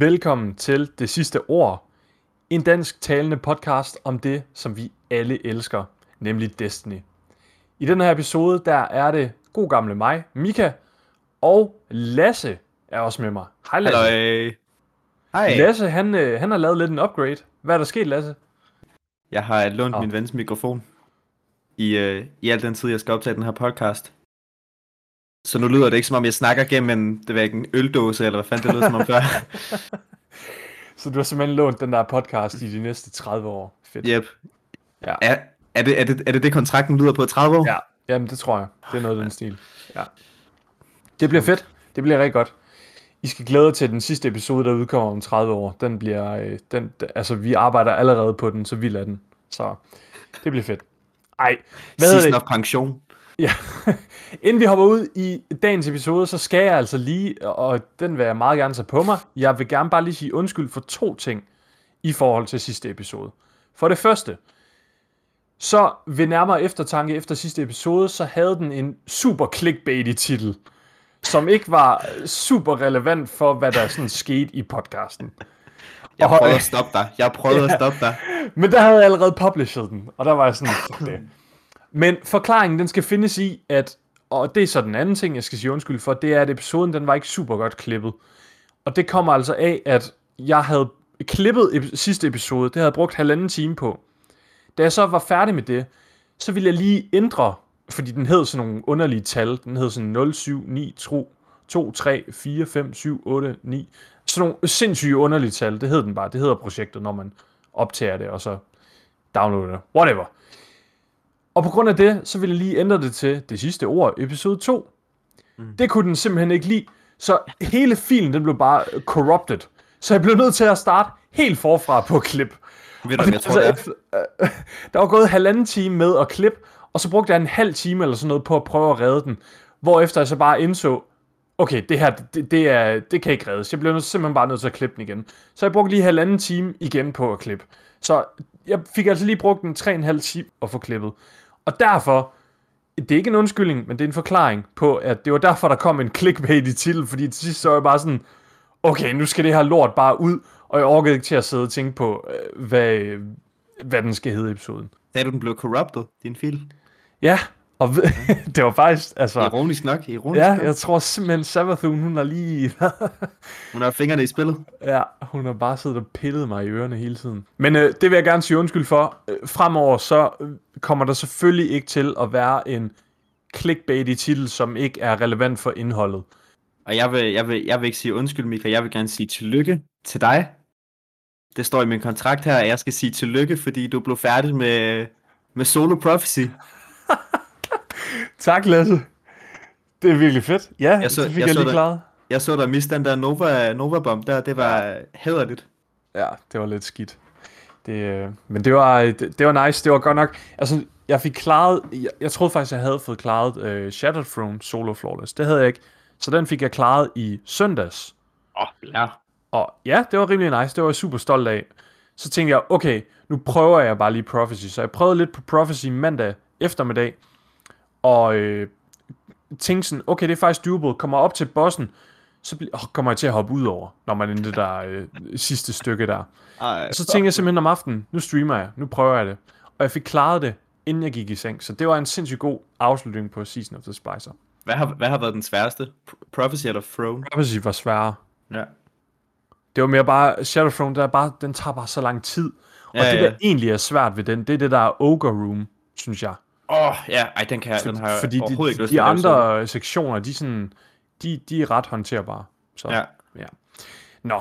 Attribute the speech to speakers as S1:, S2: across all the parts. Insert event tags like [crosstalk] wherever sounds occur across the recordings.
S1: Velkommen til Det Sidste Ord, en dansk talende podcast om det, som vi alle elsker, nemlig Destiny. I den her episode, der er det god gamle mig, Mika, og Lasse er også med mig. Hej Lasse.
S2: Hej. Hej.
S1: Lasse, han, øh, han har lavet lidt en upgrade. Hvad er der sket, Lasse?
S2: Jeg har lånt
S1: Nå.
S2: min vens mikrofon i, øh, i al den tid, jeg skal optage den her podcast. Så nu lyder det ikke som om, jeg snakker gennem en, det jeg ikke, en øldåse, eller hvad fanden det lyder som om før. [laughs]
S1: Så du har simpelthen lånt den der podcast i de næste 30 år. Fedt.
S2: Yep.
S1: Ja.
S2: Er, er, det, er, det, er det det, kontrakten lyder på 30 år?
S1: Ja, jamen det tror jeg. Det er noget af den stil. Ja. Det bliver fedt. Det bliver rigtig godt. I skal glæde jer til den sidste episode, der udkommer om 30 år. Den bliver, øh, den, altså vi arbejder allerede på den, så vi lader den. Så det bliver fedt. Ej, hvad
S2: Season
S1: det?
S2: of pension.
S1: Ja. [laughs] Inden vi hopper ud i dagens episode, så skal jeg altså lige, og den vil jeg meget gerne tage på mig, jeg vil gerne bare lige sige undskyld for to ting i forhold til sidste episode. For det første, så ved nærmere eftertanke efter sidste episode, så havde den en super clickbaity titel, som ikke var super relevant for, hvad der sådan skete i podcasten.
S2: Jeg
S1: Og-
S2: prøvede at stoppe dig. Jeg prøvede at stoppe dig.
S1: Men der havde jeg allerede published den, og der var jeg sådan, det. Men forklaringen, den skal findes i, at, og det er så den anden ting, jeg skal sige undskyld for, det er, at episoden, den var ikke super godt klippet. Og det kommer altså af, at jeg havde klippet ep- sidste episode, det havde jeg brugt halvanden time på. Da jeg så var færdig med det, så ville jeg lige ændre, fordi den hed sådan nogle underlige tal. Den hed sådan 0, 7, 9, 2, 2 3, 4, 5, 7, 8, 9. Sådan nogle sindssyge underlige tal. Det hed den bare. Det hedder projektet, når man optager det, og så downloader det. Whatever. Og på grund af det, så ville jeg lige ændre det til det sidste ord, episode 2. Mm. Det kunne den simpelthen ikke lide. Så hele filen, den blev bare corrupted. Så jeg blev nødt til at starte helt forfra på klip.
S2: Ved du, hvad jeg tror, det er?
S1: efter, øh, [laughs] der var gået halvanden time med at klippe, og så brugte jeg en halv time eller sådan noget på at prøve at redde den. Hvorefter jeg så bare indså, okay, det her, det, det, er, det kan ikke reddes. Jeg bliver nødt- simpelthen bare nødt til at klippe den igen. Så jeg brugte lige halvanden time igen på at klippe. Så jeg fik altså lige brugt en 3,5 time at få klippet. Og derfor, det er ikke en undskyldning, men det er en forklaring på, at det var derfor, der kom en clickbait i titel, fordi til sidst så var jeg bare sådan, okay, nu skal det her lort bare ud, og jeg orkede ikke til at sidde og tænke på, øh, hvad, hvad den skal hedde i episoden.
S2: Sagde du, den blev corrupted, din fil?
S1: Ja, og [laughs] det var faktisk, altså,
S2: Ironisk nok, ironisk
S1: ja,
S2: nok.
S1: jeg tror simpelthen, Savathun, hun har lige, [laughs]
S2: Hun har fingrene i spillet.
S1: ja, hun har bare siddet og pillet mig i ørerne hele tiden. Men øh, det vil jeg gerne sige undskyld for. Øh, fremover så øh, kommer der selvfølgelig ikke til at være en clickbaity titel, som ikke er relevant for indholdet.
S2: Og jeg vil, jeg, vil, jeg vil ikke sige undskyld, Mika. Jeg vil gerne sige tillykke til dig. Det står i min kontrakt her, at jeg skal sige tillykke, fordi du blev færdig med, med Solo Prophecy.
S1: Tak, Lasse. Det er virkelig fedt. Ja,
S2: Jeg så-
S1: det fik
S2: jeg
S1: jeg,
S2: så
S1: lige
S2: det.
S1: klaret.
S2: Jeg så dig miste den der Nova, Nova Bomb der. Det var hæderligt.
S1: Ja, det var lidt skidt. Det, øh, men det var, det, det var nice. Det var godt nok... Altså, jeg fik klaret... Jeg, jeg troede faktisk, jeg havde fået klaret øh, Shattered Throne Solo Flawless. Det havde jeg ikke. Så den fik jeg klaret i søndags.
S2: Åh, oh, ja.
S1: Og ja, det var rimelig nice. Det var jeg super stolt af. Så tænkte jeg, okay, nu prøver jeg bare lige Prophecy. Så jeg prøvede lidt på Prophecy mandag eftermiddag. Og øh, tænkte sådan, okay, det er faktisk doable. Kommer op til bossen, så bl- oh, kommer jeg til at hoppe ud over, når man er det der øh, sidste stykke der.
S2: Ej,
S1: Så tænkte jeg simpelthen om aftenen, nu streamer jeg, nu prøver jeg det. Og jeg fik klaret det, inden jeg gik i seng. Så det var en sindssygt god afslutning på Season of the Spicer.
S2: hvad, har, hvad har været den sværeste? Prophecy eller Throne?
S1: Prophecy var sværere.
S2: Ja.
S1: Det var mere bare, Shadowthrone, der er bare, den tager bare så lang tid. Og
S2: Ja,
S1: det,
S2: ja.
S1: der egentlig er svært ved den, det er det der Ogre Room, synes jeg.
S2: Åh, oh, ja. Ej, den, kan jeg, den har jeg
S1: Fordi de,
S2: overhovedet ikke lyst
S1: de
S2: at lave
S1: andre sektioner, de sådan, de, de er ret håndterbare. Så,
S2: Ja.
S1: ja. Nå,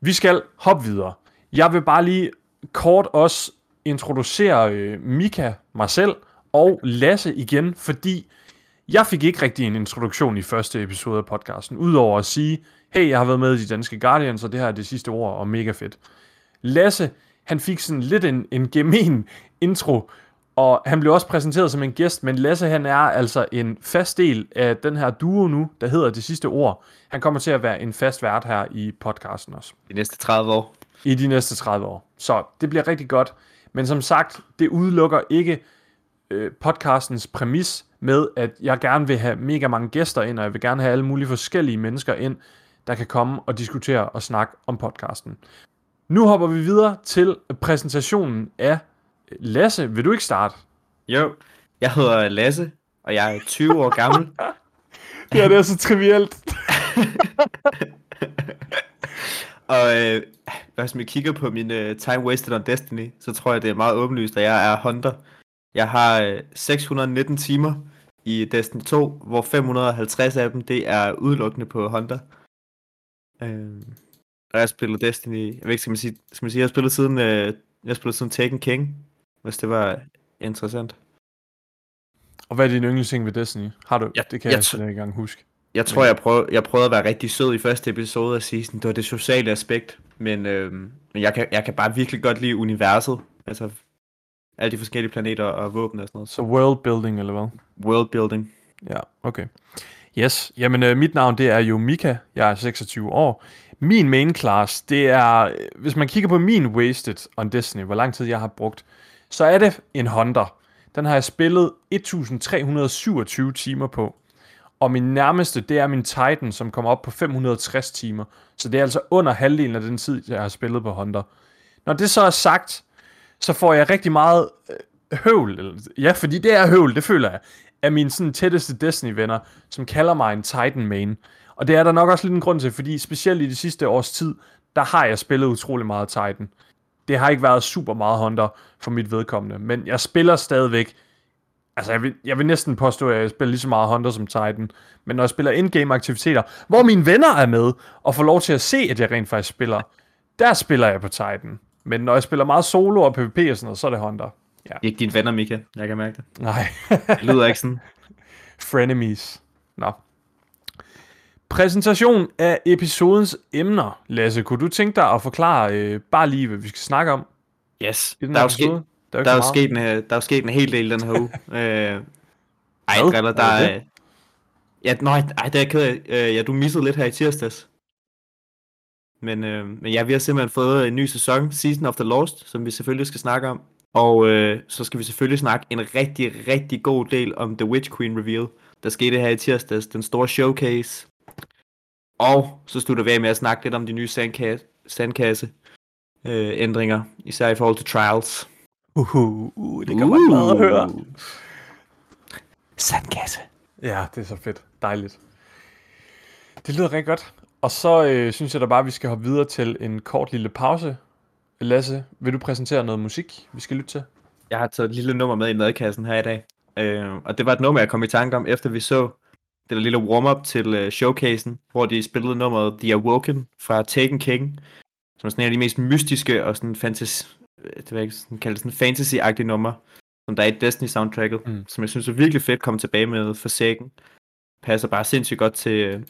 S1: vi skal hoppe videre. Jeg vil bare lige kort også introducere øh, Mika, mig selv og Lasse igen, fordi jeg fik ikke rigtig en introduktion i første episode af podcasten, udover at sige, hey, jeg har været med i de danske Guardians, og det her er det sidste ord, og mega fedt. Lasse, han fik sådan lidt en, en gemen intro, og han blev også præsenteret som en gæst, men Lasse han er altså en fast del af den her duo nu, der hedder Det Sidste Ord. Han kommer til at være en fast vært her i podcasten også
S2: De næste 30 år.
S1: i de næste 30 år. Så det bliver rigtig godt. Men som sagt, det udelukker ikke øh, podcastens præmis med, at jeg gerne vil have mega mange gæster ind, og jeg vil gerne have alle mulige forskellige mennesker ind. der kan komme og diskutere og snakke om podcasten. Nu hopper vi videre til præsentationen af Lasse. Vil du ikke starte?
S2: Jo, jeg hedder Lasse, og jeg er 20 år gammel. [laughs]
S1: ja, det er så trivielt. [laughs]
S2: og øh, hvis man kigger på min uh, time wasted on Destiny, så tror jeg, det er meget åbenlyst, at jeg er Hunter. Jeg har øh, 619 timer i Destiny 2, hvor 550 af dem, det er udelukkende på Hunter. Øh, og jeg spiller Destiny, jeg ved ikke, skal man sige, skal man sige jeg har spillet siden, øh, jeg har spillet siden Taken King, hvis det var interessant.
S1: Og hvad er din yndlingsting ved Destiny? Har du?
S2: Ja,
S1: det kan
S2: jeg
S1: jeg, ikke engang huske.
S2: Jeg tror, jeg prøvede, jeg prøvede at være rigtig sød i første episode af season. Det var det sociale aspekt. Men, øh, men jeg, kan, jeg kan bare virkelig godt lide universet. Altså alle de forskellige planeter og våben og sådan noget.
S1: Så world building, eller hvad?
S2: World building.
S1: Ja, okay. Yes, jamen øh, mit navn det er jo Mika. Jeg er 26 år. Min main class, det er, øh, hvis man kigger på min wasted on Destiny, hvor lang tid jeg har brugt, så er det en Hunter. Den har jeg spillet 1327 timer på. Og min nærmeste, det er min Titan, som kommer op på 560 timer. Så det er altså under halvdelen af den tid, jeg har spillet på Hunter. Når det så er sagt, så får jeg rigtig meget øh, høvl. Ja, fordi det er høvl, det føler jeg, af mine sådan, tætteste Destiny-venner, som kalder mig en Titan main. Og det er der nok også lidt en grund til, fordi specielt i de sidste års tid, der har jeg spillet utrolig meget Titan. Det har ikke været super meget Hunter for mit vedkommende, men jeg spiller stadigvæk Altså, jeg vil, jeg vil næsten påstå, at jeg spiller lige så meget Hunter som Titan. Men når jeg spiller in-game aktiviteter, hvor mine venner er med, og får lov til at se, at jeg rent faktisk spiller, der spiller jeg på Titan. Men når jeg spiller meget solo og PvP og sådan noget, så er det Hunter.
S2: Ja. Ikke dine venner, Mika. Jeg kan mærke det.
S1: Nej.
S2: det lyder ikke sådan. [laughs]
S1: Frenemies. Nå. Præsentation af episodens emner. Lasse, kunne du tænke dig at forklare øh, bare lige, hvad vi skal snakke om?
S2: Yes.
S1: I den
S2: der, er jo sket, der, er jo sket en, der er jo sket en hel del den her uge. [laughs] øh, ej,
S1: Hvad?
S2: driller, der
S1: Er det
S2: er... Ja, nej, ej, det er jeg ked af. Øh, ja, du missede lidt her i tirsdags. Men, øh, men ja, vi har simpelthen fået en ny sæson, Season of the Lost, som vi selvfølgelig skal snakke om. Og øh, så skal vi selvfølgelig snakke en rigtig, rigtig god del om The Witch Queen Reveal, der skete her i tirsdags, den store showcase. Og så slutter vi af med at snakke lidt om de nye sandkasse, sandkasse øh, ændringer, især i forhold til Trials.
S1: Uh, uh, uh, det kan man meget at høre.
S2: Sandkasse.
S1: Ja, det er så fedt. Dejligt. Det lyder rigtig godt. Og så øh, synes jeg da bare, at vi skal hoppe videre til en kort lille pause. Lasse, vil du præsentere noget musik, vi skal lytte til?
S2: Jeg har taget et lille nummer med i madkassen her i dag. Øh, og det var et nummer, jeg kom i tanke om, efter vi så det der lille warm-up til øh, showcasen, hvor de spillede nummeret The Awoken fra Taken King, som er sådan en af de mest mystiske og sådan fantasy, det var ikke sådan kaldt sådan fantasy-agtige nummer, som der er i Destiny soundtracket,
S1: Mm.
S2: som jeg synes er virkelig fedt komme tilbage med Forsaken. Passer bare sindssygt godt til øh,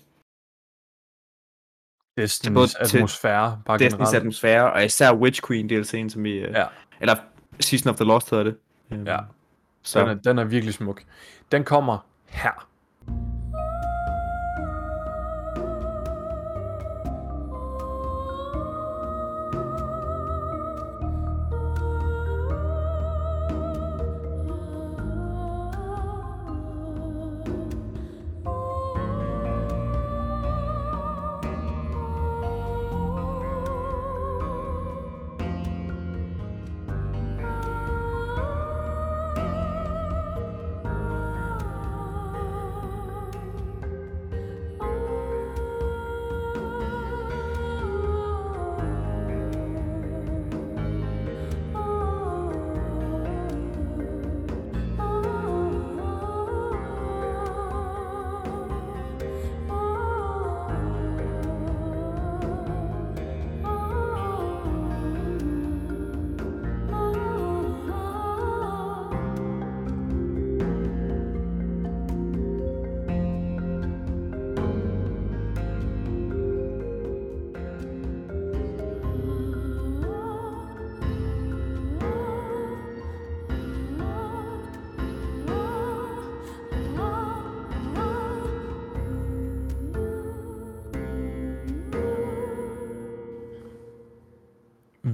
S1: Destiny's
S2: både
S1: atmosfære, bare
S2: Destiny's
S1: generelt.
S2: atmosfære, og især Witch Queen DLC'en, som vi... Øh,
S1: Ja.
S2: Eller Season of the Lost hedder det. Øh,
S1: Ja.
S2: Så
S1: Den er, den er virkelig smuk. Den kommer her.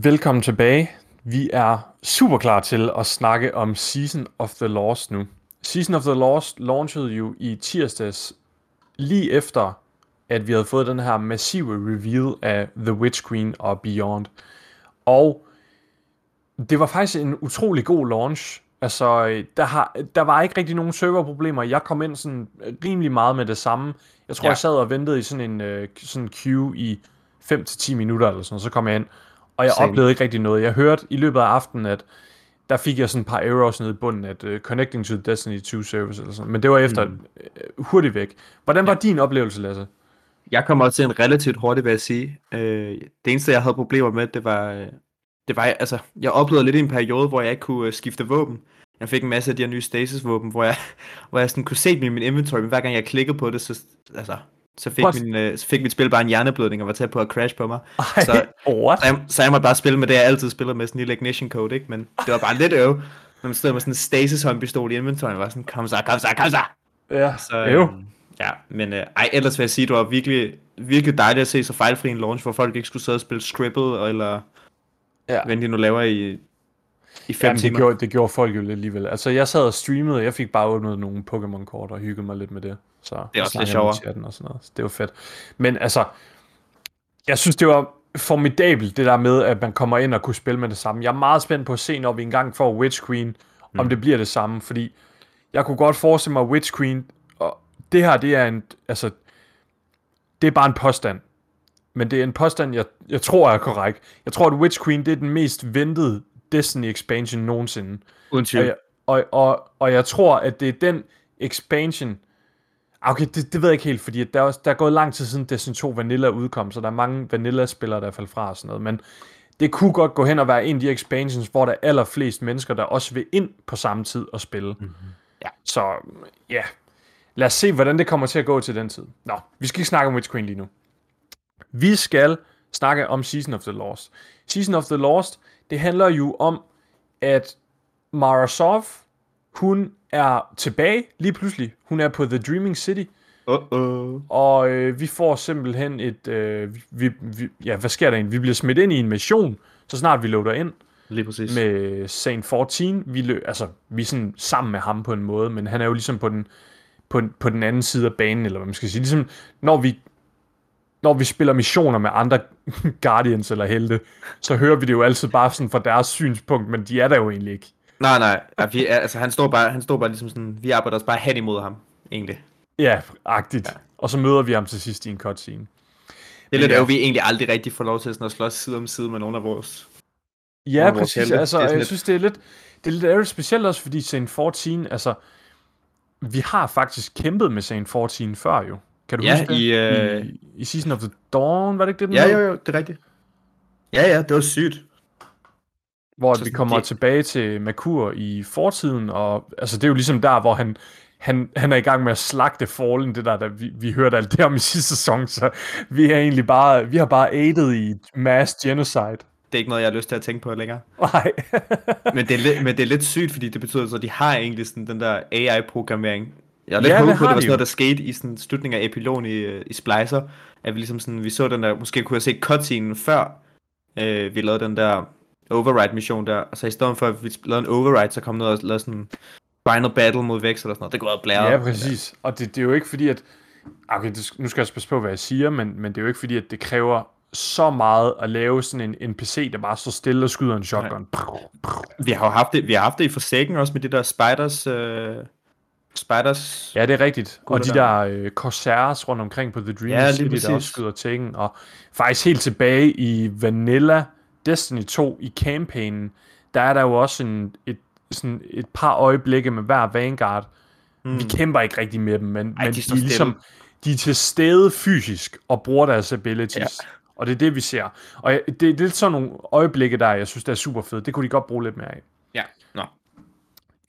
S1: Velkommen tilbage. Vi er super klar til at snakke om Season of the Lost nu. Season of the Lost launchede jo i tirsdags lige efter, at vi havde fået den her massive reveal af The Witch Queen og Beyond. Og det var faktisk en utrolig god launch. Altså, øh, der, har, der var ikke rigtig nogen serverproblemer. Jeg kom ind sådan øh, rimelig meget med det samme. Jeg tror, ja. jeg sad og ventede i sådan en uh, sådan queue i 5-10 minutter eller sådan, og så kom jeg ind. Og jeg Same. oplevede ikke rigtig noget. Jeg hørte i løbet af aftenen, at der fik jeg sådan et par errors nede i bunden, at uh, connecting to Destiny 2 service eller sådan. Men det var efter mm. uh, hurtigt væk. Hvordan var ja. din oplevelse, Lasse?
S2: Jeg kom også til en relativt hurtigt, vil jeg sige. Uh, det eneste, jeg havde problemer med, det var, det var, altså, jeg oplevede lidt i en periode, hvor jeg ikke kunne uh, skifte våben. Jeg fik en masse af de her nye stasis-våben, hvor jeg, [laughs] hvor jeg sådan kunne se dem i min inventory, men hver gang jeg klikkede på det, så, altså, så fik, min, øh, så fik mit spil bare en hjerneblødning og var tæt på at crash på mig. Ej, så,
S1: what?
S2: Så, jeg, så jeg måtte bare spille med det, jeg altid spiller med, sådan en lille ignition code, ikke? Men det var bare lidt øv. Når man stod med sådan en stasis håndpistol i inventory, var sådan, kom så, kom så, kom så!
S1: Ja,
S2: så, øh, Ja, men øh, ej, ellers vil jeg sige, det var virkelig, virkelig dejligt at se så fejlfri en launch, hvor folk ikke skulle sidde og spille Scribble, eller ja. hvad de nu laver i i fem Jamen, timer.
S1: Det gjorde, det gjorde folk jo lidt alligevel. Altså, jeg sad og streamede, og jeg fik bare åbnet nogle Pokémon-kort og hyggede mig lidt med det. Så
S2: det er også lidt sjovere.
S1: Og sådan noget. Så det var fedt. Men altså, jeg synes, det var formidabelt, det der med, at man kommer ind og kunne spille med det samme. Jeg er meget spændt på at se, når vi engang får Witch Queen, mm. om det bliver det samme, fordi jeg kunne godt forestille mig, Witch Queen, og det her, det er en, altså, det er bare en påstand, men det er en påstand, jeg, jeg tror er korrekt. Jeg tror, at Witch Queen, det er den mest ventede Destiny expansion nogensinde.
S2: Uden tvivl.
S1: Og, og, og, og jeg tror, at det er den expansion... Okay, det, det ved jeg ikke helt, fordi der er, der er gået lang tid siden Destiny 2 Vanilla udkom, så der er mange Vanilla-spillere, der er faldet fra og sådan noget, men det kunne godt gå hen og være en af de expansions, hvor der er allerflest mennesker, der også vil ind på samme tid og spille. Mm-hmm.
S2: Ja.
S1: Så ja, lad os se, hvordan det kommer til at gå til den tid. Nå, vi skal ikke snakke om Witch Queen lige nu. Vi skal snakke om Season of the Lost. Season of the Lost, det handler jo om, at Mara Sov, hun er tilbage lige pludselig. Hun er på The Dreaming City.
S2: Uh-oh.
S1: Og øh, vi får simpelthen et... Øh, vi, vi, ja, hvad sker der egentlig? Vi bliver smidt ind i en mission, så snart vi loader ind.
S2: Lige præcis.
S1: Med Saint 14. Vi, lø, altså, vi er sådan sammen med ham på en måde, men han er jo ligesom på den, på, på den anden side af banen, eller hvad man skal sige. Ligesom, når vi når vi spiller missioner med andre [laughs] Guardians eller helte, så hører vi det jo altid bare sådan fra deres synspunkt, men de er der jo egentlig ikke.
S2: Nej, nej. Ja, vi, altså, han, står bare, han står bare ligesom sådan, vi arbejder os bare hen imod ham, egentlig.
S1: Ja, agtigt. Ja. Og så møder vi ham til sidst i en cutscene.
S2: Det er lidt, at vi egentlig aldrig rigtig får lov til sådan at slås side om side med nogle af vores
S1: Ja, vores præcis. Helte. Altså, jeg lidt... synes, det er lidt, det er lidt ærligt specielt også, fordi Saint 14, altså, vi har faktisk kæmpet med Saint 14 før jo. Kan du
S2: ja,
S1: huske
S2: i,
S1: det? Uh... I, I Season of the Dawn, var det ikke det, den
S2: Ja, jo, jo, det er rigtigt. Ja, ja, det var sygt.
S1: Hvor så vi kommer det... tilbage til Makur i fortiden, og altså, det er jo ligesom der, hvor han, han, han er i gang med at slagte Fallen, det der, der vi, vi hørte alt det om i [laughs] sidste sæson, så vi er egentlig bare, vi har bare aided i mass genocide.
S2: Det er ikke noget, jeg har lyst til at tænke på længere.
S1: Nej. [laughs]
S2: men, det er men det er lidt sygt, fordi det betyder, at de har egentlig sådan den der AI-programmering jeg er lidt ja, håbet på, at det var sådan noget, der skete i sådan slutningen af epilogen i, i Splicer. At vi ligesom sådan, vi så den der, måske kunne jeg se cutscene før øh, vi lavede den der override mission der. Og så i stedet for, at vi lavede en override, så kom noget og lavede sådan final battle mod Vex eller sådan noget. Det kunne blæret.
S1: Ja, præcis. Og det, det er jo ikke fordi, at... Okay, det, nu skal jeg passe på, hvad jeg siger, men, men det er jo ikke fordi, at det kræver så meget at lave sådan en NPC, der bare står stille og skyder en shotgun.
S2: Vi har jo haft det, vi har haft det i Forsaken også med det der Spiders... Øh Spiders.
S1: Ja, det er rigtigt. Og de der øh, Corsairs rundt omkring på The Dream ja, City, præcis. der også skyder ting. Og faktisk helt tilbage i Vanilla Destiny 2 i campaignen, der er der jo også en, et, sådan et par øjeblikke med hver Vanguard. Mm. Vi kæmper ikke rigtig med dem, men, Ej, men de, de, er ligesom, de er til stede fysisk og bruger deres abilities. Ja. Og det er det, vi ser. Og det, det er sådan nogle øjeblikke, der jeg synes, der er super fedt. Det kunne de godt bruge lidt mere af.
S2: Ja, nå.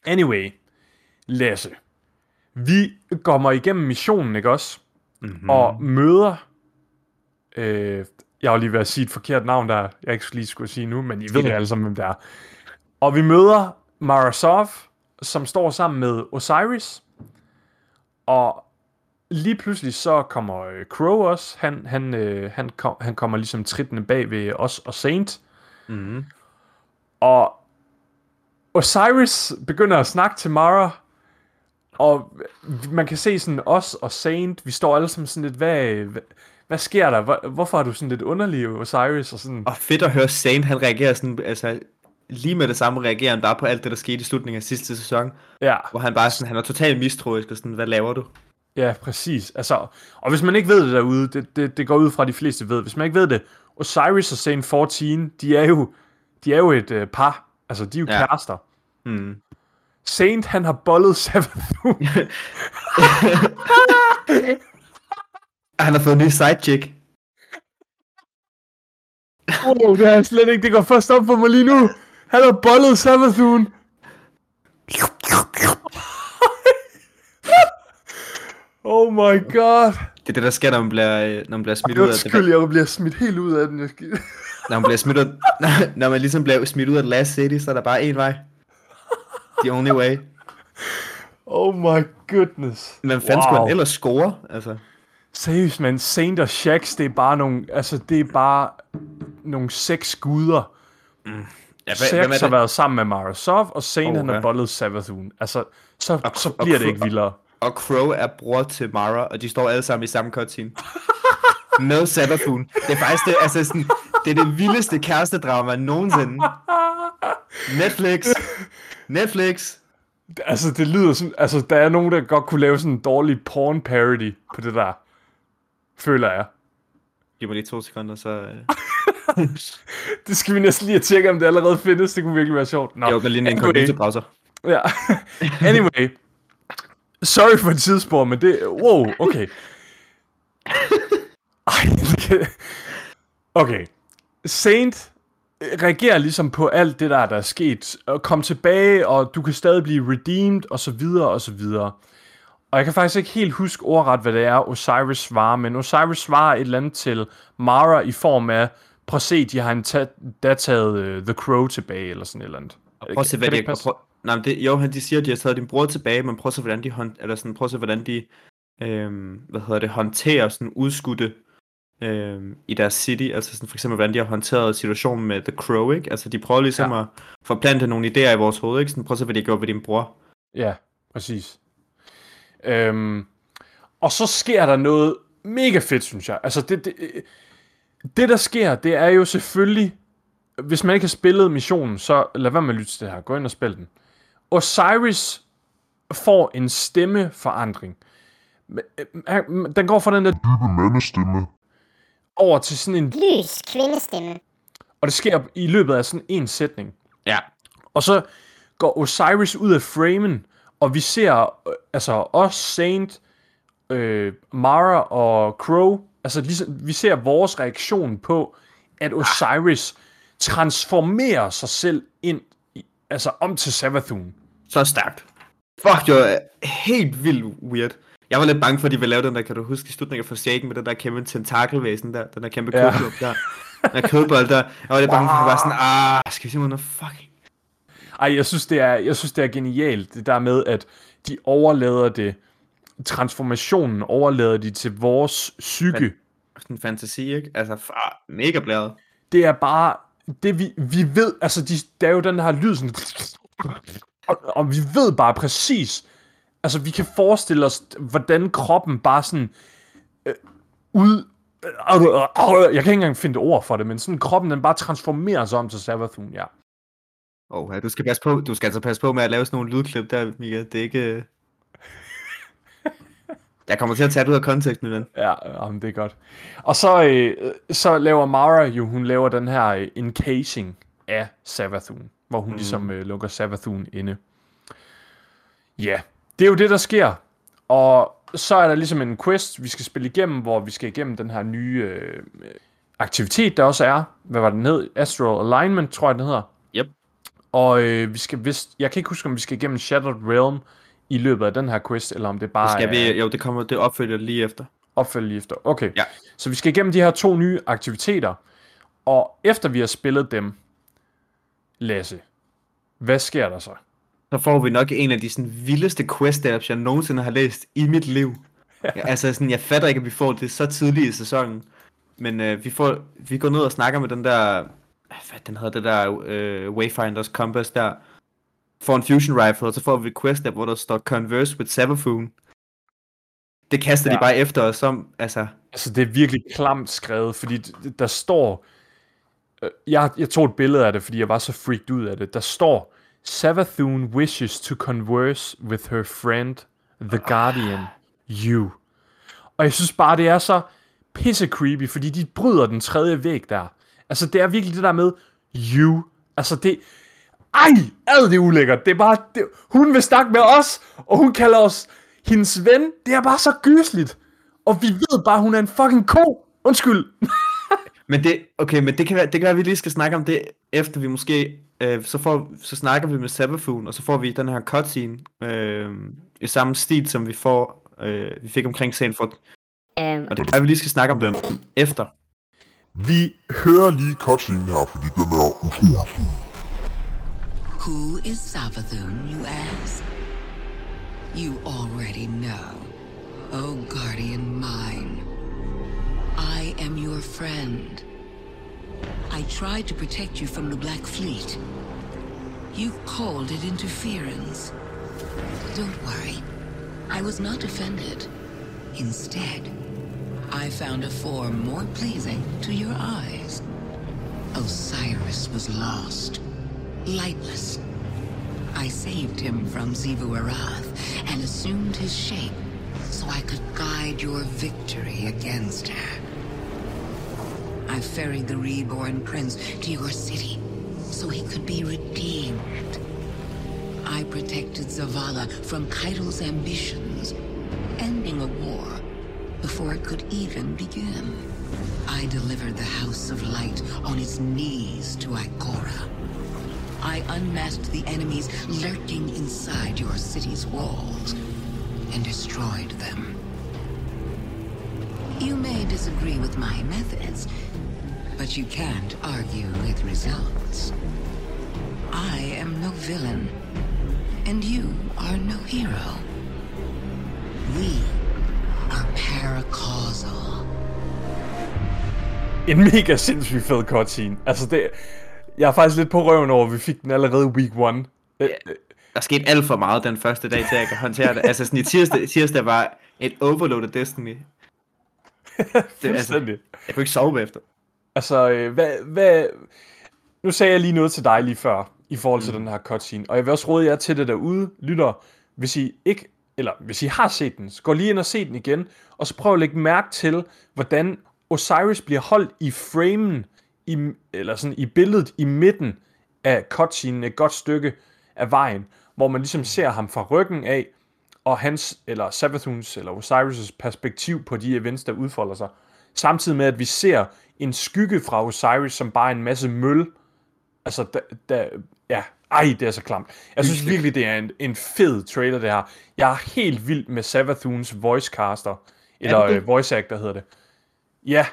S1: Anyway, Lasse. Vi kommer igennem missionen, ikke også? Mm-hmm. Og møder... Øh, jeg har lige ved at sige et forkert navn, der jeg ikke lige skulle sige nu, men I ved det alle sammen, hvem det er. Og vi møder Marasov, som står sammen med Osiris. Og lige pludselig så kommer øh, Crow også. Han, han, øh, han, kom, han kommer ligesom tridtende bag ved os og Saint.
S2: Mm-hmm.
S1: Og Osiris begynder at snakke til Mara, Og man kan se sådan os og Saint, vi står alle sammen sådan lidt, hvad, hvad, hvad sker der? Hvor, hvorfor er du sådan lidt underlig, Osiris? Og sådan,
S2: Og fedt at høre Sane, han reagerer sådan, altså lige med det samme reagerer han bare på alt det, der skete i slutningen af sidste sæson.
S1: ja,
S2: Hvor han bare sådan, han er totalt mistroisk og sådan, hvad laver du?
S1: ja, præcis. Altså, og hvis man ikke ved det derude, det, det, det går ud fra, at de fleste ved. Hvis man ikke ved det, Osiris og Saint 14, de er jo, de er jo et øh, par. Altså, de er jo
S2: Ja.
S1: ja. kærester.
S2: Hmm.
S1: Saint, han har bollet Savathun. [laughs] [laughs] [laughs]
S2: Han har fået en ny sidechick.
S1: wow, det er slet ikke, det går først op for mig lige nu. Han har bollet Savathun. oh my god.
S2: Det er det, der sker, når man bliver, når man bliver smidt ud af det.
S1: Undskyld, jeg bliver smidt helt ud af den. Jeg skal...
S2: Når man bliver smidt ud, [laughs] når man ligesom bliver smidt ud af Last City, så er der bare én vej. The only way.
S1: Oh my goodness.
S2: Men fanden wow. skulle han ellers score? Altså,
S1: Seriøst, man. Saint og Shax, det er bare nogle... Altså, det er bare nogle seks guder.
S2: ja, hvad,
S1: Shax har
S2: det?
S1: været sammen med Marasov, og Saint
S2: Oh,
S1: han har
S2: ja.
S1: bollet Savathun. Altså, så, så
S2: og
S1: bliver det
S2: Cro-
S1: ikke vildere.
S2: Og Crow er bror til Mara, og de står alle sammen i samme cutscene. [laughs] Med Savathun. Det er faktisk det, altså sådan, det er det vildeste kærestedrama nogensinde. Netflix. Netflix.
S1: Altså, det lyder som... Altså, der er nogen, der godt kunne lave sådan en dårlig porn parody på det der. Føler jeg.
S2: Giv mig lige to sekunder, så... øh, [laughs]
S1: Det skal vi næsten lige tjekke, om det allerede findes. Det kunne virkelig være sjovt. Nå,
S2: Jeg åbner lige en
S1: anyway.
S2: inkognito-browser.
S1: Ja. [laughs] anyway. Sorry for et tidsspor, men det... Wow, okay. Ej, det okay. Saint reagerer ligesom på alt det der, der er sket. Og kom tilbage, og du kan stadig blive redeemed, og så videre, og så videre. Og jeg kan faktisk ikke helt huske ordret, hvad det er, Osiris svarer, men Osiris svarer et eller andet til Mara i form af, prøv at se, de har en ta- da taget uh, The Crow tilbage, eller sådan et eller andet.
S2: Prøv at se, hvad
S1: Kan det
S2: de, prøv, nej, men det, jo, han, de siger, at de har taget din bror tilbage, men prøv at se, hvordan de, hånd, eller sådan, prøv at se, hvordan de øhm, hvad hedder det, håndterer sådan udskudte øhm, i deres city, altså sådan for eksempel, hvordan de har håndteret situationen med The Crow, ikke? Altså, de prøver ligesom. Ja. at forplante nogle idéer i vores hoved, ikke? Sådan, prøv at se, hvad de gjorde ved din bror.
S1: Ja, præcis. Øhm, og så sker der noget mega fedt, synes jeg. Altså, det, det, det der sker, det er jo selvfølgelig, hvis man ikke har spillet missionen, så lad være med at lytte til det her. Gå ind og spil den. Osiris får en stemmeforandring. Øh, Den går fra den der
S3: dybe mandestemme.
S1: over til sådan en...
S4: Lys kvindestemme.
S1: Og det sker i løbet af sådan en sætning.
S2: Ja.
S1: Og så går Osiris ud af framen, og vi ser øh, altså os, Saint, øh, Mara og Crow, altså ligesom, vi ser vores reaktion på, at Osiris transformerer sig selv ind, i, altså om til Savathun.
S2: Så stærkt. Fuck, det var helt vildt weird. Jeg var lidt bange for, at de ville lave den der, kan du huske, i slutningen af Forsaken med den der kæmpe tentakelvæsen der, den der kæmpe
S1: Ja.
S2: kødbold der, den der kødbold der. Jeg var lidt bange for, at det var sådan, [laughs] ah, skal vi se noget fucking...
S1: Ej, jeg synes, det er, jeg synes, det er genialt, det der med, at de overlader det, transformationen overlader de til vores psyke.
S2: Sådan en fantasi, ikke? Altså, far, mega blæret.
S1: det er bare det vi, vi ved, altså de, der er jo den her lyd sådan, og, og vi ved bare præcis, altså vi kan forestille os, hvordan kroppen bare sådan øh, ud, jeg kan ikke engang finde ord for det, men sådan kroppen den bare transformerer sig om til Savathun, ja.
S2: Oh, ja, du skal passe på, du skal altså passe på med at lave sådan nogle lydklip der, Mika. Det er ikke... øh, [laughs] Jeg kommer til at tage det ud af konteksten, ven.
S1: Ja, jamen, det er godt. Og så, øh, så laver Mara jo, hun laver den her øh, encasing af Savathun, hvor hun mm. ligesom øh, lukker Savathun inde. Ja, det er jo det, der sker. Og så er der ligesom en quest, vi skal spille igennem, hvor vi skal igennem den her nye øh, aktivitet, der også er. Hvad var den hed? Astral Alignment, tror jeg, den hedder. Og øh, vi skal vist, jeg kan ikke huske, om vi skal igennem Shattered Realm i løbet af den her quest, eller om det bare
S2: Skal
S1: er
S2: vi, jo, det kommer, det opfølger lige efter.
S1: opfølge lige efter. Okay.
S2: Ja.
S1: Så vi skal igennem de her to nye aktiviteter, og efter vi har spillet dem, Lasse, hvad sker der så?
S2: Så får vi nok en af de sådan, vildeste quest apps, jeg nogensinde har læst i mit liv. [laughs] Ja. Altså sådan, jeg fatter ikke, at vi får det så tidligt i sæsonen. Men øh, vi, får, vi går ned og snakker med den der, hvad den hedder, det der øh, Wayfinders Compass der. får en fusion rifle, og så får vi quest der, hvor der står Converse with Savathun. Det kaster ja. De bare efter os som, altså...
S1: Altså, det er virkelig klamt skrevet, fordi der står... øh, Jeg, jeg tog et billede af det, fordi jeg var så freaked ud af det. Der står, Savathun wishes to converse with her friend, the Guardian, you. Og jeg synes bare, det er så pisse creepy, fordi de bryder den tredje væg der. Altså, det er virkelig det der med, you. Altså, det... Ej, ad det er ulækkert. Det er bare... Det, hun vil snakke med os, og hun kalder os hendes ven. Det er bare så gysligt. Og vi ved bare, hun er en fucking ko. Undskyld. [laughs]
S2: Men det, okay, men det kan være, det kan være, at vi lige skal snakke om det, efter vi måske, øh, så, får, så snakker vi med Savathun, og så får vi den her cutscene, øh, i samme stil, som vi får, øh, vi fik omkring Sanford.
S3: Um,
S2: Og det kan være, at vi lige skal snakke om den efter.
S4: Vi hører lige cutscene her, fordi den er utrolig.
S5: Who is Savathun, you ask? You already know. Oh, guardian mine. I am your friend. I tried to protect you from the Black Fleet. You've called it interference. Don't worry. I was not offended. Instead, I found a form more pleasing to your eyes. Osiris was lost, lightless. I saved him from Zivu Arath and assumed his shape so I could guide your victory against her. I ferried the reborn prince to your city so he could be redeemed. I protected Zavala from Kaido's ambitions, ending a war before it could even begin. I delivered the House of Light on its knees to Ikora. I unmasked the enemies lurking inside your city's walls and destroyed them. You may disagree with my methods, but you can't argue with results. I am no villain, and you are no hero. We.
S1: En mega sindssygt fed cutscene. Altså, det... Jeg er faktisk lidt på røven over, at vi fik den allerede week one. Øh, øh,
S2: Der skete alt for meget den første dag, til at jeg kan håndtere det. Altså sådan i tirsdag, tirsdag var et overload af Destiny. [laughs] Det, altså, jeg kunne ikke sove efter.
S1: Altså, øh, hvad, hvad... Nu sagde jeg lige noget til dig lige før, i forhold til mm. den her cutscene. Og jeg vil også råde jer til det derude, lytter. Hvis I ikke, eller hvis I har set den, så gå lige ind og se den igen. Og så prøv at lægge mærke til, hvordan Osiris bliver holdt i framen, i, eller sådan i billedet i midten af cutscenen, et godt stykke af vejen, hvor man ligesom ser ham fra ryggen af, og hans, eller Sabathuns, eller Osiris' perspektiv på de events, der udfolder sig. Samtidig med, at vi ser en skygge fra Osiris, som bare er en masse møl. Altså, da, da, ja, ej, det er så klamt. Jeg synes virkelig, det er en, en fed trailer, det her. Jeg er helt vild med Sabathuns voicecaster, eller
S2: det?
S1: øh, voice actor hedder det. Ja,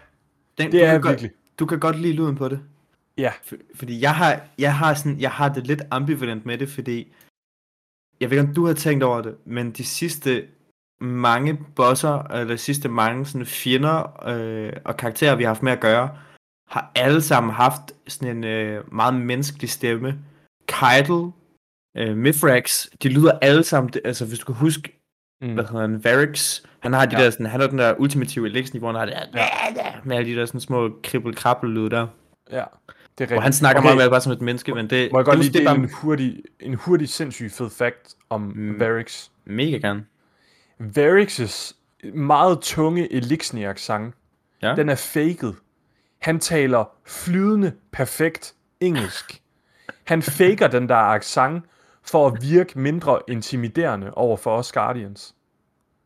S2: Den,
S1: Det er virkelig.
S2: Godt, du kan godt lide lyden på det.
S1: ja.
S2: For, fordi jeg har, jeg, har sådan, jeg har det lidt ambivalent med det, fordi jeg ved ikke, om du har tænkt over det, men de sidste mange bosser, eller de sidste mange sådan fjender øh, og karakterer, vi har haft med at gøre, har alle sammen haft sådan en øh, meget menneskelig stemme. Keitel, øh, Mithrax, de lyder alle sammen, det- altså hvis du kan huske,
S1: Mm.
S2: hvad hedder han, Varix, han har de
S1: Ja.
S2: der sådan, han har den der ultimative elixir, hvor han har det der, med alle de der sådan små kribbel krabbel lyde der.
S1: Ja, det er rigtigt.
S2: Og han snakker okay. meget mere bare som et menneske, men det,
S1: Må jeg
S2: det er
S1: godt lige
S2: måske
S1: dele
S2: bare
S1: en hurtig, en hurtig sindssyg fed fact om mm. Varix.
S2: mega gerne.
S1: Varix's meget tunge Elixniak-sang,
S2: Ja.
S1: den er faked. Han taler flydende, perfekt engelsk. Han faker den der accent for at virke mindre intimiderende over for os Guardians.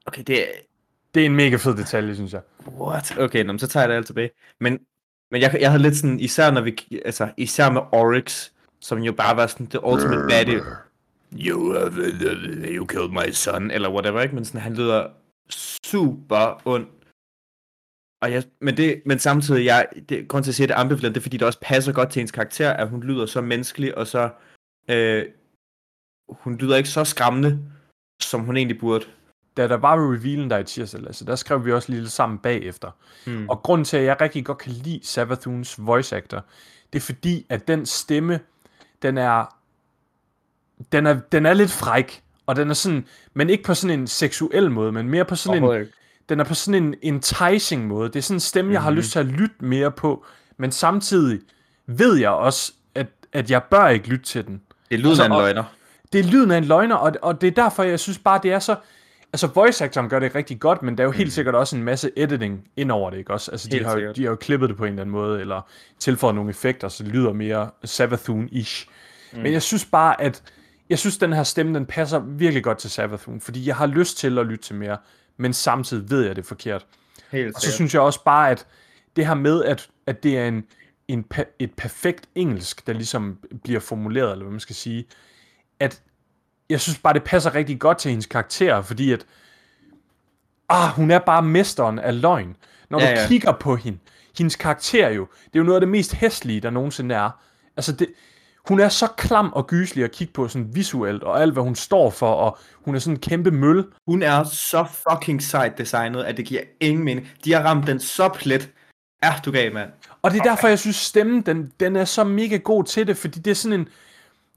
S2: Okay, det er...
S1: Det er en mega fed detalje, synes jeg.
S2: What? Okay, nå, men så tager jeg det alt tilbage. Men, men jeg, jeg havde lidt sådan, især når vi, altså, især med Oryx, som jo bare var sådan, the ultimate baddie. You, have, you killed my son, eller whatever, ikke? Men sådan, han lyder super ond. Og jeg, men, det, men samtidig, jeg, det, grund til at sige, at det er ambivalent, det er fordi, det også passer godt til hendes karakter, at hun lyder så menneskelig, og så, øh, hun lyder ikke så skræmmende, som hun egentlig burde.
S1: Da der var revealen der i tirsdag, Lasse, der skrev vi også lige lidt sammen bagefter.
S2: Hmm.
S1: Og grunden til, at jeg rigtig godt kan lide Sabathuns voice actor, det er fordi, at den stemme, den er den er, den er lidt fræk, og den er sådan, men ikke på sådan en seksuel måde, men mere på sådan en,
S2: ikke.
S1: Den er på sådan en enticing måde. Det er sådan en stemme, jeg har
S2: Mhm.
S1: lyst til at lytte mere på, men samtidig ved jeg også, at, at jeg bør ikke lytte til den.
S2: Det er lyden
S1: Altså,
S2: af en
S1: og-
S2: løgner.
S1: Det er lyden af en løgner, og, og det er derfor, jeg synes bare, det er så... Altså, voice actoren gør det rigtig godt, men der er jo helt sikkert også en masse editing ind over det, ikke også? Altså, de.
S2: Helt
S1: har, jo- de har jo klippet det på en eller anden måde, eller tilføjet nogle effekter, så det lyder mere Savathun-ish. Mm. Men jeg synes bare, at... Jeg synes, den her stemme, den passer virkelig godt til Savathun, fordi jeg har lyst til at lytte til mere, men samtidig ved jeg det er forkert.
S2: Helt
S1: Og så synes jeg også bare, at det her med, at, at det er en, en, et perfekt engelsk, der ligesom bliver formuleret, eller hvad man skal sige, at jeg synes bare, det passer rigtig godt til hendes karakter, fordi at ah, hun er bare mesteren af løgn. Når
S2: Ja,
S1: du
S2: ja.
S1: kigger på hende, hendes karakter jo, det er jo noget af det mest hæslige, der nogensinde er. Altså det, hun er så klam og gyselig at kigge på sådan visuelt, og alt hvad hun står for, og hun er sådan en kæmpe mølle.
S2: Hun er så fucking sejt designet, at det giver ingen mening. De har ramt den så plet. Er du gal, mand?
S1: Og det er derfor, jeg synes, stemmen, den, den er så mega god til det, fordi det er sådan en,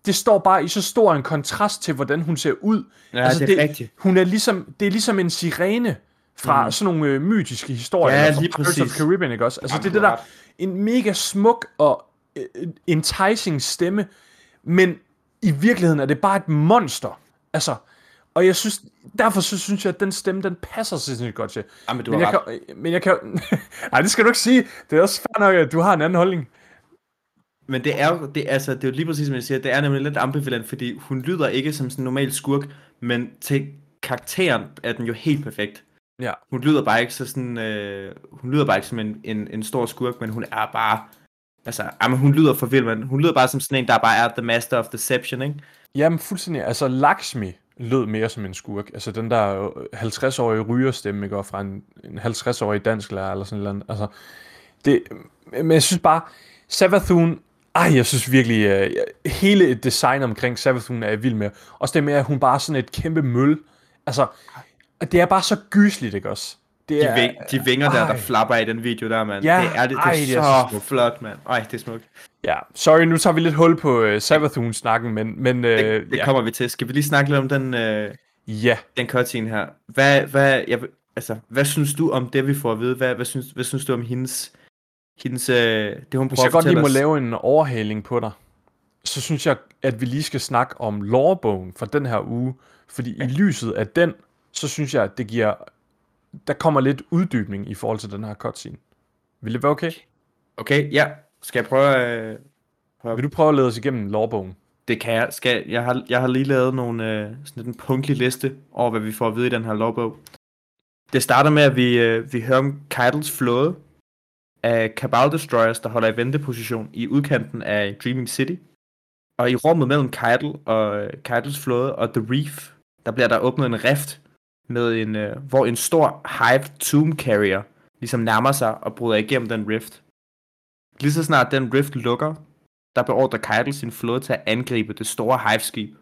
S1: det står bare i så stor en kontrast til, hvordan hun ser ud. Altså,
S2: Ja, det er rigtigt.
S1: Hun er ligesom, det er ligesom en sirene fra mm. sådan nogle øh, mytiske historier.
S2: Ja,
S1: eller fra
S2: lige
S1: Pirates of
S2: præcis.
S1: Caribbean, ikke også? Altså,
S2: Jamen,
S1: det er det der, en mega smuk og enticing stemme, men i virkeligheden er det bare et monster. Altså, og jeg synes, derfor så synes jeg, at den stemme, den passer sig sindssygt godt til.
S2: Jamen, du
S1: men, jeg
S2: ret.
S1: kan, men jeg kan [laughs] Nej, det skal du ikke sige. Det er også fair nok, at du har en anden holdning.
S2: Men det er jo, det, altså, det er jo lige præcis, som jeg siger, det er nemlig lidt ambivalent, fordi hun lyder ikke som sådan en normal skurk, men til karakteren er den jo helt perfekt.
S1: Ja.
S2: Hun lyder bare ikke så sådan, øh, hun lyder bare ikke som en, en, en stor skurk, men hun er bare, altså, jamen, hun lyder for vild, men hun lyder bare som sådan en, der bare er the master of deception, ikke?
S1: Jamen, fuldstændig. Altså, Lakshmi lød mere som en skurk. Altså, den der øh, 50-årige rygerstemme, ikke? Og fra en, en 50-årig dansk lærer, eller sådan noget. Altså, det, men jeg synes bare, Savathun, ej, jeg synes virkelig, uh, hele et design omkring Savathun er jeg vild med. Også det med, at hun bare er sådan et kæmpe møl. Altså, og det er bare så gysligt, ikke også? Det
S2: De,
S1: er,
S2: ving, de vinger der, der
S1: ej.
S2: flapper i den video der, mand.
S1: Ja,
S2: det er, det, det er,
S1: ej, det er
S2: så,
S1: så smukt.
S2: flot, mand. Ej, det er smukt.
S1: Ja, sorry, nu tager vi lidt hul på uh, Savathun-snakken, men, men uh,
S2: Det, det
S1: ja.
S2: kommer vi til. Skal vi lige snakke lidt om den, øh,
S1: ja.
S2: den cutscene her. Hvad, hvad, jeg, altså, hvad synes du om det, vi får at vide? Hvad, hvad, synes, hvad synes du om hendes, hendes øh, det, hun
S1: Hvis jeg godt lige må
S2: os?
S1: lave en overhaling på dig, så synes jeg, at vi lige skal snakke om lorebogen for den her uge. Fordi i lyset af den, så synes jeg, at det giver... Der kommer lidt uddybning i forhold til den her cutscene. Vil det være okay?
S2: Okay, ja. Skal jeg prøve, øh, prøve
S1: Vil du prøve at lede os igennem lorebogen?
S2: Det kan jeg. Skal, jeg, har, jeg har lige lavet nogle, øh, sådan en punktlig liste over, hvad vi får at vide i den her lovbog. Det starter med, at vi, øh, vi hører om Keitels flåde af Cabal Destroyers, der holder i venteposition i udkanten af Dreaming City. Og i rummet mellem Keitel og øh, Keitels flåde og The Reef, der bliver der åbnet en rift, med en, øh, hvor en stor Hive Tomb Carrier ligesom nærmer sig og bryder igennem den rift. Lige så snart den rift lukker, der beordrer Keitel sin flåde til at angribe det store Hive-skib.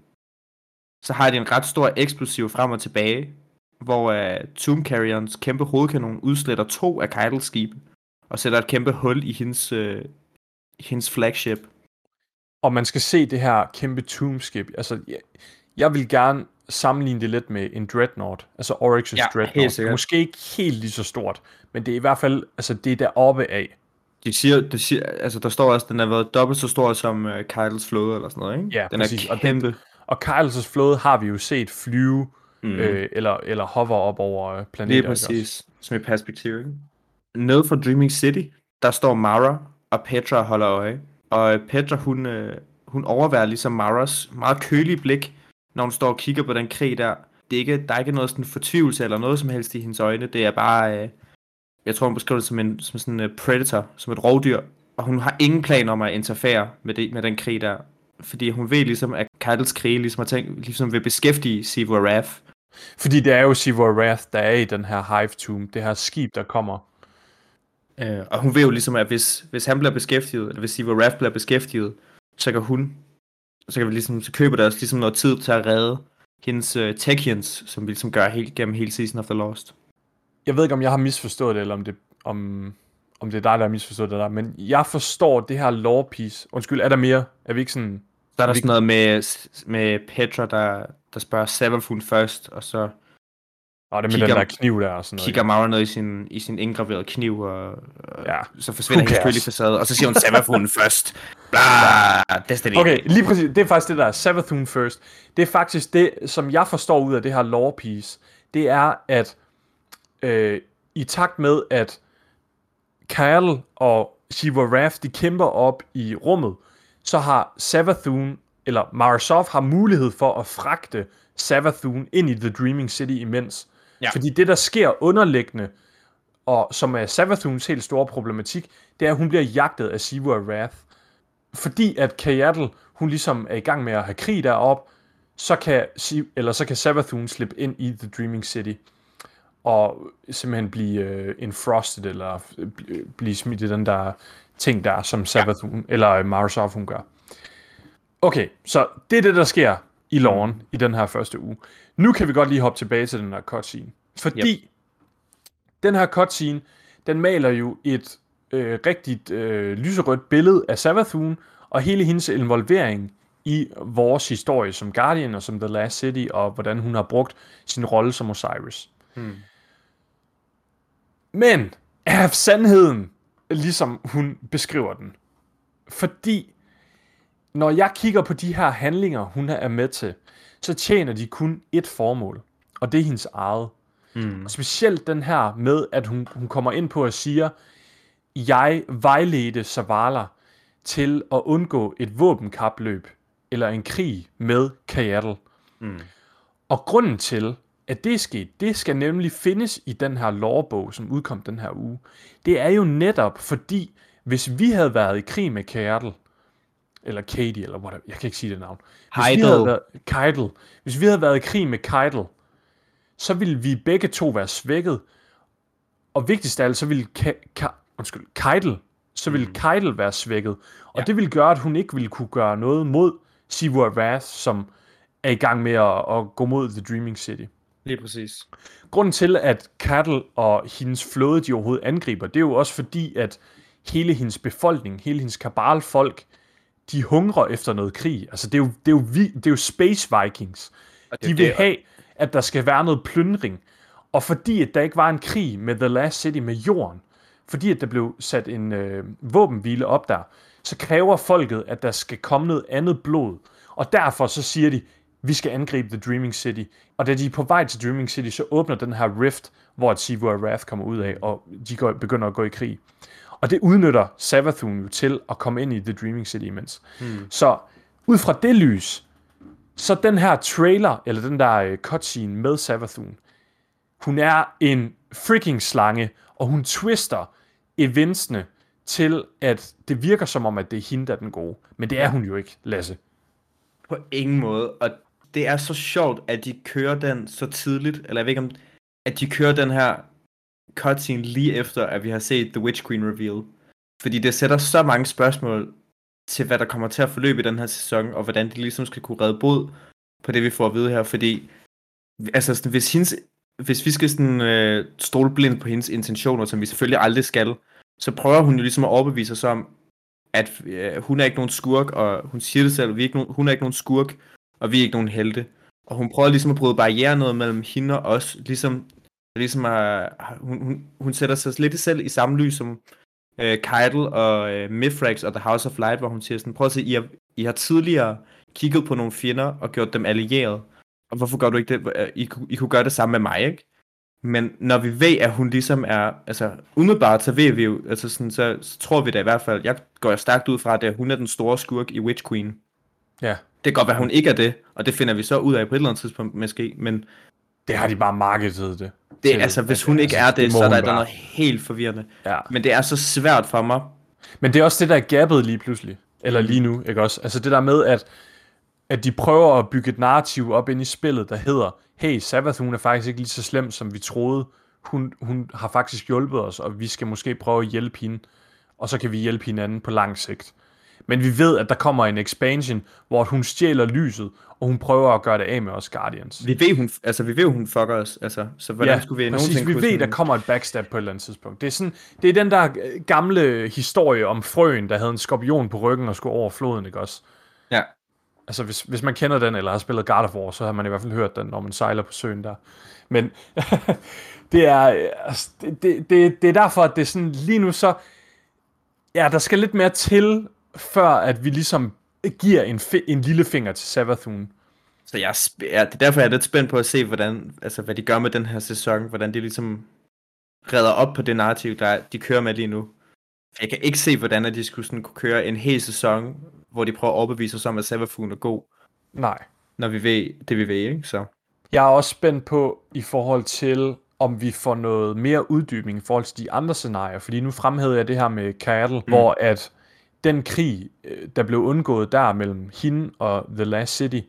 S2: Så har de en ret stor eksplosiv frem og tilbage, hvor uh, Tomb Carrierens kæmpe hovedkanon udsletter to af Keitels skibe, og sætter et kæmpe hul i hendes, øh, hendes flagship.
S1: Og man skal se det her kæmpe tombskib. Altså, jeg, jeg vil gerne sammenligne det lidt med en Dreadnought. Altså Oryx's
S2: Ja, helt
S1: Dreadnought.
S2: sikkert.
S1: Måske ikke helt lige så stort, men det er i hvert fald, altså det er deroppe af.
S2: De siger, de siger, altså der står også, at den har været dobbelt så stor som uh, Keitels flåde eller sådan noget, ikke?
S1: Ja,
S2: den
S1: præcis.
S2: er
S1: Og det-
S2: kæmpe.
S1: Og Kyles' flåde har vi jo set flyve,
S2: Mm.
S1: øh, eller, eller hover op over planeter. Ikke også?
S2: præcis, som et perspektiv, ikke? Nede fra Dreaming City, der står Mara og Petra og holder øje. Og Petra, hun, øh, hun overværer ligesom Maras meget kølige blik, når hun står og kigger på den krig der. Det er ikke, der er ikke noget sådan fortvivlelse eller noget som helst i hendes øjne. Det er bare, øh, jeg tror hun beskriver det som, en, som sådan en predator, som et rovdyr. Og hun har ingen planer om at interfere med, det, med den krig der. Fordi hun ved ligesom, at Keitels krige ligesom, har tænkt, ligesom vil beskæftige Sivu Wrath.
S1: Fordi det er jo Sivor Wrath, der er i den her Hive Tomb, det her skib, der kommer.
S2: Øh, og hun ved jo ligesom, at hvis, hvis han bliver beskæftiget, eller hvis Siva Raff bliver beskæftiget, så kan hun, så kan vi ligesom, så køber der også ligesom noget tid til at redde hendes uh, Techians, som vi ligesom gør helt gennem hele Season of the Lost.
S1: Jeg ved ikke, om jeg har misforstået det, eller om det, om, om det er dig, der har misforstået det der, men jeg forstår det her lore piece. Undskyld, er der mere? Er vi ikke sådan...
S2: Så er der
S1: Vi-
S2: sådan noget med, med Petra, der, der spørger Severfun først, og så
S1: Og det med
S2: Kigger-
S1: den der kniv der og sådan noget.
S2: kigger Mara ned i sin, i sin indgraverede kniv, og, og
S1: Ja.
S2: så forsvinder hendes kølige facade, og så siger hun Severfun først. Bla, Destiny.
S1: Okay, lige præcis. Det er faktisk det der, Savathun first. Det er faktisk det, som jeg forstår ud af det her lore piece. Det er, at øh, i takt med, at Kyle og Shiva Wrath, de kæmper op i rummet, så har Savathun, eller Marasov har mulighed for at fragte Savathun ind i The Dreaming City imens.
S2: Ja.
S1: Fordi det, der sker underliggende, og som er Savathuns helt store problematik, det er, at hun bliver jagtet af Shiva og Wrath. Fordi at Kayatl, hun ligesom er i gang med at have krig derop, så kan, eller så kan Savathun slippe ind i The Dreaming City og simpelthen blive øh, enfrosted, eller øh, bl- blive smidt i den der ting der, som Savathun, ja. eller øh, Marasov hun gør. Okay, så det er det, der sker i loven mm. i den her første uge. Nu kan vi godt lige hoppe tilbage til den her cutscene. Fordi yep. den her cutscene, den maler jo et øh, rigtigt øh, lyserødt billede af Savathun, og hele hendes involvering i vores historie som Guardian og som The Last City, og hvordan hun har brugt sin rolle som Osiris.
S2: Hmm.
S1: Men er sandheden, ligesom hun beskriver den? Fordi når jeg kigger på de her handlinger, hun er med til, så tjener de kun et formål, og det er hendes eget.
S2: Mm.
S1: Og specielt den her med, at hun, hun kommer ind på at sige, jeg vejledte Zavala til at undgå et våbenkapløb eller en krig med Kayatl.
S2: Mm.
S1: Og grunden til, at det er sket, det skal nemlig findes i den her lorebog, som udkom den her uge. Det er jo netop fordi, hvis vi havde været i krig med Kayatl, eller Katie, eller whatever, jeg kan ikke sige det navn. Hvis vi
S2: Heidel.
S1: havde været, Keidel. Hvis vi havde været i krig med Keidel, så ville vi begge to være svækket. Og vigtigst af alt, så ville Ka- Ka- undskyld, Keidel, så ville mm. Keidel være svækket. Og ja. det ville gøre, at hun ikke ville kunne gøre noget mod Sivur Wrath, som er i gang med at, at gå mod The Dreaming City.
S2: Lige præcis.
S1: Grunden til, at Cattle og hendes flåde, de overhovedet angriber, det er jo også fordi, at hele hendes befolkning, hele hendes kabalfolk, de hungrer efter noget krig. Altså, det er jo, det er jo, vi, det er jo Space Vikings.
S2: Og det
S1: De vil
S2: det,
S1: have, at der skal være noget plyndring. Og fordi, at der ikke var en krig med The Last City med jorden, fordi at der blev sat en øh, våbenhvile op der, så kræver folket, at der skal komme noget andet blod. Og derfor så siger de, vi skal angribe The Dreaming City. Og da de er på vej til Dreaming City, så åbner den her rift, hvor og Wrath kommer ud af, og de går, begynder at gå i krig. Og det udnytter Savathun jo til at komme ind i The Dreaming City imens. Hmm. Så ud fra det lys, så den her trailer, eller den der uh, cutscene med Savathun, hun er en freaking slange, og hun twister eventsene til, at det virker som om, at det er hende, der er den gode. Men det er hun jo ikke, Lasse.
S2: På ingen måde. Og det er så sjovt, at de kører den så tidligt, eller jeg ved ikke om, at de kører den her cutscene lige efter, at vi har set The Witch Queen reveal. Fordi det sætter så mange spørgsmål til, hvad der kommer til at forløbe i den her sæson, og hvordan de ligesom skal kunne redde bod på det, vi får at vide her. Fordi, altså, sådan, hvis, hendes, hvis vi skal sådan, øh, stole blindt på hendes intentioner, som vi selvfølgelig aldrig skal, så prøver hun jo ligesom at overbevise os om, at øh, hun er ikke nogen skurk, og hun siger det selv, vi er ikke nogen, hun er ikke nogen skurk, og vi er ikke nogen helte. Og hun prøver ligesom at bryde barrieren noget mellem hende og os, ligesom, ligesom at, hun, hun, hun sætter sig lidt selv i samme lys som øh, Keidel og øh, Mithrax og The House of Light, hvor hun siger sådan, prøv at se, I har, I har tidligere kigget på nogle fjender og gjort dem allierede, og hvorfor gør du ikke det? Øh, I, kunne- I kunne gøre det samme med mig, ikke? Men når vi ved, at hun ligesom er, altså umiddelbart, så ved vi jo, altså sådan, så, så tror vi da i hvert fald, jeg går stærkt ud fra, at er, hun er den store skurk i Witch Queen.
S1: Ja.
S2: Det kan godt være, hun ikke er det, og det finder vi så ud af på et eller andet tidspunkt måske, men
S1: Det har de bare markedet det.
S2: det,
S1: til,
S2: altså, hvis hun ikke er det,
S1: må
S2: så er der, der noget helt forvirrende.
S1: Ja.
S2: Men det er så svært for mig.
S1: Men det er også det, der er gappet lige pludselig. Eller lige nu, ikke også? Altså det der med, at, at de prøver at bygge et narrativ op ind i spillet, der hedder, hey, Sabbath, hun er faktisk ikke lige så slem, som vi troede. Hun, hun har faktisk hjulpet os, og vi skal måske prøve at hjælpe hende. Og så kan vi hjælpe hinanden på lang sigt. Men vi ved, at der kommer en expansion, hvor hun stjæler lyset, og hun prøver at gøre det af med os Guardians.
S2: Vi ved, hun, altså, vi ved, hun fucker os. Altså, så hvordan skulle vi
S1: præcis. Vi ved,
S2: sådan-
S1: der kommer et backstab på et eller andet tidspunkt. Det er, sådan, det er den der øh, gamle historie om frøen, der havde en skorpion på ryggen og skulle over floden, ikke også?
S2: Ja.
S1: Altså, hvis, hvis man kender den, eller har spillet God of War, så har man i hvert fald hørt den, når man sejler på søen der. Men [laughs] det er, øh, altså, det, det, det, det er derfor, at det er sådan, lige nu så, ja, der skal lidt mere til, før at vi ligesom giver en, en lille finger til Savathun.
S2: Så jeg, er ja, det er derfor, jeg er lidt spændt på at se, hvordan, altså, hvad de gør med den her sæson. Hvordan de ligesom redder op på det narrativ, der er- de kører med lige nu. For jeg kan ikke se, hvordan at de skulle sådan kunne køre en hel sæson, hvor de prøver at overbevise os om, at Savathun er god,
S1: Nej.
S2: når vi ved det, vi ved, ikke? Så.
S1: Jeg er også spændt på, i forhold til, om vi får noget mere uddybning i forhold til de andre scenarier. Fordi nu fremhævede jeg det her med Cattle, mm. hvor at den krig, øh, der blev undgået der mellem hende og The Last City,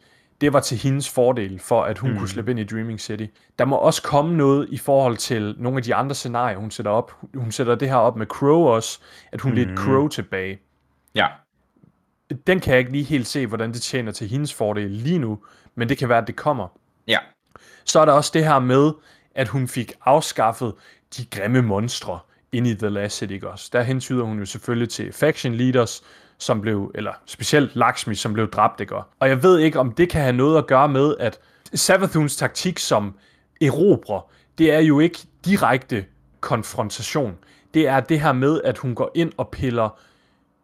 S1: det var til hendes fordel, for at hun mm. kunne slippe ind i Dreaming City. Der må også komme noget i forhold til nogle af de andre scenarier, hun sætter op. Hun sætter det her op med Crow også, at hun mm. lidt Crow tilbage.
S2: Ja.
S1: Den kan jeg ikke lige helt se, hvordan det tjener til hendes fordel lige nu, men det kan være, at det kommer.
S2: Ja.
S1: Så er der også det her med, at hun fik afskaffet de grimme monstre ind i The Last City ikke også. Der hentyder hun jo selvfølgelig til faction leaders, som blev, eller specielt Lakshmi, som blev dræbt, ikke? Og jeg ved ikke, om det kan have noget at gøre med, at Savathuns taktik som erobrer, det er jo ikke direkte konfrontation. Det er det her med, at hun går ind og piller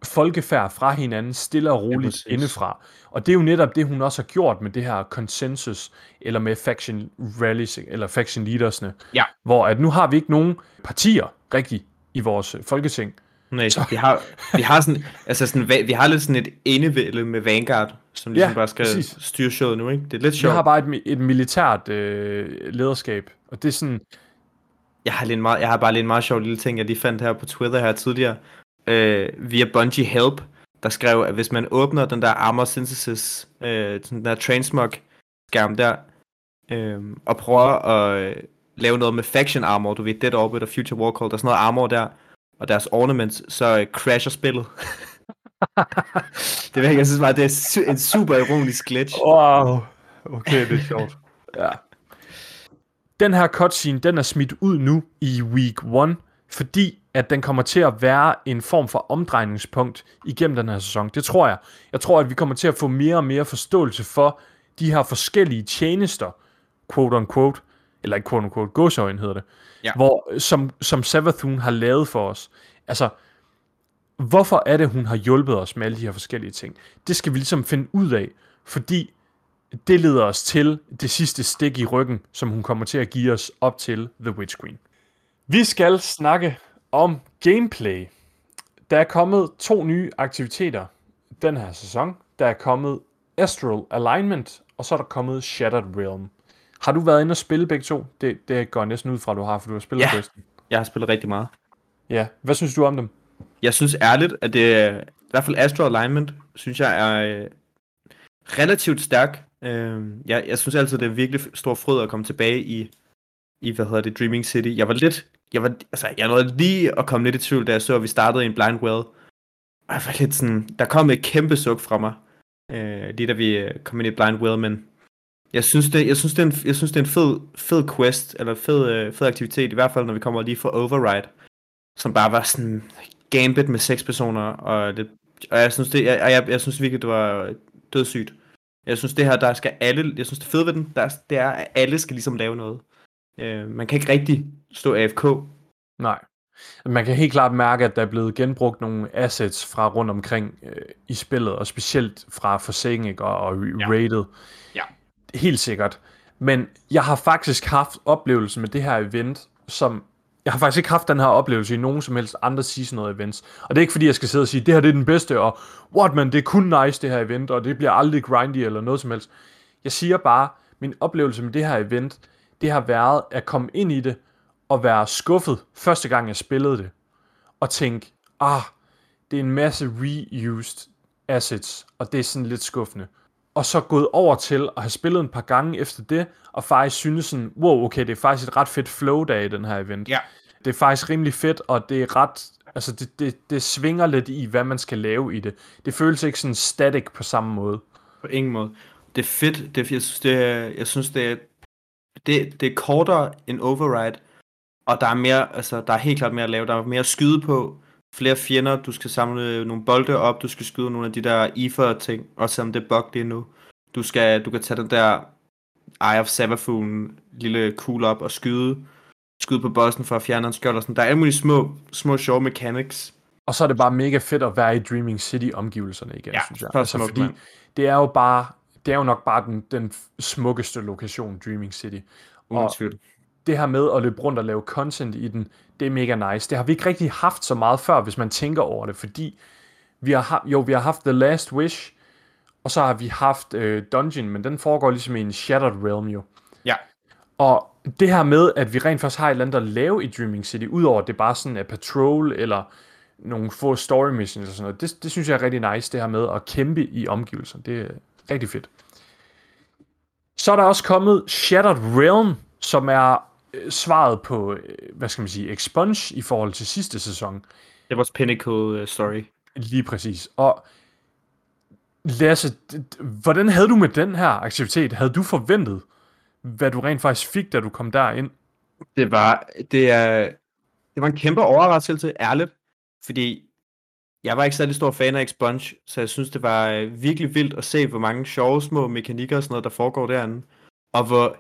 S1: folkefærd fra hinanden stille og roligt ja, indefra. Og det er jo netop det, hun også har gjort med det her consensus, eller med faction rallies, eller faction leadersne.
S2: Ja.
S1: Hvor at nu har vi ikke nogen partier rigtig i vores øh, folketing.
S2: Nej, så vi har, vi har sådan, altså sådan, vi har lidt sådan et enevælde med Vanguard, som ligesom
S1: Ja,
S2: bare skal
S1: præcis.
S2: styre showet nu, ikke? Det er lidt
S1: Vi
S2: sjovt.
S1: har bare et, et militært øh, lederskab, og det er sådan,
S2: Jeg har, lige en meget, jeg har bare lige en meget sjov lille ting, jeg lige fandt her på Twitter her tidligere. Øh, via Bungie Help, der skrev, at hvis man åbner den der Armor Synthesis, øh, den der Transmog skærm der, øh, og prøver at øh, lave noget med Faction Armor, du ved, Dead Orbit og Future Warcall, der er sådan noget armor der, og deres ornaments, så øh, crasher spillet. [laughs] det ved jeg jeg synes bare, det er su- en super ironisk glitch.
S1: wow, okay, det er sjovt. ja. Den her cutscene, den er smidt ud nu i week 1, fordi at den kommer til at være en form for omdrejningspunkt igennem den her sæson. Det tror jeg. Jeg tror, at vi kommer til at få mere og mere forståelse for de her forskellige tjenester, quote on quote, eller ikke quote on quote, gåsøjne hedder det,
S2: Ja.
S1: hvor, som, som Savathun har lavet for os. Altså, hvorfor er det, hun har hjulpet os med alle de her forskellige ting? Det skal vi ligesom finde ud af, fordi det leder os til det sidste stik i ryggen, som hun kommer til at give os op til The Witch Queen. Vi skal snakke om gameplay. Der er kommet to nye aktiviteter den her sæson. Der er kommet Astral Alignment, og så er der kommet Shattered Realm. Har du været inde og spille begge to? Det, det går næsten ud fra, du har, for du har spillet
S2: Ja. Jeg har spillet rigtig meget.
S1: Ja. Hvad synes du om dem?
S2: Jeg synes ærligt, at det er, i hvert fald Astro Alignment, synes jeg er øh, relativt stærk. Øh, jeg, jeg synes altid, det er virkelig stor fryd at komme tilbage i, i hvad hedder det, Dreaming City. Jeg var lidt, jeg var, altså, jeg nåede lige at komme lidt i tvivl, da jeg så, at vi startede i en blind well. Og jeg var lidt sådan, der kom et kæmpe suk fra mig, øh, lige da vi øh, kom ind i blind well, men jeg synes, det, jeg synes, det er en, jeg synes, det er en fed, fed quest, eller fed, øh, fed aktivitet, i hvert fald når vi kommer lige fra Override, som bare var sådan gambit med seks personer, og, det, og jeg synes det, jeg, jeg, jeg synes virkelig, det var dødssygt. Jeg synes det her, der skal alle, jeg synes det fede ved den, der, det er, at alle skal ligesom lave noget. Øh, man kan ikke rigtig stå AFK.
S1: Nej. Man kan helt klart mærke, at der er blevet genbrugt nogle assets fra rundt omkring øh, i spillet, og specielt fra Forsaken og, og
S2: Ja.
S1: Rated.
S2: Ja.
S1: Helt sikkert. Men jeg har faktisk haft oplevelsen med det her event, som... Jeg har faktisk ikke haft den her oplevelse i nogen som helst andre seasonal events. Og det er ikke fordi, jeg skal sidde og sige, det her det er den bedste, og what man, det er kun nice det her event, og det bliver aldrig grindy eller noget som helst. Jeg siger bare, min oplevelse med det her event, det har været at komme ind i det, og være skuffet første gang jeg spillede det, og tænke, ah, det er en masse reused assets, og det er sådan lidt skuffende. Og så gået over til at have spillet en par gange efter det, og faktisk synes sådan, wow, okay, det er faktisk et ret fedt flow dag i den her event.
S2: Ja.
S1: Det er faktisk rimelig fedt, og det er ret, altså det, det, det svinger lidt i, hvad man skal lave i det. Det føles ikke sådan static på samme måde.
S2: På ingen måde. Det er fedt. Det, jeg synes, det er, jeg synes, det er, det, det er kortere end Override, og der er mere, altså, der er helt klart mere at lave. Der er mere at skyde på. flere fjender, du skal samle nogle bolde op, du skal skyde nogle af de der Ether ting, også selvom det er bug lige nu. Du, skal, du kan tage den der Eye of Savathun lille kugle op og skyde, skyde på bossen for at fjerne en skjold og sådan. Der er alle mulige små, små sjove mechanics.
S1: Og så er det bare mega fedt at være i Dreaming City omgivelserne igen,
S2: Ja,
S1: synes jeg.
S2: så
S1: Altså, fordi
S2: mand.
S1: det er jo bare, det er jo nok bare den, den smukkeste lokation, Dreaming City.
S2: Uden
S1: Og
S2: tvivl.
S1: det her med at løbe rundt og lave content i den, det er mega nice. Det har vi ikke rigtig haft så meget før, hvis man tænker over det, fordi vi har, ha- jo, vi har haft The Last Wish, og så har vi haft øh, Dungeon, men den foregår ligesom i en Shattered Realm jo.
S2: Ja.
S1: Og det her med, at vi rent faktisk har et eller andet at lave i Dreaming City, udover at det bare sådan er patrol, eller nogle få story missions og sådan noget, det, det synes jeg er rigtig nice, det her med at kæmpe i omgivelser. Det rigtig fedt. Så er der også kommet Shattered Realm, som er øh, svaret på, øh, hvad skal man sige, Expunge i forhold til sidste sæson.
S2: Det vores pinnacle uh, story.
S1: Lige præcis. Og Lasse, d- d- hvordan havde du med den her aktivitet? Havde du forventet, hvad du rent faktisk fik, da du kom derind?
S2: Det var, det er, det var en kæmpe overraskelse, ærligt. Fordi jeg var ikke særlig stor fan af Expunge, så jeg synes, det var øh, virkelig vildt at se, hvor mange sjove små mekanikker og sådan noget, der foregår derinde. Og hvor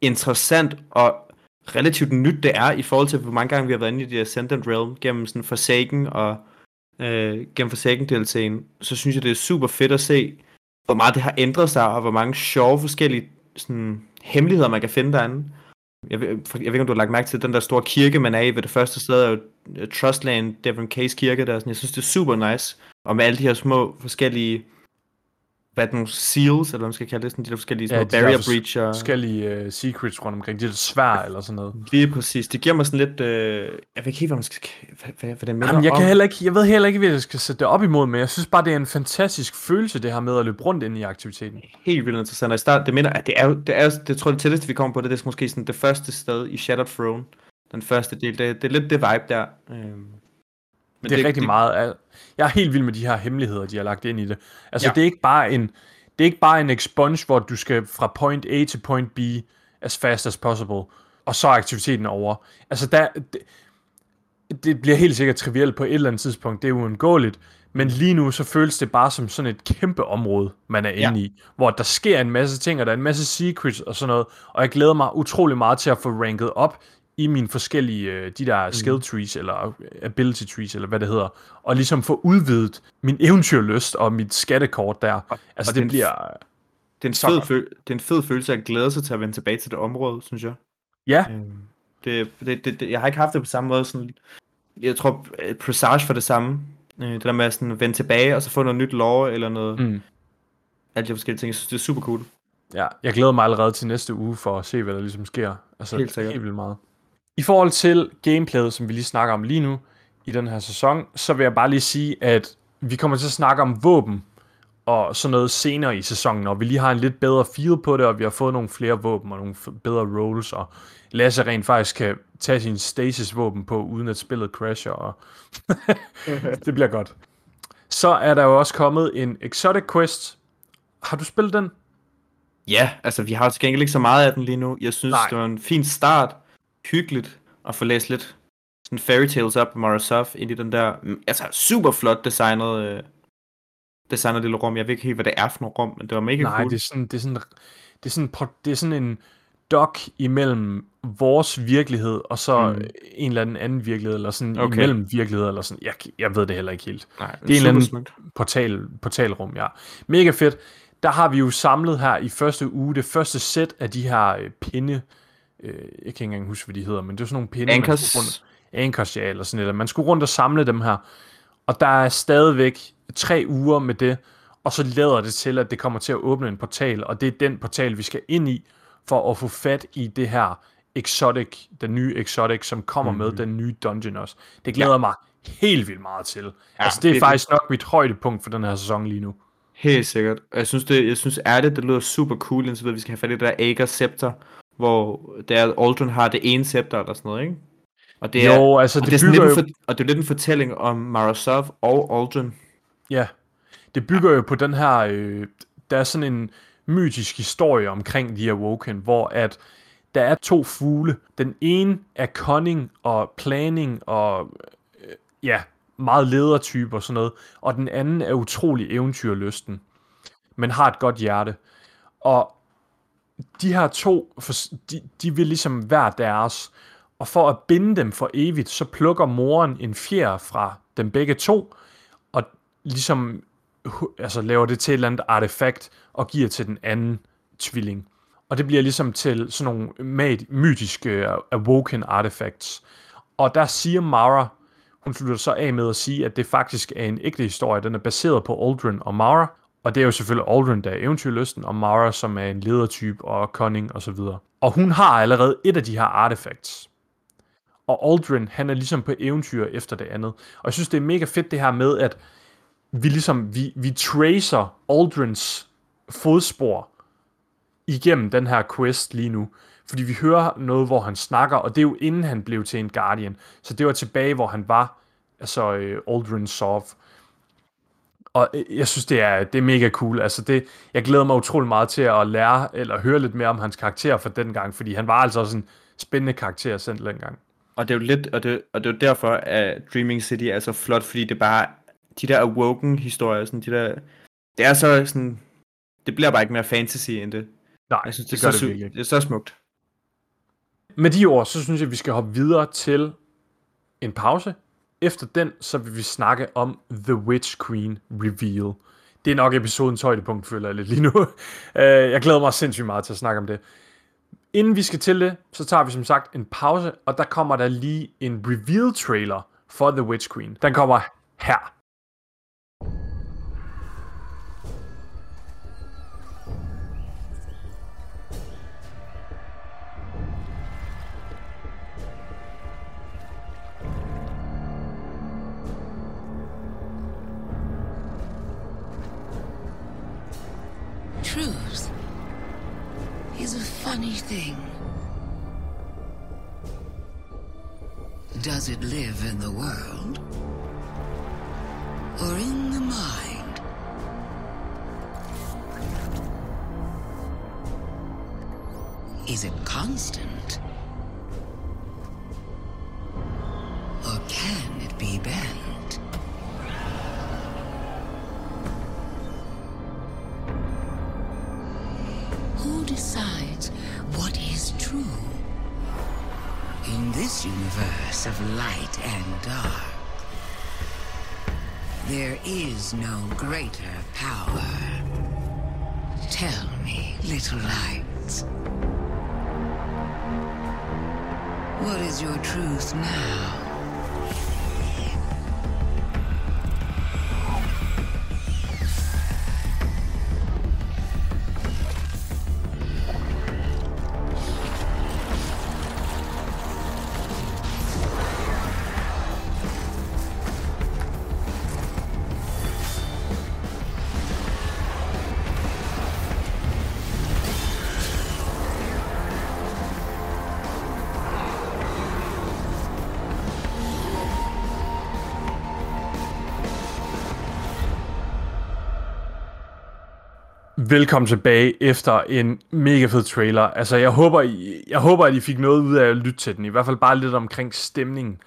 S2: interessant og relativt nyt det er, i forhold til, hvor mange gange vi har været inde i The Ascendant Realm, gennem sådan Forsaken og øh, gennem Forsaken DLC'en, så synes jeg, det er super fedt at se, hvor meget det har ændret sig, og hvor mange sjove forskellige sådan, hemmeligheder, man kan finde derinde. Jeg ved, jeg ved ikke, om du har lagt mærke til den der store kirke, man er i ved det første sted, er jo øh, Trustland Devon Case kirke der. Sådan. Jeg synes, det er super nice. Og med alle de her små forskellige, hvad er det, nogle seals, eller hvad man skal kalde det, sådan de der forskellige
S1: Ja,
S2: ja,
S1: de der
S2: barrier breacher.
S1: Forskellige uh, secrets rundt omkring. Det er svær eller sådan noget.
S2: Lige præcis. Det giver mig sådan lidt, øh, jeg ved ikke helt, hvad man skal, hvad, hvad, hvad det minder
S1: Jamen, jeg,
S2: om.
S1: kan heller ikke, jeg ved heller ikke, hvad jeg skal sætte det op imod, men jeg synes bare, det er en fantastisk følelse, det her med at løbe rundt ind i aktiviteten.
S2: helt vildt interessant. Og i start, det minder, at det er det er, det tror jeg, det tætteste, vi kommer på det, det er måske sådan det første sted i Shattered Throne. Den første del, det, det er lidt det vibe der. Øhm, men
S1: det er det, rigtig det, meget. Jeg er helt vild med de her hemmeligheder, de har lagt ind i det. Altså, ja.
S2: Ja.
S1: det er ikke bare en det er ikke bare en expunge, hvor du skal fra point A til point B as fast as possible, og så er aktiviteten over. Altså, der, det, det bliver helt sikkert trivielt på et eller andet tidspunkt, det er uundgåeligt, men lige nu så føles det bare som sådan et kæmpe område, man er
S2: Ja.
S1: inde i, hvor der sker en masse ting, og der er en masse secrets og sådan noget, og jeg glæder mig utrolig meget til at få ranket op i mine forskellige, øh, de der skill trees, eller ability trees, eller hvad det hedder, og ligesom få udvidet min eventyrlyst og mit skattekort der. Altså
S2: og
S1: det
S2: den-
S1: bliver,
S2: Det er, en
S1: Så
S2: fed føl- det er en fed følelse at glæde sig til at vende tilbage til det område, synes jeg.
S1: ja,
S2: Øhm, det, det, det, det, jeg har ikke haft det på samme måde. Sådan, jeg tror, øh, Presage for det samme. Øh, det der med at sådan vende tilbage, og så få noget nyt lore, eller noget.
S1: Mm.
S2: Alle de forskellige ting. Jeg synes, det er super cool.
S1: ja, jeg glæder mig allerede til næste uge for at se, hvad der ligesom sker. Altså
S2: Helt sikkert.
S1: helt vildt meget. I forhold til gameplayet, som vi lige snakker om lige nu, i den her sæson, så vil jeg bare lige sige, at vi kommer til at snakke om våben og sådan noget senere i sæsonen, og vi lige har en lidt bedre feel på det, og vi har fået nogle flere våben og nogle bedre rolls, og Lasse rent faktisk kan tage sin stasis-våben på, uden at spillet crasher, og [laughs] det bliver godt. Så er der jo også kommet en Exotic Quest. Har du spillet den?
S2: Ja, altså vi har til gengæld ikke så meget af den lige nu. Jeg synes.
S1: Nej.
S2: det var en fin start. Hyggeligt at få læst lidt sådan fairy tales op på Morozov ind i den der, mm, altså super flot designet, øh, designet lille rum. Jeg ved ikke helt, hvad det er for nogle rum, men det var mega
S1: Nej,
S2: cool.
S1: det er sådan, det er sådan, det er sådan, det er sådan en dok imellem vores virkelighed og så
S2: Mm.
S1: en eller anden anden virkelighed, eller sådan okay. Imellem virkelighed, eller sådan, jeg, jeg ved det heller ikke helt.
S2: Nej,
S1: det er en eller anden-
S2: smukt.
S1: Portal, portalrum, ja. Mega fedt. Der har vi jo samlet her i første uge det første sæt af de her øh, pinde, øh, jeg kan ikke engang huske, hvad de hedder, men det er sådan nogle pinde,
S2: Anchors.
S1: rundt, Anchors, ja, eller sådan noget. Man skulle rundt og samle dem her. Og der er stadigvæk tre uger med det, og så lader det til, at det kommer til at åbne en portal, og det er den portal, vi skal ind i, for at få fat i det her Exotic, den nye Exotic, som kommer mm-hmm. med den nye dungeon også. Det glæder ja. mig helt vildt meget til. Ja, altså, det er
S2: virkelig.
S1: faktisk nok mit højdepunkt for den her sæson lige nu.
S2: Helt sikkert. Og Jeg synes, det, jeg synes ærligt, det lyder super cool, indtil vi skal have fat i det der Ager scepter, hvor det er, at Aldrin har det ene scepter eller sådan noget, ikke? Og det er,
S1: jo, altså
S2: og
S1: det,
S2: det, er lidt
S1: jo,
S2: en for, og det er lidt en fortælling om Marasov og Aldrin.
S1: ja, det bygger jo på den her, øh, der er sådan en mytisk historie omkring The Awoken, hvor at der er to fugle. Den ene er cunning og planning og øh, ja, meget ledertype og sådan noget, og den anden er utrolig eventyrlysten, men har et godt hjerte. Og de her to, for- de, de vil ligesom hver deres, og for at binde dem for evigt, så plukker moren en fjer fra dem begge to, og ligesom altså laver det til et eller andet artefakt, og giver til den anden tvilling. Og det bliver ligesom til sådan nogle mytiske øh, awoken artifacts. Og der siger Mara, hun slutter så af med at sige, at det faktisk er en ægte historie. Den er baseret på Aldrin og Mara. Og det er jo selvfølgelig Aldrin, der er eventyrlysten, og Mara, som er en ledertype og cunning og så videre. Og hun har allerede et af de her artifacts. Og Aldrin, han er ligesom på eventyr efter det andet. Og jeg synes, det er mega fedt det her med, at vi ligesom, vi, vi tracer Aldrins fodspor igennem den her quest lige nu. Fordi vi hører noget, hvor han snakker, og det er jo inden han blev til en Guardian. Så det var tilbage, hvor han var, altså øh, Aldrin Sov. Og øh, jeg synes, det er, det er mega cool. Altså det, jeg glæder mig utrolig meget til at lære, eller høre lidt mere om hans karakter for den gang, fordi han var altså også en spændende karakter selv dengang.
S2: Og det er jo lidt, og det, og det er jo derfor, at Dreaming City er så flot, fordi det bare, de der awoken historier, sådan de der, det er så sådan, det bliver bare ikke mere fantasy end det.
S1: Nej,
S2: Jeg synes,
S1: det,
S2: det,
S1: gør
S2: er
S1: det
S2: så,
S1: virkelig
S2: det er så smukt.
S1: Med de ord, så synes jeg, vi skal hoppe videre til en pause. Efter den, så vil vi snakke om The Witch Queen Reveal. Det er nok episodens højdepunkt, føler jeg lidt lige nu. [laughs] Øh, jeg glæder mig sindssygt meget til at snakke om det. Inden vi skal til det, så tager vi som sagt en pause, og der kommer der lige en reveal-trailer for The Witch Queen. Den kommer her.
S5: Does it live in the world? Or in the mind? Is it constant? Or can it be bent? Universe of light and dark, there is no greater power. Tell me, little lights. What is your truth now?
S1: Velkommen tilbage efter en mega fed trailer. Altså, jeg håber, I, jeg håber, at I fik noget ud af at lytte til den. I hvert fald bare lidt omkring stemningen.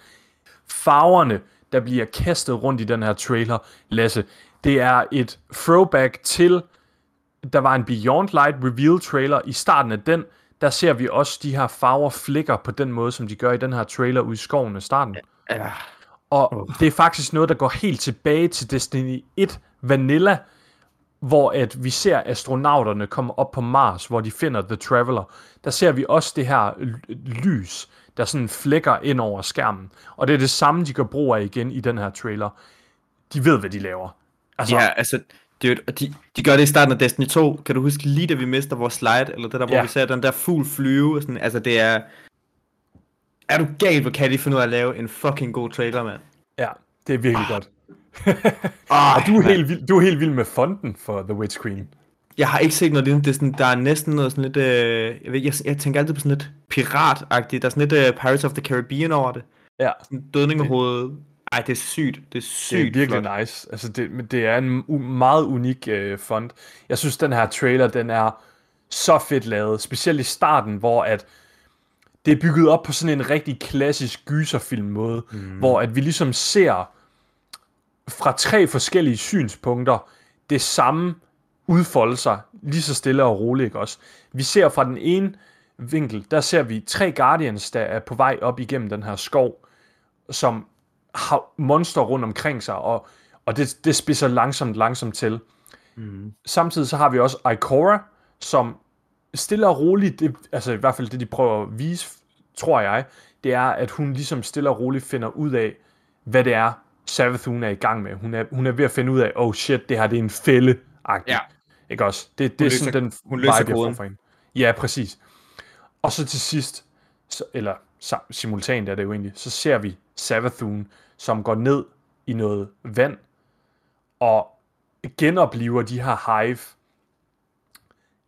S1: Farverne, der bliver kastet rundt i den her trailer, Lasse, det er et throwback til, der var en Beyond Light reveal trailer. I starten af den, der ser vi også de her farver flikker på den måde, som de gør i den her trailer ude i skoven i starten.
S2: Ja.
S1: Og det er faktisk noget, der går helt tilbage til Destiny 1 Vanilla, hvor at vi ser astronauterne komme op på Mars, hvor de finder The Traveler. Der ser vi også det her lys, der sådan flækker ind over skærmen. Og det er det samme, de gør brug af igen i den her trailer. De ved, hvad de laver. Altså,
S2: Ja, altså, det er de, de gør det i starten af Destiny 2. Kan du huske lige da vi mister vores slide, eller det der, hvor
S1: Ja.
S2: vi ser den der fugl flyve, sådan, altså det er... Er du galt, hvor kan de finde ud af at lave en fucking god trailer, mand?
S1: ja det er virkelig godt. [laughs]
S2: Oh,
S1: Og du er, helt vild, du er helt vild med fonten for The Witch Queen.
S2: Jeg har ikke set noget lignende. Det er sådan, der er næsten noget sådan lidt... Øh, jeg, ved, jeg, jeg tænker altid på sådan lidt piratagtigt. Der er sådan lidt uh, Pirates of the Caribbean over det.
S1: Ja,
S2: Sådan dødning med hovedet. Ej, det er sygt. Det er sygt
S1: det er virkelig
S2: flot.
S1: nice. Altså, det, men det er en u- meget unik øh, font. Jeg synes, den her trailer, den er så fedt lavet. Specielt i starten, hvor at det er bygget op på sådan en rigtig klassisk gyserfilm måde, mm. hvor at vi ligesom ser fra tre forskellige synspunkter det samme udfolde sig lige så stille og roligt, ikke også? Vi ser fra den ene vinkel, der ser vi tre Guardians, der er på vej op igennem den her skov, som har monster rundt omkring sig, og, og det, det spidser langsomt, langsomt til. Mm. Samtidig så har vi også Ikora, som stille og roligt, det, altså i hvert fald det, de prøver at vise, tror jeg, det er, at hun ligesom stille og roligt finder ud af, hvad det er, Savathun er i gang med. Hun er, hun er ved at finde ud af, oh shit, det her det er en fælde -agtigt.
S2: Ja.
S1: Ikke også? Det, det er
S2: løser-
S1: sådan den
S2: hun løser
S1: vibe, jeg får
S2: koden.
S1: hende. Ja, præcis. Og så til sidst, så, eller simultant er det jo egentlig, så ser vi Savathun, som går ned i noget vand, og genoplever de her hive.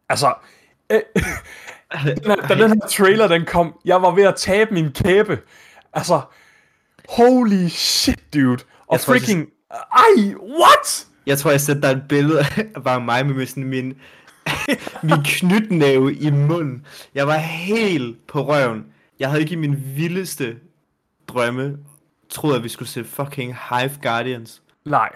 S1: Altså, [laughs] øh, da den her trailer den kom, jeg var ved at tabe min kæbe. Altså, holy shit, dude. Og
S2: Jeg tror, jeg
S1: freaking, ej, what?
S2: Jeg tror, jeg sætter dig et billede af bare mig med sådan min, [laughs] min knytnæve i munden. Jeg var helt på røven. Jeg havde ikke i min vildeste drømme troet, at vi skulle se fucking Hive Guardians.
S1: Nej.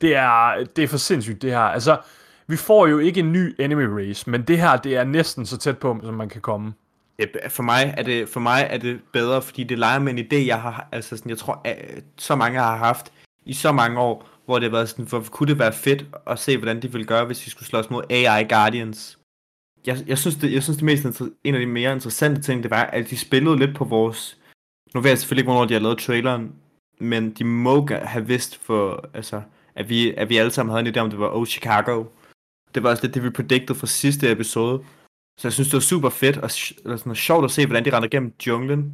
S1: Det er, det er for sindssygt, det her. Altså, vi får jo ikke en ny enemy race, men det her, det er næsten så tæt på, som man kan komme.
S2: Det, for, mig er det, for mig er det bedre, fordi det leger med en idé, jeg har, altså sådan, jeg tror, at øh, så mange har haft i så mange år, hvor det har været sådan, hvor kunne det være fedt at se, hvordan de ville gøre, hvis vi skulle slås mod AI Guardians. Jeg, jeg synes, det, jeg synes det mest, en af de mere interessante ting, det var, at de spillede lidt på vores, nu ved jeg selvfølgelig ikke, hvornår de har lavet traileren, men de må have vidst for, altså, at vi, at vi alle sammen havde en idé om, det var Oh Chicago. Det var også lidt det, vi predicted fra sidste episode. Så jeg synes, det var super fedt og, eller sådan, sjovt at se, hvordan de render gennem junglen.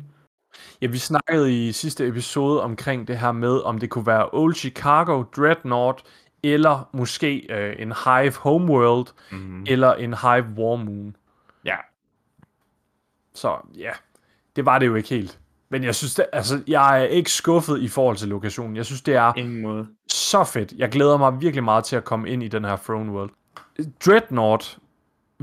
S1: Ja, vi snakkede i sidste episode omkring det her med, om det kunne være Old Chicago, Dreadnought, eller måske øh, en Hive Homeworld, mm. eller en Hive War Moon.
S2: Ja.
S1: Så ja, det var det jo ikke helt. Men jeg synes, det, altså, jeg er ikke skuffet i forhold til lokationen. Jeg synes, det er
S2: Ingen måde.
S1: så fedt. Jeg glæder mig virkelig meget til at komme ind i den her Throne World. Dreadnought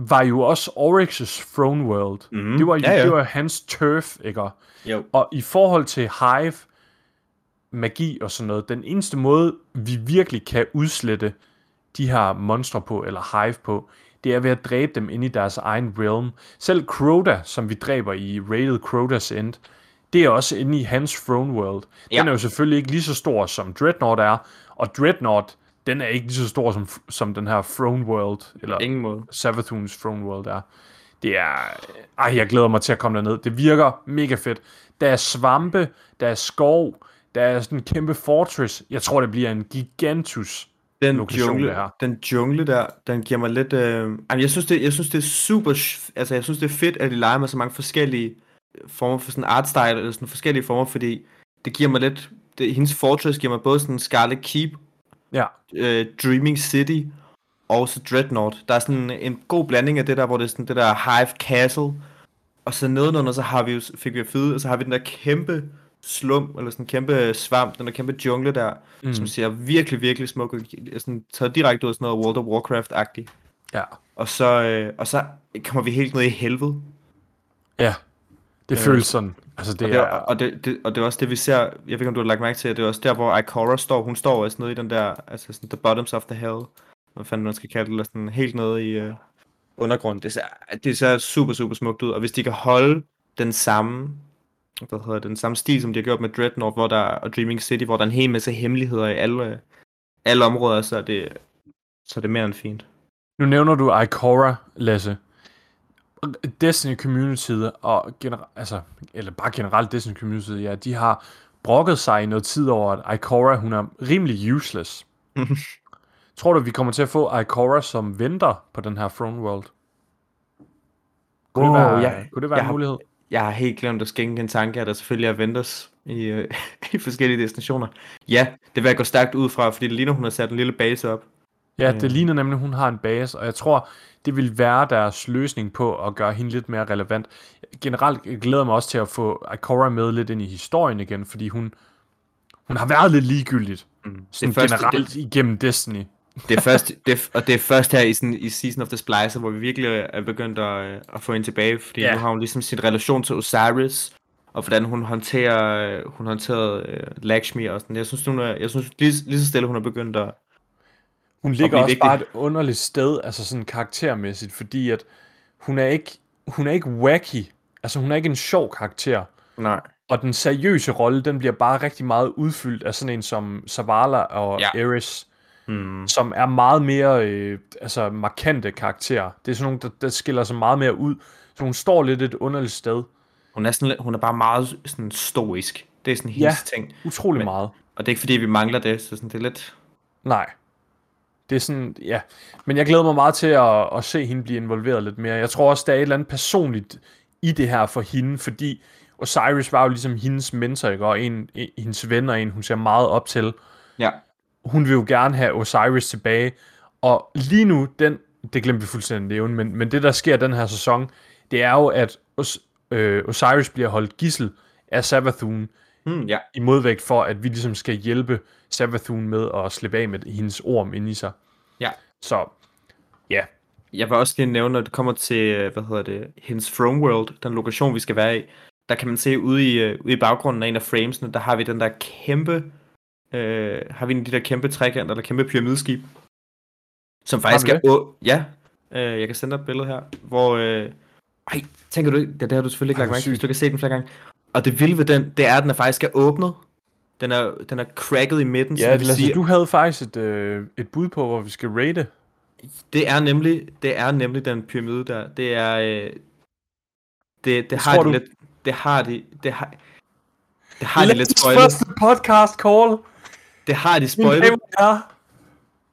S1: var jo også Oryx's Throne World.
S2: Mhm.
S1: Det, var, jo-
S2: Ja, ja.
S1: det var hans turf, ikke?
S2: Jo.
S1: Og i forhold til Hive, magi og sådan noget, den eneste måde, vi virkelig kan udslette de her monstre på, eller Hive på, det er ved at dræbe dem ind i deres egen realm. Selv Crota, som vi dræber i Rated Crota's End, det er også inde i hans Throne World. Den
S2: Ja.
S1: er jo selvfølgelig ikke lige så stor, som Dreadnought er, og Dreadnought, den er ikke lige så stor, som, som den her Throne World, eller
S2: Ingen måde.
S1: Savathuns Throne World er. Det er... Ej, jeg glæder mig til at komme derned. Det virker mega fedt. Der er svampe, der er skov, der er sådan en kæmpe fortress. Jeg tror, det bliver en gigantus.
S2: Den
S1: lokation,
S2: jungle,
S1: her.
S2: den jungle der, den giver mig lidt... Øh... Jamen, jeg synes, det, jeg synes, det er super... Altså, jeg synes, det er fedt, at de leger med så mange forskellige former for sådan art style, eller sådan forskellige former, fordi det giver mig lidt... Det, hendes fortress giver mig både sådan Scarlet Keep,
S1: Ja,
S2: øh, Dreaming City, og så Dreadnought. Der er sådan en god blanding af det der, hvor det er sådan det der Hive Castle, og så nedenunder, så har vi jo, fik vi at vide, og så har vi den der kæmpe slum, eller sådan en kæmpe svamp, den der kæmpe jungle der, mm. som ser virkelig, virkelig smuk ud. Sådan, taget direkte ud af sådan noget World of Warcraft-agtigt.
S1: ja,
S2: Og så, øh, og så kommer vi helt ned i helvede.
S1: ja. Det
S2: Øh,
S1: føles sådan. Altså, det
S2: Og det,
S1: er...
S2: og, det, det, og det er også det, vi ser, jeg ved ikke, om du har lagt mærke til, at det er også der, hvor Ikora står. Hun står også nede i den der, altså sådan, the bottoms of the hell. Hvad fanden man skal kalde det, eller sådan helt nede i øh, undergrunden. Det ser, det ser super, super smukt ud. Og hvis de kan holde den samme, hvad hedder det, den samme stil, som de har gjort med Dreadnought, hvor der, og Dreaming City, hvor der er en hel masse hemmeligheder i alle, alle områder, så er det, så er det mere end fint.
S1: Nu nævner du Ikora, Lasse. Destiny Community og generelt, altså, eller bare generelt Destiny Community, ja, de har brokket sig i noget tid over, at Ikora, hun er rimelig useless. [laughs] Tror du, vi kommer til at få Ikora som venter på den her Throne World? Kunne det
S2: Wow,
S1: være,
S2: ja.
S1: kunne det være
S2: Jeg
S1: en
S2: har-
S1: mulighed?
S2: Jeg har helt glemt at skænke en tanke, at der selvfølgelig er Vendors i, øh, [laughs] i forskellige destinationer. Ja, det vil jeg gå stærkt ud fra, fordi det ligner, hun har sat en lille base op.
S1: Ja, det ligner nemlig, hun har en base, og jeg tror, det vil være deres løsning på at gøre hende lidt mere relevant. Generelt glæder jeg mig også til at få Ikora med lidt ind i historien igen, fordi hun, hun har været lidt ligegyldigt. Mm. Sådan
S2: første-
S1: generelt det... igennem Destiny.
S2: Det er først, [laughs] det og det er først her i, sådan, i Season of the Splicer, hvor vi virkelig er begyndt at, øh, at få hende tilbage, fordi
S1: Ja.
S2: nu har hun ligesom sin relation til Osiris, og hvordan hun håndterer, hun håndterede øh, Lakshmi og sådan. Jeg synes, hun er, jeg synes lige, lige så stille, hun er begyndt at...
S1: Hun ligger
S2: blive
S1: også
S2: vigtig.
S1: bare et underligt sted, altså sådan karaktermæssigt, fordi at hun er ikke, hun er ikke wacky. Altså hun er ikke en sjov karakter.
S2: Nej.
S1: Og den seriøse rolle, den bliver bare rigtig meget udfyldt af sådan en som Zavala og
S2: Ja.
S1: Eris,
S2: Hmm.
S1: som er meget mere øh, altså markante karakterer. Det er sådan nogle, der, der skiller sig meget mere ud. Så hun står lidt et underligt sted.
S2: Hun er, sådan, hun er bare meget sådan stoisk. Det er sådan hendes
S1: Ja.
S2: ting.
S1: Utrolig
S2: Men-
S1: meget.
S2: Og det er ikke fordi, vi mangler det, så sådan, det er lidt...
S1: Nej. Det er sådan, ja. Men jeg glæder mig meget til at, at se hende blive involveret lidt mere. Jeg tror også, der er et eller andet personligt i det her for hende, fordi Osiris var jo ligesom hendes mentor, ikke? og en, en, hendes ven, og en, hun ser meget op til.
S2: Ja.
S1: Hun vil jo gerne have Osiris tilbage, og lige nu, den, det glemte vi fuldstændig nævne, men, men det, der sker den her sæson, det er jo, at Os, øh, Osiris bliver holdt gissel af Savathun,
S2: Hmm, ja.
S1: i modvægt for, at vi ligesom skal hjælpe Savathun med at slippe af med hendes orm inde i sig.
S2: Ja.
S1: Så, ja.
S2: Jeg vil også lige nævne, når det kommer til, øh, hvad hedder det, hendes Throne World, den lokation, vi skal være i, der kan man se ude i, øh, ude i baggrunden af en af framesene, der har vi den der kæmpe, øh, har vi en af de der kæmpe trekanter, eller kæmpe pyramideskib, som faktisk er, å- ja, øh, jeg kan sende dig et billede her, hvor, øh, ej, tænker du det, det har du selvfølgelig ikke lagt mærke til, hvis du kan se den flere gange, og det vilde ved den, det er, at den er faktisk er åbnet, den er, den er cracket i midten,
S1: Ja, Lasse,
S2: sige,
S1: du havde faktisk et, øh, et bud på, hvor vi skal rate.
S2: Det er nemlig, det er nemlig den pyramide der. Det er, øh, det, det har
S1: tror
S2: de
S1: du?
S2: lidt, det har de, det har, det har de lidt
S1: Let's
S2: spoilet.
S1: første podcast call.
S2: Det har de spoilet.
S1: damer og herrer.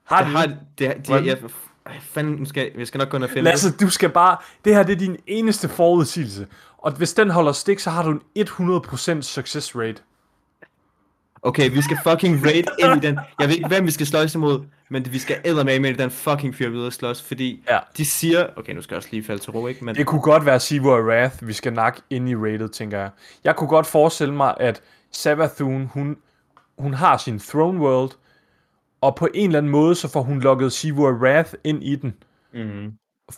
S1: Har
S2: Det
S1: de
S2: har de, det, de,
S1: Hvordan?
S2: jeg, ej, fanden, nu skal, jeg skal nok gå ind og finde
S1: Lasse, du skal bare... Det her det er din eneste forudsigelse. Og hvis den holder stik, så har du en 100% success rate.
S2: Okay, vi skal fucking raid ind i den. Jeg ved ikke, hvem vi skal slås imod, men vi skal eddermame med i den fucking pyramide og slås, fordi
S1: Ja.
S2: de siger... Okay, nu skal jeg også lige falde til ro, ikke? Men
S1: Det kunne godt være Sivu og Wrath, vi skal nakke ind i rated, tænker jeg. Jeg kunne godt forestille mig, at Savathun, hun, hun har sin Throne World, og på en eller anden måde, så får hun lukket Sivu og Wrath ind i den,
S2: mm,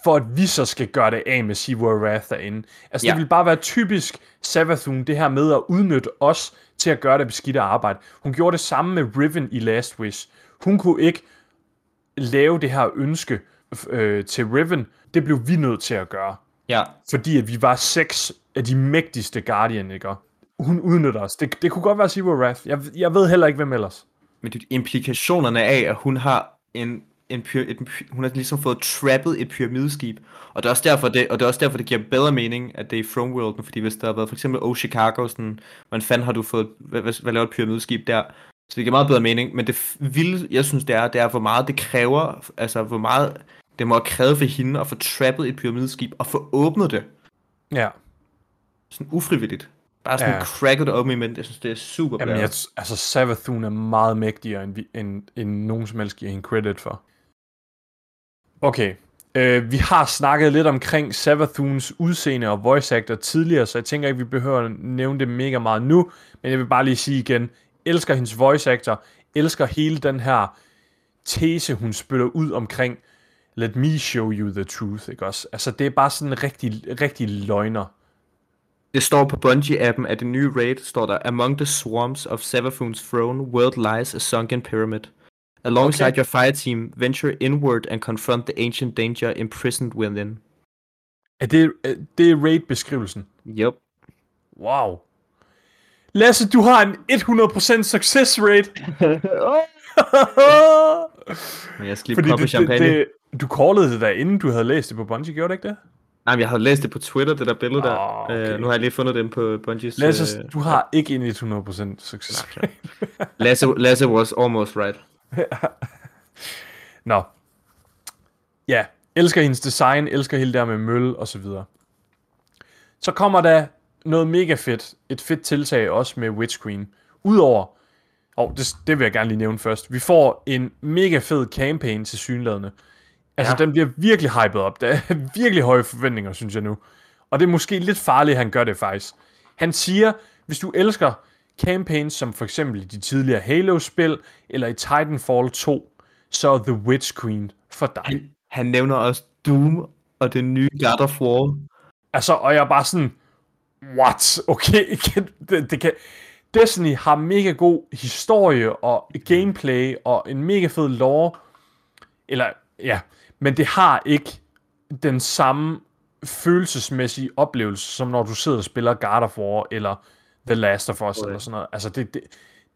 S1: for at vi så skal gøre det af med Sivu og Wrath derinde. Altså,
S2: Ja.
S1: det vil bare være typisk Savathun, det her med at udnytte os til at gøre det beskidte arbejde. Hun gjorde det samme med Riven i Last Wish. Hun kunne ikke lave det her ønske øh, til Riven. Det blev vi nødt til at gøre
S2: ja,
S1: fordi at vi var seks af de mægtigste Guardian, ikke? Hun udnytter os. Det, det kunne godt være Zero Wrath. Jeg, jeg ved heller ikke, hvem ellers.
S2: men det, implikationerne af, at hun har en, en, pyr, et, hun har ligesom fået trappet et pyramideskib, og det er også derfor, det, og det er også derfor, det giver bedre mening, at det er i World, fordi hvis der har været for eksempel O Chicago, sådan, hvordan fanden har du fået, hvad, hvad, hvad laver et pyramideskib der? Så det giver meget bedre mening, men det vilde, jeg synes, det er, det er, hvor meget det kræver, altså hvor meget det må have krævet for hende at få trappet et pyramideskib, og få åbnet det,
S1: Ja.
S2: sådan ufrivilligt. Bare sådan
S1: Ja.
S2: cracket det åbent, men jeg synes, det er super
S1: Jamen, jeg, altså, Savathun er meget mægtigere, end, vi, end, end nogen som helst giver hende credit for. Okay. Øh, vi har snakket lidt omkring Savathuns udseende og voice actor tidligere, så jeg tænker ikke, vi behøver at nævne det mega meget nu, men jeg vil bare lige sige igen, elsker hendes voice actor, elsker hele den her tese, hun spytter ud omkring, let me show you the truth, ikke også? Altså, det er bare sådan en rigtig, rigtig løgner.
S2: Det står på Bungie-appen, at det nye raid står der, Among the swarms of Savathun's throne, world lies a sunken pyramid. Alongside
S1: Okay.
S2: your fire team, venture inward and confront the ancient danger imprisoned within.
S1: Er det, er- det er raid-beskrivelsen?
S2: Yep.
S1: Wow. Lasse, du har en 100% success rate.
S2: Men [laughs] jeg skal lige
S1: Fordi
S2: poppe
S1: det,
S2: champagne.
S1: det, det, du callede det der, inden du havde læst det på Bungie, gjorde du ikke det?
S2: Nej, men jeg havde læst det på Twitter, det der billede der.
S1: Åh, okay.
S2: Øh, nu har jeg lige fundet den på Bungies...
S1: Lasse,
S2: øh,
S1: du har ikke en 100% success rate.
S2: Lasse, Lasse was almost right. [laughs]
S1: Nå. Ja, elsker hendes design, elsker hele der med møl og så videre. Så kommer der noget mega fedt, et fedt tiltag også med Witch Queen. Udover, og det, det vil jeg gerne lige nævne først, vi får en mega fed campaign til synlædende. Altså. Ja. den bliver virkelig hyped op. Der er [laughs] virkelig høje forventninger, synes jeg nu. Og det er måske lidt farligt, at han gør det faktisk. Han siger, hvis du elsker campaigns som for eksempel i de tidligere Halo-spil, eller i Titanfall 2, så er The Witch Queen for dig.
S2: Han, han nævner også Doom og det nye God of War.
S1: Altså, og jeg er bare sådan, what? [laughs] Okay, det, det kan... Destiny har mega god historie og gameplay og en mega fed lore. Eller, ja, men det har ikke den samme følelsesmæssige oplevelse, som når du sidder og spiller God of War, eller The Last of Us,
S2: Okay.
S1: eller sådan noget. Altså, det, det,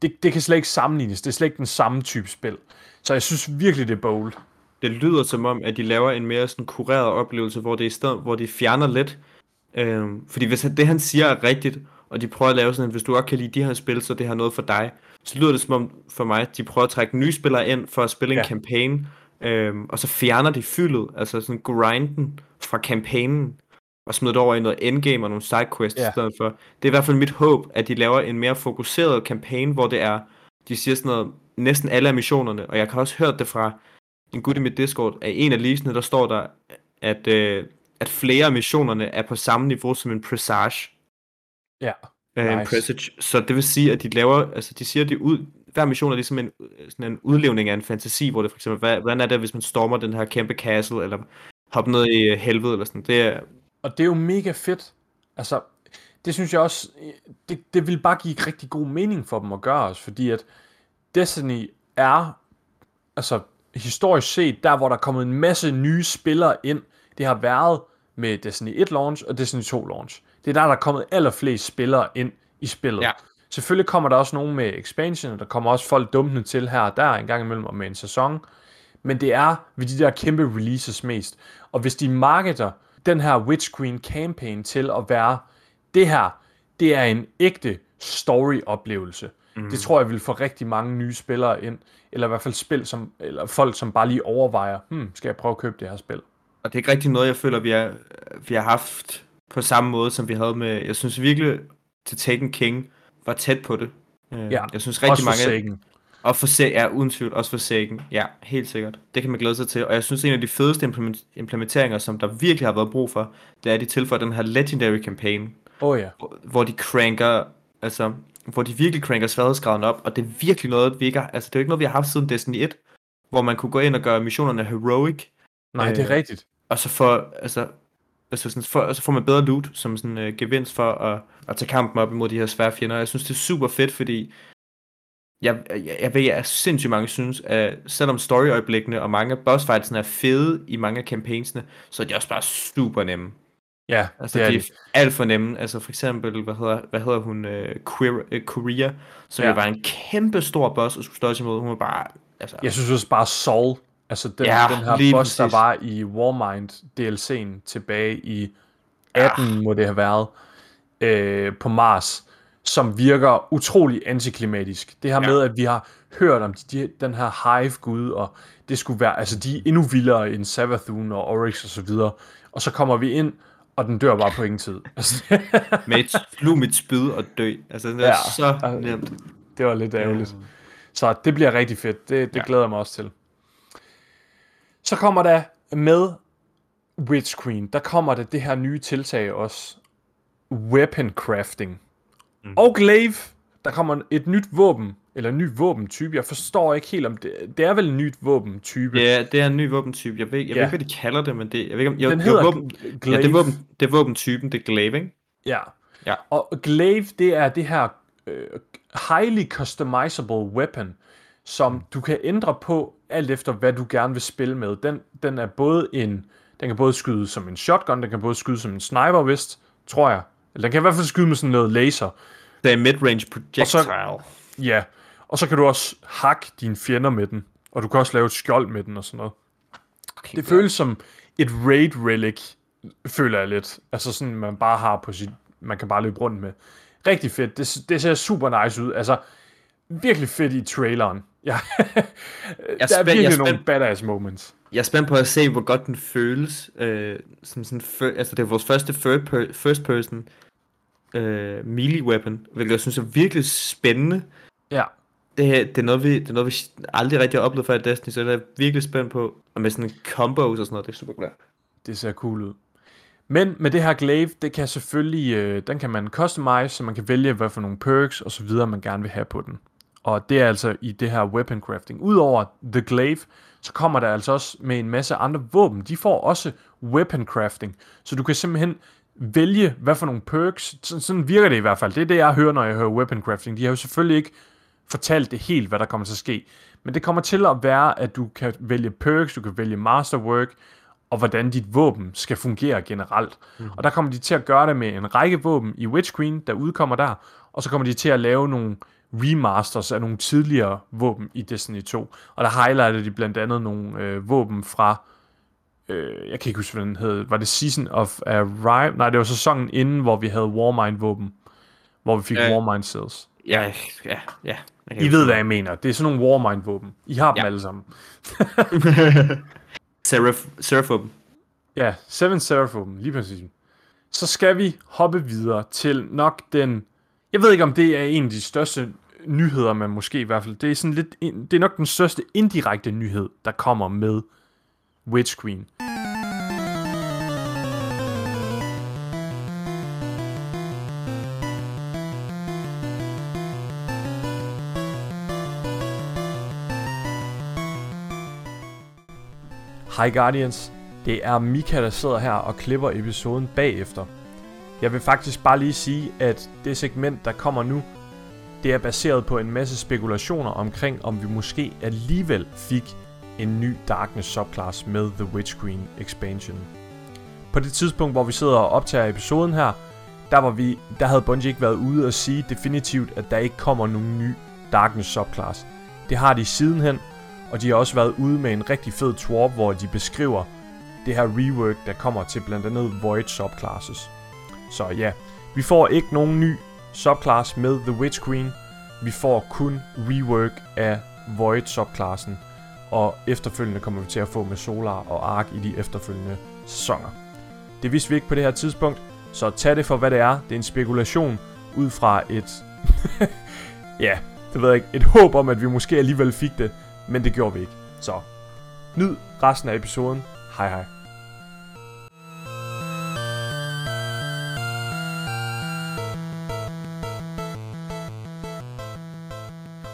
S1: det, det kan slet ikke sammenlignes. Det er slet ikke den samme type spil. Så jeg synes virkelig, det er bold.
S2: Det lyder som om, at de laver en mere sådan kureret oplevelse, hvor det er i stedet, hvor de fjerner lidt. Øhm, fordi hvis det, han siger er rigtigt, og de prøver at lave sådan, at hvis du godt kan lide de her spil, så det har noget for dig, så lyder det som om for mig, at de prøver at trække nye spillere ind for at spille en
S1: Ja.
S2: campaign, øhm, og så fjerner de fyldet, altså sådan grinden fra campaignen, og smider det over i noget endgame og nogle sidequests
S1: Ja.
S2: i stedet for. Det er i hvert fald mit håb, at de laver en mere fokuseret campaign, hvor det er, de siger sådan noget, næsten alle af missionerne, og jeg kan også hørt det fra en gut i mit Discord, at en af leasene, der står der, at, øh, at flere af missionerne er på samme niveau som en Presage.
S1: Ja.
S2: Øh, en
S1: Nice.
S2: presage. Så det vil sige, at de laver, altså de siger, at de ud, hver mission er ligesom en, sådan en udlevning af en fantasi, hvor det for eksempel, hvad, hvordan er det, hvis man stormer den her kæmpe castle, eller hopper ned i øh, helvede, eller sådan. Det er,
S1: Og det er jo mega fedt. Altså, det synes jeg også, det, det vil bare give rigtig god mening for dem at gøre os, fordi at Destiny er, altså historisk set, der hvor der er kommet en masse nye spillere ind, det har været med Destiny 1 launch og Destiny 2 launch. Det er der, der er kommet allerflest spillere ind i spillet.
S2: Ja.
S1: Selvfølgelig kommer der også nogen med expansion, og der kommer også folk dumpende til her og der en gang imellem og med en sæson. Men det er ved de der kæmpe releases mest. Og hvis de marketer den her Witch Queen campaign til at være, det her, det er en ægte story-oplevelse. Mm. Det tror jeg vil få rigtig mange nye spillere ind, eller i hvert fald spil som, eller folk, som bare lige overvejer, hmm, skal jeg prøve at købe det her spil?
S2: og det er ikke rigtig noget, jeg føler, vi har, vi har haft på samme måde, som vi havde med, jeg synes virkelig, til Taken King var tæt på det. Øh,
S1: Ja,
S2: jeg synes rigtig mange. Og for se, ja, uden tvivl, også for Sagan. Ja, helt sikkert. Det kan man glæde sig til. Og jeg synes, en af de fedeste implement- implementeringer, som der virkelig har været brug for, det er, at de tilføjer den her Legendary Campaign,
S1: oh, ja.
S2: hvor- hvor de cranker, altså, hvor de virkelig cranker sværhedsgraden op, og det er virkelig noget, vi ikke har, altså, det er jo ikke noget, vi har haft siden Destiny 1, hvor man kunne gå ind og gøre missionerne heroic,
S1: Nej, det er
S2: Øh,
S1: rigtigt.
S2: og så får, altså, altså sådan, for, så får man bedre loot som sådan uh, gevinst for at, at tage kampen op imod de her svære fjender. Jeg synes, det er super fedt, fordi jeg, jeg, jeg ved, at sindssygt mange synes, at selvom storyøjeblikkene og mange af bossfightsene er fede i mange af campaignsene, så er de også bare super nemme.
S1: Ja,
S2: Altså,
S1: det er
S2: de
S1: det.
S2: er alt for nemme. Altså, for eksempel, hvad hedder, hvad hedder hun, uh, Queer, uh, Korea, som
S1: Ja.
S2: ja. jo var en kæmpe stor boss at skulle støjes imod. Hun var bare, altså,
S1: Jeg synes også bare Soul, altså den,
S2: Ja,
S1: den her boss, der
S2: præcis.
S1: var i Warmind DLC'en tilbage i 18, må det have været, øh, på Mars, som virker utrolig antiklimatisk. Det her
S2: Ja.
S1: med, at vi har hørt om de, den her Hive-gud, og det skulle være, altså de er endnu vildere end Savathun og Oryx og så videre, og så kommer vi ind, og den dør bare på ingen tid. Altså, [laughs] [laughs]
S2: med et slug mit spyd og dø. Altså, det er
S1: Ja.
S2: så nemt.
S1: det var lidt ærgerligt. Så det bliver rigtig fedt. Det, det
S2: Ja.
S1: glæder jeg mig også til. Så kommer der med Witch Queen, der kommer der det her nye tiltag også. Weapon crafting. Mm. Og Glaive, der kommer et nyt våben, eller en ny våbentype. Jeg forstår ikke helt om det, det er vel en nyt våbentype.
S2: Ja, det er en ny våbentype. Jeg ved, jeg
S1: Ja.
S2: ved ikke, hvad de kalder det, men det, jeg ved ikke, om, jo,
S1: Den hedder
S2: våben,
S1: Glaive.
S2: ja, det er, våben, det er våbentypen, det er glaive, ikke?
S1: Ja.
S2: Ja.
S1: Og Glaive, det er det her øh, highly customizable weapon, som du kan ændre på alt efter, hvad du gerne vil spille med. Den, den er både en, den kan både skyde som en shotgun, den kan både skyde som en sniper, vist, tror jeg. Eller den kan i hvert fald skyde med sådan noget laser.
S2: Det er midrange projectile.
S1: Ja. Og så kan du også hakke dine fjender med den. Og du kan også lave et skjold med den og sådan noget.
S2: Okay,
S1: Det føles som et raid relic, føler jeg lidt. Altså sådan, man bare har på sit, man kan bare løbe rundt med. Rigtig fedt. Det, det ser super nice ud. Altså, virkelig fedt i traileren. [laughs] Ja. der er
S2: jeg er
S1: virkelig nogle
S2: spændt.
S1: badass moments.
S2: Jeg er spændt på at se, hvor godt den føles. Øh, som sådan, altså, det er vores første third per- first person øh, melee weapon, hvilket jeg synes er virkelig spændende.
S1: Ja.
S2: Det, det, er noget, vi, det er noget, vi aldrig rigtig har oplevet før i Destiny, så det er virkelig spændt på. Og med sådan combos og sådan noget, det er super godt.
S1: Det ser cool ud. Men med det her glaive, det kan selvfølgelig, øh, den kan man customize, så man kan vælge, hvad for nogle perks og så videre, man gerne vil have på den. Og det er altså i det her weapon crafting. Udover the glaive, så kommer der altså også med en masse andre våben. De får også weapon crafting. Så du kan simpelthen vælge, hvad for nogle perks. Sådan, sådan virker det i hvert fald. Det er det, jeg hører, når jeg hører weapon crafting. De har jo selvfølgelig ikke fortalt det helt, hvad der kommer til at ske. Men det kommer til at være, at du kan vælge perks, du kan vælge masterwork, og hvordan dit våben skal fungere generelt. Mm. Og der kommer de til at gøre det med en række våben i Witch Queen, der udkommer der, og så kommer de til at lave nogle remasters af nogle tidligere våben i Destiny 2. Og der highlighter de blandt andet nogle øh, våben fra, øh, jeg kan ikke huske, hvad den hed, var det Season of Arrive? Nej, det var sæsonen inden, hvor vi havde Warmind-våben, hvor vi fik
S2: Ja.
S1: Warmind Cells.
S2: Ja, ja, ja.
S1: I ved, hvad jeg mener. Det er sådan nogle Warmind-våben. I har dem
S2: Ja.
S1: alle sammen. [laughs]
S2: Seraph, Seraphim.
S1: Ja, Seven Seraphim, lige præcis. Så skal vi hoppe videre til nok den... Jeg ved ikke, om det er en af de største nyheder, man måske i hvert fald... Det er, sådan lidt, det er nok den største indirekte nyhed, der kommer med Witch Queen. Hej Guardians, det er Mika, der sidder her og klipper episoden bagefter. Jeg vil faktisk bare lige sige, at det segment, der kommer nu, det er baseret på en masse spekulationer omkring, om vi måske alligevel fik en ny Darkness subclass med The Witch Queen expansion. På det tidspunkt, hvor vi sidder og optager episoden her, der, var vi, der havde Bungie ikke været ude og sige definitivt, at der ikke kommer nogen ny Darkness subclass. Det har de sidenhen, og de har også været ude med en rigtig fed twerp, hvor de beskriver det her rework, der kommer til blandt andet Void subclasses. Så ja, vi får ikke nogen ny subclass med The Witch Queen. Vi får kun rework af Void subclassen og efterfølgende kommer vi til at få med Solar og Ark i de efterfølgende sæsoner. Det vidste vi ikke på det her tidspunkt, så tag det for hvad det er. Det er en spekulation ud fra et... [laughs] ja, det ved jeg ikke. Et håb om, at vi måske alligevel fik det, men det gjorde vi ikke. Så nyd resten af episoden. Hej hej.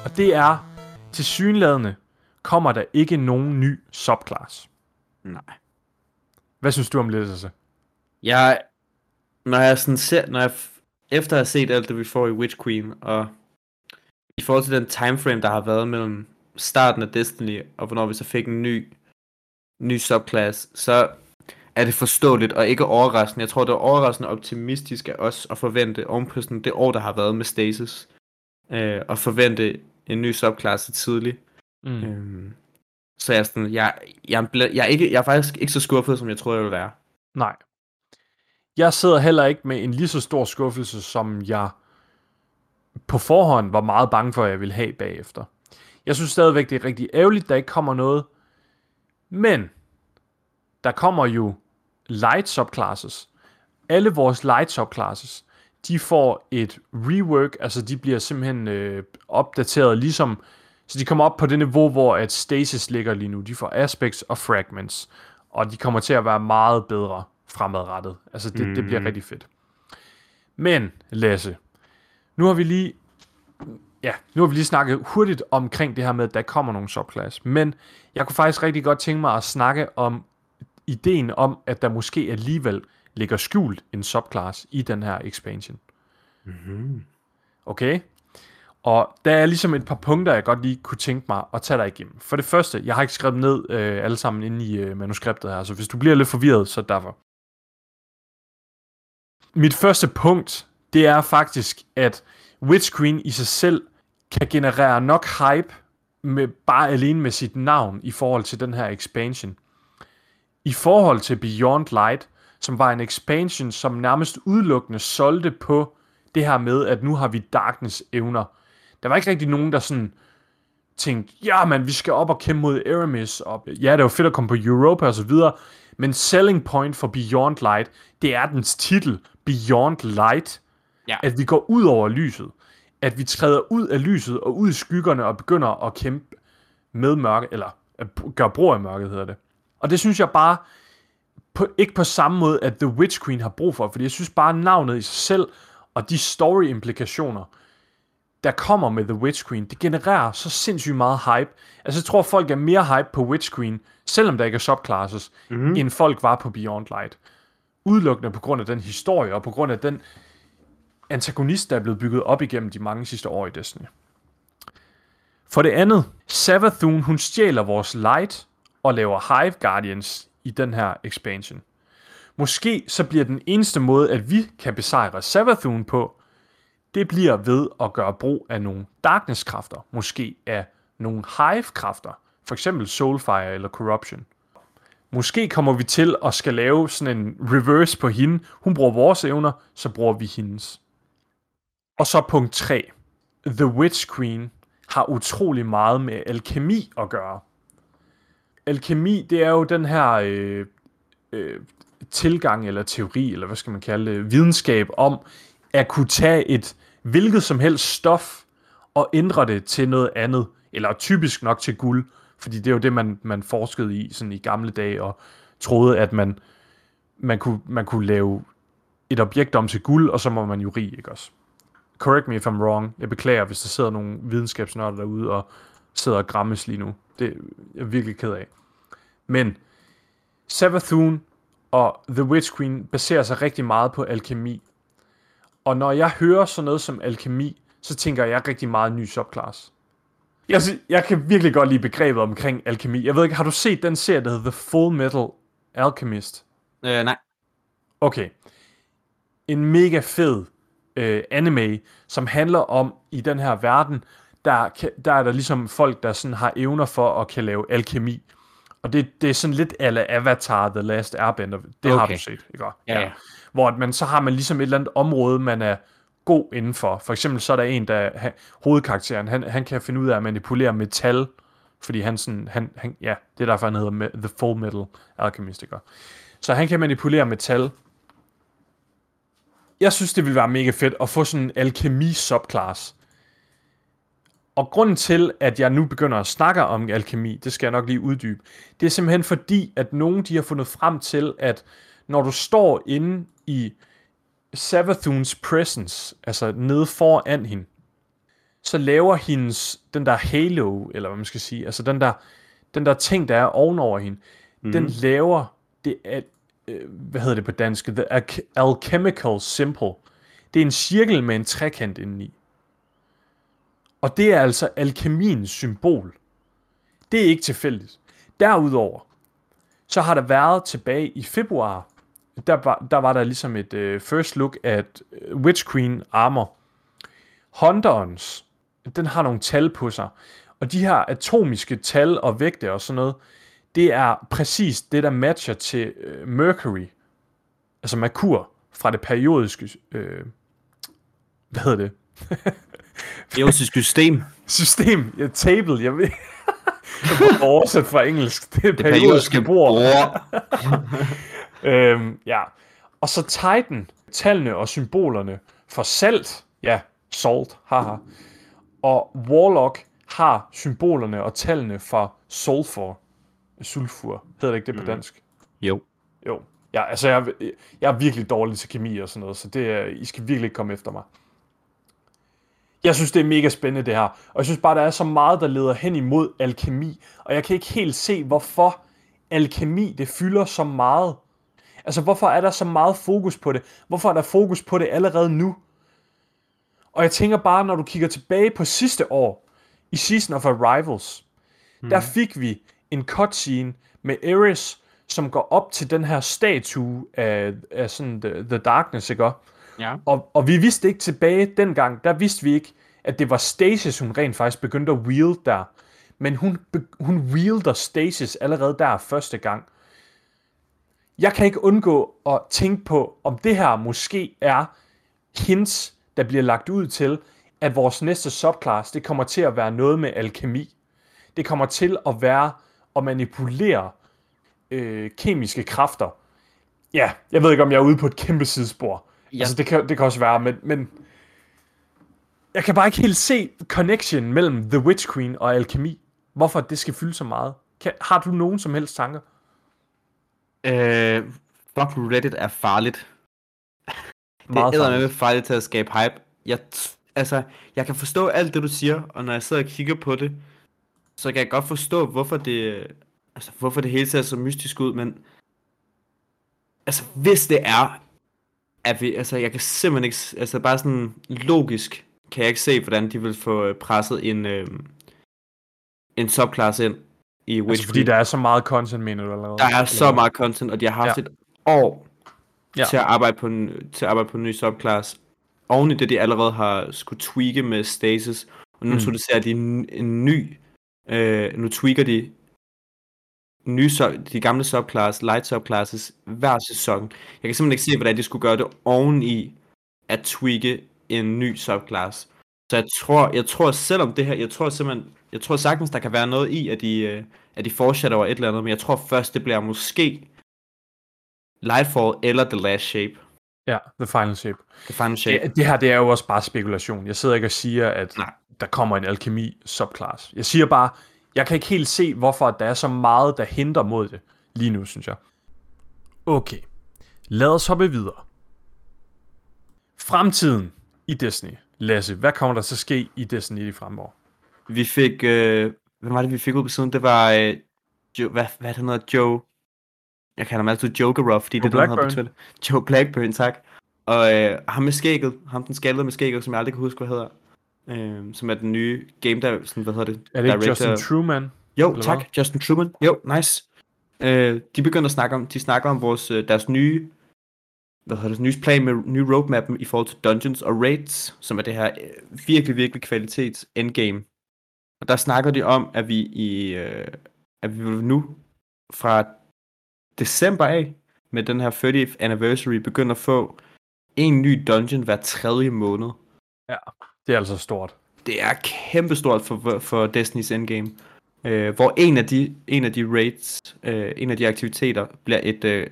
S1: Og det er til synlædende kommer der ikke nogen ny subclass.
S2: Nej.
S1: Hvad synes du om altså?
S2: Jeg, når jeg sådan ser, når jeg, efter at have set alt det, vi får i Witch Queen, og i forhold til den timeframe, der har været mellem starten af Destiny, og hvornår vi så fik en ny, ny subclass, så er det forståeligt og ikke overraskende. Jeg tror, det er overraskende optimistisk af os at forvente oven på sådan det år, der har været med Stasis, øh, og forvente en ny subclass så tidligt.
S1: Mm.
S2: Øhm, så jeg er sådan, jeg, jeg, jeg, er ikke, jeg er faktisk ikke så skuffet, som jeg troede, jeg ville være.
S1: Nej. Jeg sidder heller ikke med en lige så stor skuffelse, som jeg på forhånd var meget bange for, at jeg ville have bagefter. Jeg synes stadigvæk, det er rigtig ærgerligt, der ikke kommer noget. Men der kommer jo light subclasses. Alle vores light subclasses, de får et rework, altså de bliver simpelthen øh, opdateret ligesom, så de kommer op på det niveau, hvor at stasis ligger lige nu. De får aspects og fragments, og de kommer til at være meget bedre fremadrettet. Altså det, mm. det bliver rigtig fedt. Men, Lasse, nu har vi lige ja, nu har vi lige snakket hurtigt omkring det her med, at der kommer nogle subclass, men jeg kunne faktisk rigtig godt tænke mig at snakke om ideen om, at der måske alligevel ligger skjult en subclass i den her expansion.
S2: Mm-hmm.
S1: Okay? Og der er ligesom et par punkter, jeg godt lige kunne tænke mig at tage dig igennem. For det første, jeg har ikke skrevet ned øh, alle sammen inde i øh, manuskriptet her, så hvis du bliver lidt forvirret, så derfor. Mit første punkt, det er faktisk, at Witch Queen i sig selv kan generere nok hype med bare alene med sit navn i forhold til den her expansion. I forhold til Beyond Light, som var en expansion, som nærmest udelukkende solgte på det her med, at nu har vi Darkness evner. Der var ikke rigtig nogen, der sådan tænkte, ja man, vi skal op og kæmpe mod Aramis, og ja, det var fedt at komme på Europa og så videre, men selling point for Beyond Light, det er dens titel, Beyond Light,
S2: Ja.
S1: at vi går ud over lyset, at vi træder ud af lyset og ud i skyggerne og begynder at kæmpe med mørke, eller at gøre brug af mørket, hedder det. Og det synes jeg bare, på, ikke på samme måde, at The Witch Queen har brug for, fordi jeg synes bare, navnet i sig selv, og de story-implikationer, der kommer med The Witch Queen, det genererer så sindssygt meget hype. Altså, jeg tror, folk er mere hype på Witch Queen, selvom der ikke er subclasses, mm-hmm. end folk var på Beyond Light. udelukkende på grund af den historie, og på grund af den antagonist, der er blevet bygget op igennem de mange sidste år i Destiny. For det andet, Savathun, hun stjæler vores light og laver Hive Guardians i den her expansion. Måske så bliver den eneste måde, at vi kan besejre Savathun på, det bliver ved at gøre brug af nogle darkness-kræfter, måske af nogle Hive-kræfter, for eksempel Soulfire eller Corruption. Måske kommer vi til at skal lave sådan en reverse på hende. Hun bruger vores evner, så bruger vi hendes. Og så punkt 3. The Witch Queen har utrolig meget med alkemi at gøre. Alkemi, det er jo den her øh, øh, tilgang eller teori, eller hvad skal man kalde det, videnskab om at kunne tage et hvilket som helst stof og ændre det til noget andet, eller typisk nok til guld, fordi det er jo det, man, man forskede i sådan i gamle dage, og troede, at man, man, kunne, man kunne lave et objekt om til guld, og så må man jo rig, ikke også? Correct me if I'm wrong. Jeg beklager, hvis der sidder nogle videnskabsnørder derude og sidder og grammes lige nu. Det er jeg virkelig ked af. Men Savathun og The Witch Queen baserer sig rigtig meget på alkemi. Og når jeg hører sådan noget som alkemi, så tænker jeg rigtig meget ny subclass. Jeg, jeg kan virkelig godt lide begrebet omkring alkemi. Jeg ved ikke, har du set den serie, der hedder The Full Metal Alchemist?
S2: Øh, nej.
S1: Okay. En mega fed øh, anime, som handler om, i den her verden, der, der er der ligesom folk, der sådan har evner for at kan lave alkemi. Og det, det er sådan lidt ala Avatar, The Last Airbender. Det har
S2: Okay.
S1: du set, ikke?
S2: Ja, ja.
S1: Hvor at man, så har man ligesom et eller andet område, man er god indenfor. For eksempel så er der en, der han, hovedkarakteren, han, han kan finde ud af at manipulere metal, fordi han sådan, han, han, ja, det er derfor, han hedder The Full Metal Alchemist, ikke? Så han kan manipulere metal. Jeg synes, det ville være mega fedt at få sådan en alkemi-subclass. Og grunden til, at jeg nu begynder at snakke om alkemi, det skal jeg nok lige uddybe, det er simpelthen fordi, at nogen de har fundet frem til, at når du står inde i Savathuns presence, altså nede foran hende, så laver hendes, den der halo, eller hvad man skal sige, altså den der, den der ting, der er ovenover hende, mm. den laver det, at, øh, hvad hedder det på dansk, the al- alchemical symbol. Det er en cirkel med en trekant indeni. Og det er altså alkemiens symbol. Det er ikke tilfældigt. Derudover, så har der været tilbage i februar, der var der, var der ligesom et uh, first look at øh, Witch Queen armor. Hunterens, den har nogle tal på sig. Og de her atomiske tal og vægte og sådan noget, det er præcis det, der matcher til uh, Mercury. Altså Merkur fra det periodiske... Uh, hvad hedder det? [laughs]
S2: Periodisk system.
S1: System. Ja, table. Jeg ved... jeg prøver at oversætte fra engelsk. Det er
S2: Det
S1: periodiske bord. [laughs] Øhm, ja. Og så Titan, tallene og symbolerne for salt, ja, salt, haha. Og Warlock har symbolerne og tallene for sulfur, sulfur, hedder det ikke det på dansk?
S2: Jo.
S1: Jo. Ja, altså jeg, er- jeg er virkelig dårlig til kemi og sådan noget, så det er, I skal virkelig ikke komme efter mig. Jeg synes, det er mega spændende det her, og jeg synes bare, der er så meget, der leder hen imod alkemi, og jeg kan ikke helt se, hvorfor alkemi, det fylder så meget. Altså, hvorfor er der så meget fokus på det? Hvorfor er der fokus på det allerede nu? Og jeg tænker bare, når du kigger tilbage på sidste år, i Season of Arrivals, mm. der fik vi en cutscene med Eris, som går op til den her statue af, af sådan the, the Darkness, ikke?
S2: Ja.
S1: Og, og vi vidste ikke tilbage dengang, der vidste vi ikke, at det var Stasis, hun rent faktisk begyndte at wield der. Men hun, hun wielder Stasis allerede der første gang. Jeg kan ikke undgå at tænke på, om det her måske er hints, der bliver lagt ud til, at vores næste subclass, det kommer til at være noget med alkemi. Det kommer til at være at manipulere øh, kemiske kræfter. Ja, jeg ved ikke, om jeg er ude på et kæmpe sidespor. Ja. Altså, det kan, det kan også være, men, men jeg kan bare ikke helt se connection mellem The Witch Queen og alkemi. Hvorfor det skal fylde så meget. Kan, har du nogen som helst tanker?
S2: Øh, fuck, Reddit er farligt. [laughs] Det
S1: Meget
S2: er
S1: farligt.
S2: med farligt til at skabe hype. Jeg, t- altså, jeg kan forstå alt det, du siger, og når jeg sidder og kigger på det, så kan jeg godt forstå, hvorfor det, altså, hvorfor det hele ser så mystisk ud, men altså hvis det er, at vi, altså jeg kan simpelthen ikke, altså bare sådan logisk, kan jeg ikke se, hvordan de vil få øh, presset en, øh, en subclass ind i Witch
S1: Altså, fordi der er så meget content, mener du allerede?
S2: der er
S1: Eller
S2: så meget content, og de har haft
S1: Ja.
S2: et år
S1: Ja.
S2: til, at arbejde på en, til at arbejde på en ny subclass. Oven i det, de allerede har skulle tweake med stasis, og nu
S1: mm.
S2: introducerer de en, en ny, øh, nu tweaker de nye, sub- de gamle subclass, light subclasses hver sæson. Jeg kan simpelthen ikke se, hvordan de skulle gøre det oven i at tweake en ny subclass. Så jeg tror, jeg tror selvom det her, jeg tror simpelthen, jeg tror sagtens, der kan være noget i, at de, øh, at de foreshadower et eller andet, men jeg tror først, det bliver måske Lightfall eller The Last Shape.
S1: Ja, The Final Shape.
S2: The Final Shape.
S1: Det, det her, det er jo også bare spekulation. Jeg sidder ikke og siger, at
S2: Nej.
S1: der kommer en alkemi subclass. Jeg siger bare, jeg kan ikke helt se, hvorfor der er så meget, der hindrer mod det lige nu, synes jeg. Okay, lad os hoppe videre. Fremtiden i Disney. Lasse, hvad kommer der at ske i Disney i fremover?
S2: Vi fik, øh, hvad var det, vi fik ud på siden? Det var, øh, Joe, hvad, hvad det hedder, Joe, jeg kalder ham altid Jokeroff, fordi
S1: Joe
S2: det er det, han hedder på Twitter. Joe Blackburn, tak. Og øh, ham med skægget, ham den skaldede med skægget, som jeg aldrig kan huske, hvad hedder. Øh, som er den nye game, der, sådan, hvad hedder det?
S1: Er det ikke
S2: Director-
S1: Justin Truman?
S2: Jo,
S1: Eller
S2: tak.
S1: hvad?
S2: Justin Truman. Jo, nice. Øh, de begynder at snakke om, de snakker om vores, øh, deres nye, hvad hedder det, nye plan med nye roadmap i forhold til Dungeons og Raids, som er det her øh, virkelig, virkelig kvalitets endgame. Og der snakker de om, at vi i, øh, at vi nu fra december af, med den her 30th anniversary, begynder at få en ny dungeon hver tredje måned.
S1: Det er altså stort.
S2: Det er kæmpestort for, for, for Destiny's Endgame. Øh, hvor en af de, en af de raids, øh, en af de aktiviteter, bliver et øh,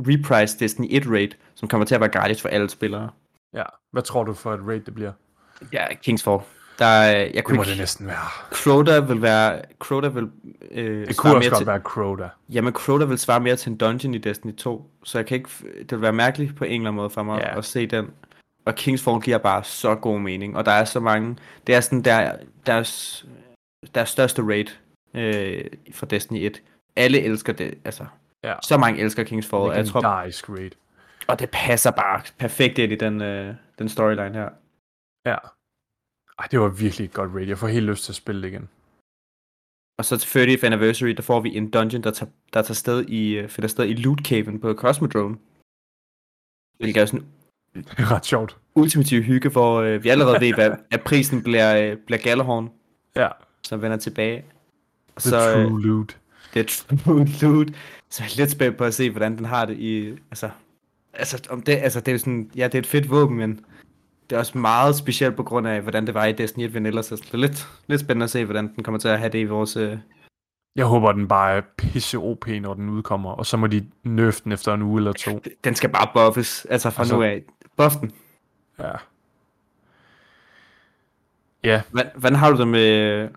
S2: reprise Destiny 1 raid, som kommer til at være gratis for alle spillere.
S1: Ja. Hvad tror du for et raid, det bliver?
S2: Ja, Kingsfall. Der, er- jeg
S1: Det
S2: kunne
S1: må
S2: ikke,
S1: det næsten være.
S2: Crota vil være, Crota vil øh,
S1: Det kunne også godt
S2: til,
S1: være Crota.
S2: jamen Crota vil svare mere til en dungeon i Destiny 2, så jeg kan ikke, det vil være mærkeligt på en eller anden måde for mig
S1: Ja.
S2: at se den. Og Kingsfall giver bare så god mening, og der er så mange, det er sådan der, deres, deres største raid øh, for Destiny 1. Alle elsker det, altså.
S1: Ja.
S2: Så mange elsker Kingsfall, og jeg tror,
S1: raid.
S2: og det passer bare perfekt ind i den, øh, den storyline her.
S1: Ja. Ej, det var virkelig et godt raid. Jeg får helt lyst til at spille det igen.
S2: Og så til 30th anniversary, der får vi en dungeon, der tager, der tager sted i, øh, finder sted i Loot Caven på Cosmodrome. Hvilket er sådan
S1: Det er ret sjovt.
S2: ultimativ hygge, hvor øh, vi allerede ved, hvad, at prisen bliver, øh, bliver Galahorn,
S1: Ja.
S2: som vender tilbage.
S1: The
S2: Så øh,
S1: true loot.
S2: det er [laughs] true loot. Så jeg er lidt spændt på at se, hvordan den har det i... Altså, altså, om det, altså det er sådan... Ja, det er et fedt våben, men det er også meget specielt på grund af, hvordan det var i Destiny 1 Vanilla. Så det er lidt, lidt spændende at se, hvordan den kommer til at have det i vores... Øh,
S1: Jeg håber, den bare er pisse OP, når den udkommer, og så må de nerf den efter en uge eller to.
S2: den skal bare buffes, altså fra
S1: Altså-
S2: nu af. Buff den.
S1: Ja. Ja,
S2: Hvordan, hvordan har du det med,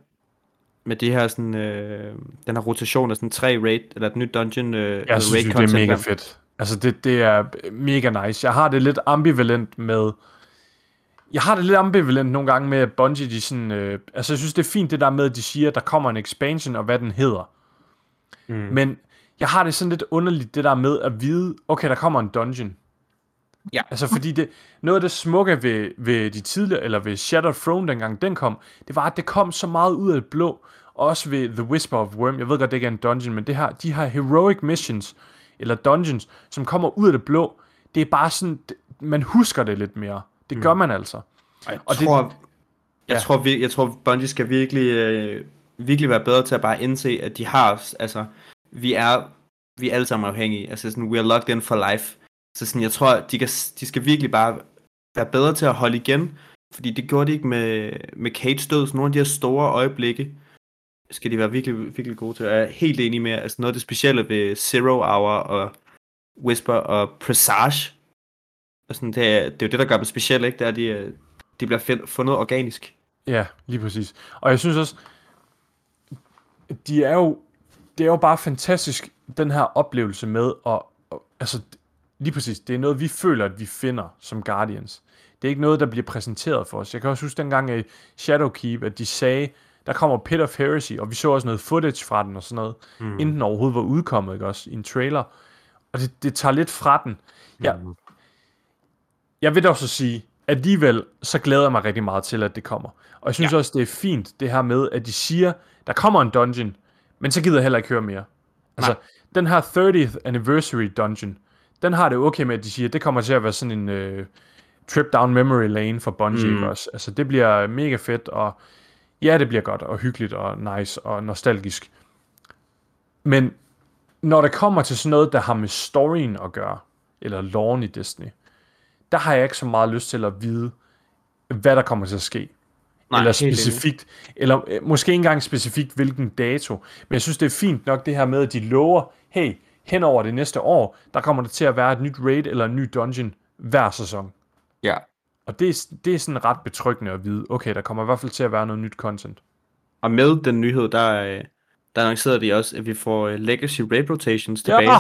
S2: med det her sådan, øh, den her rotation af sådan tre raid, eller et nyt dungeon øh,
S1: jeg synes,
S2: raid
S1: det er mega
S2: blandt-
S1: fedt. Altså, det, det er mega nice. Jeg har det lidt ambivalent med... Jeg har det lidt ambivalent nogle gange med, at Bungie, de sådan... Øh, altså, jeg synes, det er fint det der med, at de siger, at der kommer en expansion, og hvad den hedder.
S2: Mm.
S1: Men jeg har det sådan lidt underligt, det der med at vide, okay, der kommer en dungeon.
S2: Ja.
S1: Altså, fordi det, noget af det smukke ved, ved de tidligere, eller ved Shattered Throne, dengang den kom, det var, at det kom så meget ud af det blå. Og også ved The Whisper of Worm, jeg ved godt, det ikke er en dungeon, men det her, de her heroic missions, eller dungeons, som kommer ud af det blå, det er bare sådan, det- man husker det lidt mere. Det gør man altså.
S2: Jeg
S1: Og det-
S2: tror, jeg,
S1: Ja.
S2: tror, vi, jeg tror, Bungie skal virkelig, øh, virkelig være bedre til at bare indse, at de har os, altså, vi er, vi er alle sammen afhængige, altså sådan, we are locked in for life. Så sådan, jeg tror, de, kan, de skal virkelig bare være bedre til at holde igen, fordi det gjorde de ikke med, med Cage død, så nogle af de her store øjeblikke, skal de være virkelig, virkelig gode til. Jeg er helt enig med, altså noget af det specielle ved Zero Hour og Whisper og Presage, og sådan, det, er, det er jo det, der gør dem specielle, ikke? Det er, at de, øh, de bliver fundet organisk.
S1: Ja, lige præcis. Og jeg synes også, de er jo, det er jo bare fantastisk, den her oplevelse med, at altså, lige præcis, det er noget, vi føler, at vi finder som Guardians. Det er ikke noget, der bliver præsenteret for os. Jeg kan også huske dengang i Shadowkeep, at de sagde, der kommer Pit of Heresy, og vi så også noget footage fra den og sådan noget, mm. inden den overhovedet var udkommet, ikke også, i en trailer. Og det, det tager lidt fra den. Ja.
S2: Mm.
S1: Jeg vil dog så sige, alligevel så glæder jeg mig rigtig meget til, at det kommer. Og jeg synes ja. også, det er fint, det her med, at de siger, der kommer en dungeon, men så gider jeg heller ikke høre mere. Altså,
S2: Nej.
S1: den her 30th anniversary dungeon, den har det okay med, at de siger, at det kommer til at være sådan en øh, trip down memory lane for Bungie
S2: Mm.
S1: også. Altså, det bliver mega fedt, og ja, det bliver godt, og hyggeligt, og nice, og nostalgisk. Men når det kommer til sådan noget, der har med storyen at gøre, eller loven i Destiny, der har jeg ikke så meget lyst til at vide, hvad der kommer til at ske.
S2: Nej,
S1: eller specifikt, eller øh, måske ikke engang specifikt, hvilken dato. Men jeg synes, det er fint nok det her med, at de lover, hey, hen over det næste år, der kommer der til at være et nyt raid eller en ny dungeon hver sæson.
S2: Ja.
S1: Og det er, det er sådan ret betryggende at vide, okay, der kommer i hvert fald til at være noget nyt content.
S2: Og med den nyhed, der, øh, der annoncerede de også, at vi får øh, Legacy Raid Rotations tilbage.
S1: Ja,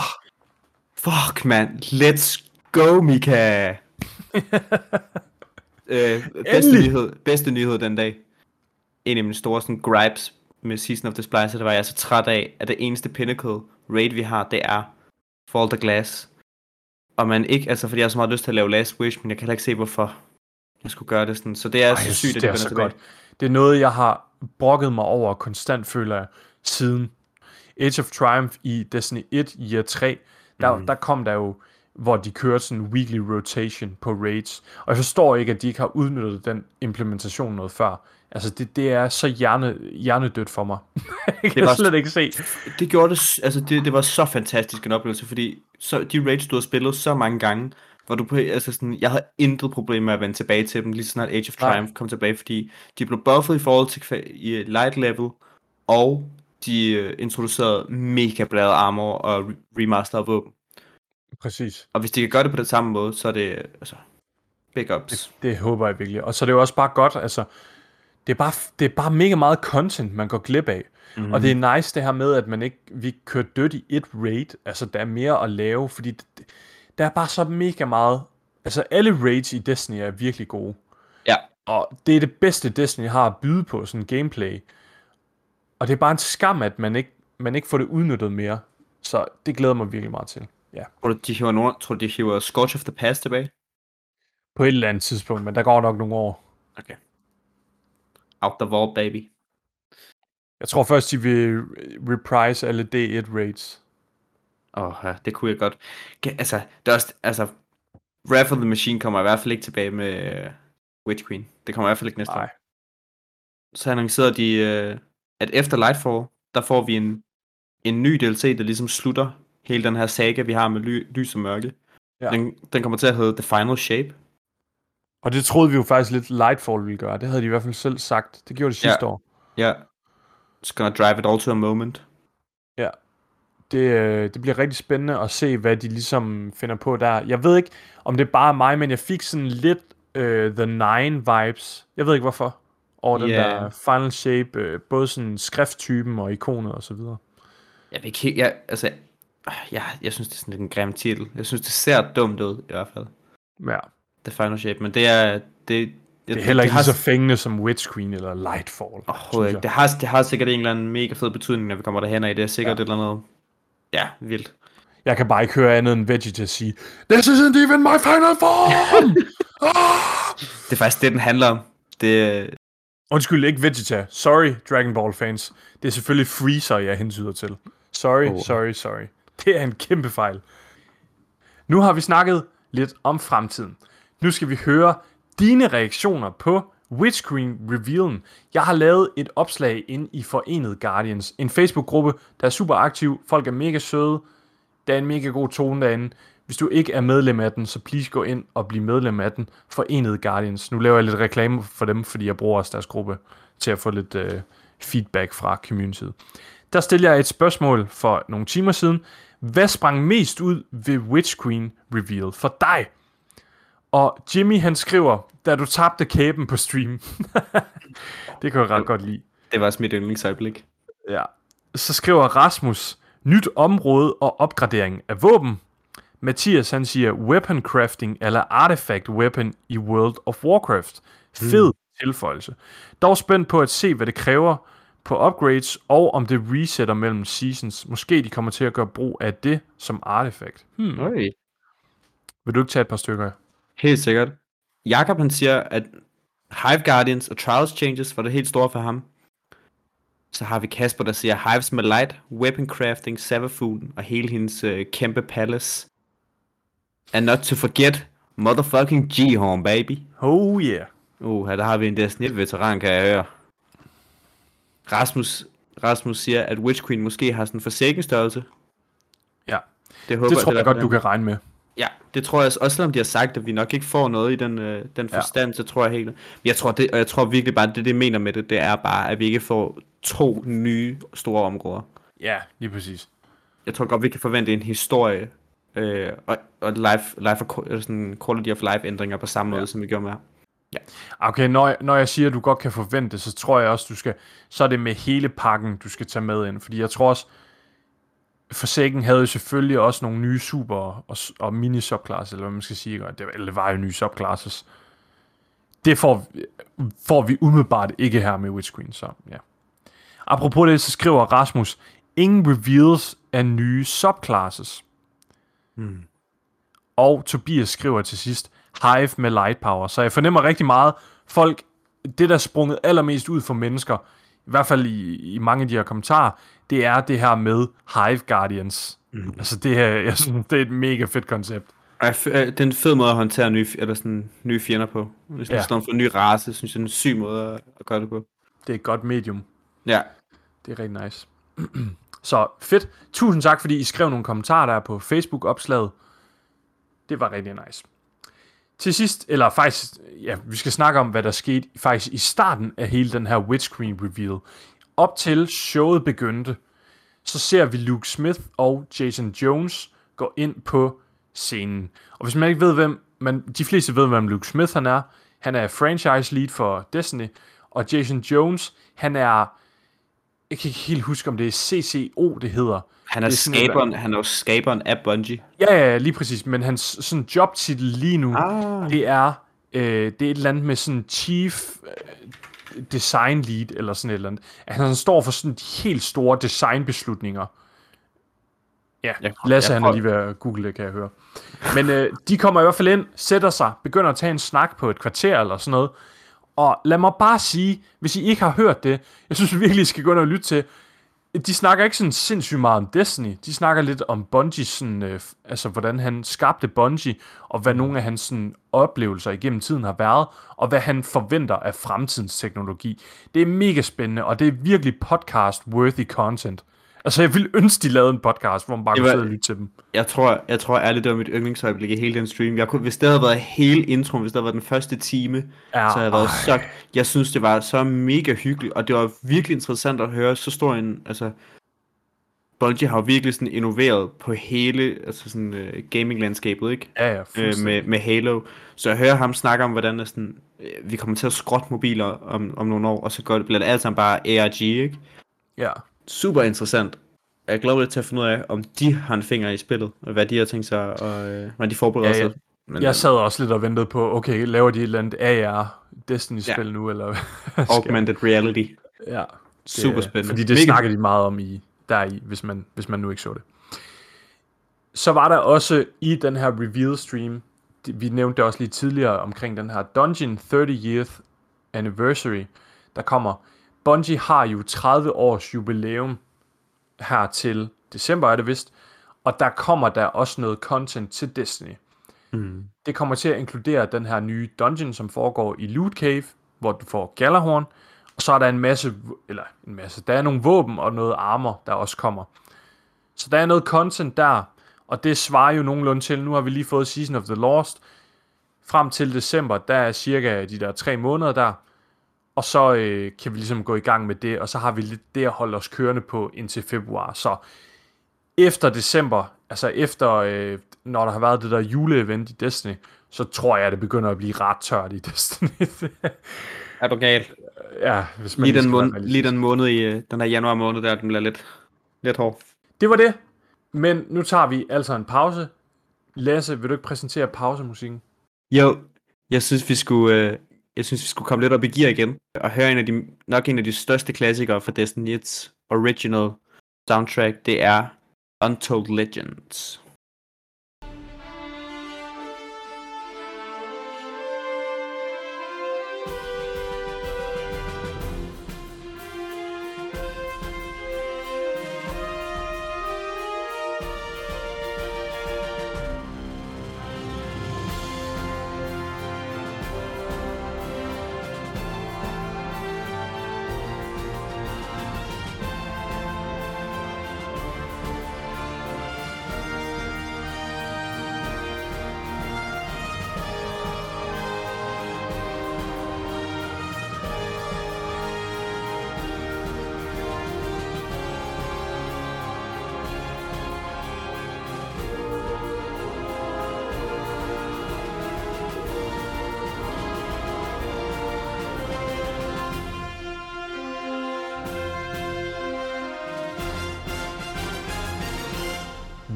S2: Fuck, man. Let's go, Mika. [laughs] øh, bedste,
S1: Endelig.
S2: nyhed, bedste nyhed den dag. En af mine store sådan, gripes med Season of the Splicer, det var, jeg så træt af, at det eneste Pinnacle raid, vi har, det er Fall the Glass. Og man ikke, altså fordi jeg har så meget lyst til at lave Last Wish, men jeg kan heller ikke se, hvorfor jeg skulle gøre det sådan. Så det er
S1: Ej,
S2: så
S1: jeg
S2: sygt,
S1: synes,
S2: at
S1: det
S2: det
S1: er så
S2: tilbage.
S1: godt. Det er noget, jeg har brokket mig over konstant, føler jeg, siden Age of Triumph i Destiny 1 year 3. Der, mm. der kom der jo, hvor de kørte sådan en weekly rotation på raids. Og jeg forstår ikke, at de ikke har udnyttet den implementation noget før. Altså, det, det er så hjerne, hjernedødt for mig. [laughs] jeg kan
S2: var-
S1: slet ikke se.
S2: det gjorde det, altså det, det var så fantastisk en oplevelse, fordi så, de raids, du har spillet så mange gange, hvor du på, altså sådan, jeg havde intet problem med at vende tilbage til dem, lige så snart Age of
S1: Nej.
S2: Triumph kom tilbage, fordi de blev buffet i forhold til i light level, og de uh, introducerede mega bladet armor og re- remaster af våben.
S1: Præcis.
S2: Og hvis de kan gøre det på den samme måde, så er det, øh, altså, big ups.
S1: Det håber jeg virkelig. Og så er det jo også bare godt, altså, det er bare, det er bare mega meget content, man går glip af. Mm-hmm. Og det er nice det her med, at man ikke, vi kører dødt i et raid. Altså, der er mere at lave, fordi det, der er bare så mega meget. Altså, alle raids i Destiny er virkelig gode.
S2: Ja.
S1: Og det er det bedste, Destiny har at byde på, sådan gameplay. Og det er bare en skam, at man ikke, man ikke får det udnyttet mere. Så det glæder mig virkelig meget til. Ja.
S2: Tror du, de hiver, nogen, tror du, de hiver Scorch of the Past tilbage?
S1: På et eller andet tidspunkt, men der går nok nogle år.
S2: Okay. Out the vault, baby.
S1: Jeg tror først, de vil reprise alle D1 raids.
S2: Åh, ja, det kunne jeg godt. Altså, det er også, altså, of the Machine kommer i hvert fald ikke tilbage med uh, Witch Queen. Det kommer i hvert fald ikke næste
S1: Nej.
S2: år. Så annoncerede de, uh, at efter Lightfall, der får vi en, en ny DLC, der ligesom slutter hele den her saga, vi har med ly, lys og mørke.
S1: Ja.
S2: Den, den kommer til at hedde The Final Shape.
S1: Og det troede vi jo faktisk lidt Lightfall ville gøre. Det havde de i hvert fald selv sagt. Det gjorde de sidste
S2: Ja.
S1: år.
S2: Ja. It's gonna drive it all to a moment.
S1: Ja. Det, øh, det bliver rigtig spændende at se, hvad de ligesom finder på der. Jeg ved ikke, om det er bare mig, men jeg fik sådan lidt øh, The Nine vibes. Jeg ved ikke hvorfor. Over den der Final Shape, øh, både sådan skrifttypen og ikonet og så videre.
S2: Jeg vil ikke jeg, altså, jeg, jeg synes, det er sådan en grim titel. Jeg synes, det ser dumt ud, i hvert fald.
S1: Ja.
S2: The Final Shape, men det er, det,
S1: Det er heller ikke
S2: har,
S1: lige så fængende som Witch Queen eller Lightfall.
S2: Overhovedet
S1: synes
S2: ikke.
S1: jeg.
S2: Det har, det har sikkert en eller anden mega fed betydning, når vi kommer derhen, og det er sikkert
S1: Ja.
S2: et eller andet, ja, vildt.
S1: Jeg kan bare ikke høre andet end Vegeta sige, This isn't even my final form! [laughs] ah!
S2: Det er faktisk det, den handler om. Det,
S1: Undskyld, ikke Vegeta. Sorry, Dragon Ball fans. Det er selvfølgelig Freezer, jeg hentyder til. Sorry,
S2: Oh.
S1: sorry, sorry. Det er en kæmpe fejl. Nu har vi snakket lidt om fremtiden. Nu skal vi høre dine reaktioner på Witch Queen Revealen. Jeg har lavet et opslag ind i Forenet Guardians. En Facebook-gruppe, der er super aktiv. Folk er mega søde. Der er en mega god tone derinde. Hvis du ikke er medlem af den, så please gå ind og bliv medlem af den. Forenet Guardians. Nu laver jeg lidt reklame for dem, fordi jeg bruger også deres gruppe til at få lidt øh, feedback fra communityet. Der stiller jeg et spørgsmål for nogle timer siden. Hvad sprang mest ud ved Witch Queen Reveal for dig? Og Jimmy han skriver, da du tabte kæben på stream. [laughs] det kan jeg ret godt lide.
S2: det var også mit yndlingsøjeblik.
S1: Ja. Så skriver Rasmus, nyt område og opgradering af våben. Mathias han siger, weapon crafting eller artifact weapon i World of Warcraft. Fed mm. tilføjelse. Dog spændt på at se, hvad det kræver på upgrades, og om det resetter mellem seasons. Måske de kommer til at gøre brug af det som artefakt. Hmm.
S2: Øj.
S1: Vil du ikke tage et par stykker?
S2: Helt sikkert. Jakob han siger, at Hive Guardians og Trials Changes var det helt store for ham. Så har vi Kasper, der siger Hives med Light, Weapon Crafting, Savafooden og hele hendes øh, kæmpe palace. And not to forget, motherfucking G-Horn, baby.
S1: Oh yeah.
S2: Uh, her der har vi en Destiny 1-veteran, kan jeg høre. Rasmus, Rasmus siger, at Witch Queen måske har sådan en forsikringsstørrelse.
S1: Ja,
S2: Det, håber,
S1: det tror jeg
S2: derfor,
S1: godt, du kan regne med.
S2: Ja, det tror jeg også, selvom de har sagt, at vi nok ikke får noget i den, øh, den
S1: Ja.
S2: forstand, så tror jeg helt... Jeg tror, det, og jeg tror virkelig bare, at det, det mener med det, det er bare, at vi ikke får to nye store områder.
S1: Ja, lige præcis.
S2: Jeg tror godt, vi kan forvente en historie, øh, og, og life, life of, eller sådan quality of life ændringer på samme
S1: Ja.
S2: måde, som vi gjorde med.
S1: Okay, når når jeg siger, at du godt kan forvente, så tror jeg også, du skal, så er det med hele pakken, du skal tage med ind. Fordi jeg tror også, Forsaken havde jo selvfølgelig også nogle nye super og, og mini subclasses, eller hvad man skal sige, det, eller det var jo nye subclasses. Det får, får vi umiddelbart ikke her med Witch Queen, så ja. Apropos det, så skriver Rasmus, ingen reveals af nye subclasses.
S2: Hmm.
S1: Og Tobias skriver til sidst, Hive med light power. Så jeg fornemmer rigtig meget, folk, det der er sprunget allermest ud for mennesker, i hvert fald i, i mange af de her kommentarer, det er det her med Hive Guardians. Mm. Altså det her, jeg synes, det er et mega fedt koncept.
S2: Fø- øh, det er en fed måde at håndtere nye, eller sådan, nye fjender på. Hvis man
S1: ja.
S2: står for en ny race, synes jeg, det er en syg måde at, at gøre det på.
S1: Det er et godt medium.
S2: Ja,
S1: Det er rigtig nice. [clears throat] Så fedt. Tusind tak, fordi I skrev nogle kommentarer der på Facebook-opslaget. Det var rigtig nice. Til sidst, eller faktisk, ja, vi skal snakke om, hvad der skete faktisk i starten af hele den her Witch Queen reveal. Op til showet begyndte, så ser vi Luke Smith og Jason Jones gå ind på scenen. Og hvis man ikke ved, hvem, man, de fleste ved, hvem Luke Smith han er. Han er franchise lead for Destiny, og Jason Jones, han er jeg kan ikke helt huske, om det er CCO, det hedder.
S2: han er,
S1: er
S2: skaberen, han er jo skaberen af Bungie.
S1: Ja, ja, lige præcis. Men hans sådan jobtitel lige nu,
S2: Ah.
S1: det er, øh, det er et eller andet med sådan chief øh, design lead, eller sådan et eller andet. At han står for sådan de helt store designbeslutninger. Ja,
S2: Jeg-
S1: Lasse
S2: jeg
S1: han er lige ved at google det, kan jeg høre. Men øh, de kommer i hvert fald ind, sætter sig, begynder at tage en snak på et kvarter eller sådan noget. Og lad mig bare sige, hvis I ikke har hørt det, jeg synes virkelig, I skal gå ind og lytte til, de snakker ikke sådan sindssygt meget om Destiny. De snakker lidt om Bungie, sådan, øh, altså hvordan han skabte Bungie, og hvad nogle af hans sådan, oplevelser igennem tiden har været, og hvad han forventer af fremtidens teknologi. Det er mega spændende, og det er virkelig podcast-worthy content. Altså, jeg ville ønske, de lavede en podcast, hvor man bare kunne sidde og lytte til dem.
S2: Jeg tror, jeg tror ærligt, det var mit yndlingsøjeblik i hele den stream. Jeg kunne, hvis det havde været hele introen, hvis det havde været den første time,
S1: Ja,
S2: så havde jeg været så... Jeg synes, det var så mega hyggeligt, og det var virkelig interessant at høre så stor en... Altså, Bungie har jo virkelig sådan innoveret på hele altså sådan, uh, gaming-landskabet, ikke?
S1: Ja, ja,
S2: Øh, med, med Halo. Så jeg hører ham snakke om, hvordan er sådan, øh, vi kommer til at skrotte mobiler om, om nogle år, og så går det, bliver det alt sammen bare ARG, ikke?
S1: Ja.
S2: Super interessant. Jeg glæder mig lidt til at finde ud af, om de har en finger i spillet, og hvad de har tænkt sig, og øh, hvad de forbereder
S1: Ja, ja.
S2: sig. Men,
S1: Jeg
S2: øh,
S1: sad også lidt og ventede på, okay, laver de et eller andet AR Destiny-spil
S2: Ja.
S1: nu, eller [laughs]
S2: augmented reality.
S1: Ja.
S2: Super spændende.
S1: Fordi det
S2: Mega-
S1: snakker de meget om i, deri, hvis man, hvis man nu ikke så det. Så var der også i den her reveal stream, det- vi nævnte det også lige tidligere omkring den her Dungeon 30 Years Anniversary, der kommer. Bungie har jo 30 års jubilæum her til december, er det vist, og der kommer der også noget content til Destiny.
S2: Mm.
S1: Det kommer til at inkludere den her nye dungeon, som foregår i Loot Cave, hvor du får Galahorn, og så er der en masse, eller en masse, der er nogle våben og noget armor, der også kommer. Så der er noget content der, og det svarer jo nogenlunde til, nu har vi lige fået Season of the Lost, frem til december, der er cirka de der tre måneder der, og så øh, kan vi ligesom gå i gang med det, og så har vi lidt det at holde os kørende på indtil februar. Så efter december, altså efter, øh, når der har været det der juleevent i Destiny, så tror jeg, det begynder at blive ret tørt i Destiny. [laughs]
S2: Er du gal?
S1: ja, hvis man
S2: Lige den, måned, lige den måned i øh, den her januar måned der, den bliver lidt, lidt hård.
S1: Det var det. Men nu tager vi altså en pause. Lasse, vil du ikke præsentere pausemusikken?
S2: Jo, jeg synes, vi skulle... Øh, jeg synes, vi skulle komme lidt op i gear igen, og høre en af de, nok en af de største klassikere fra Destiny 1's original soundtrack, det er Untold Legends.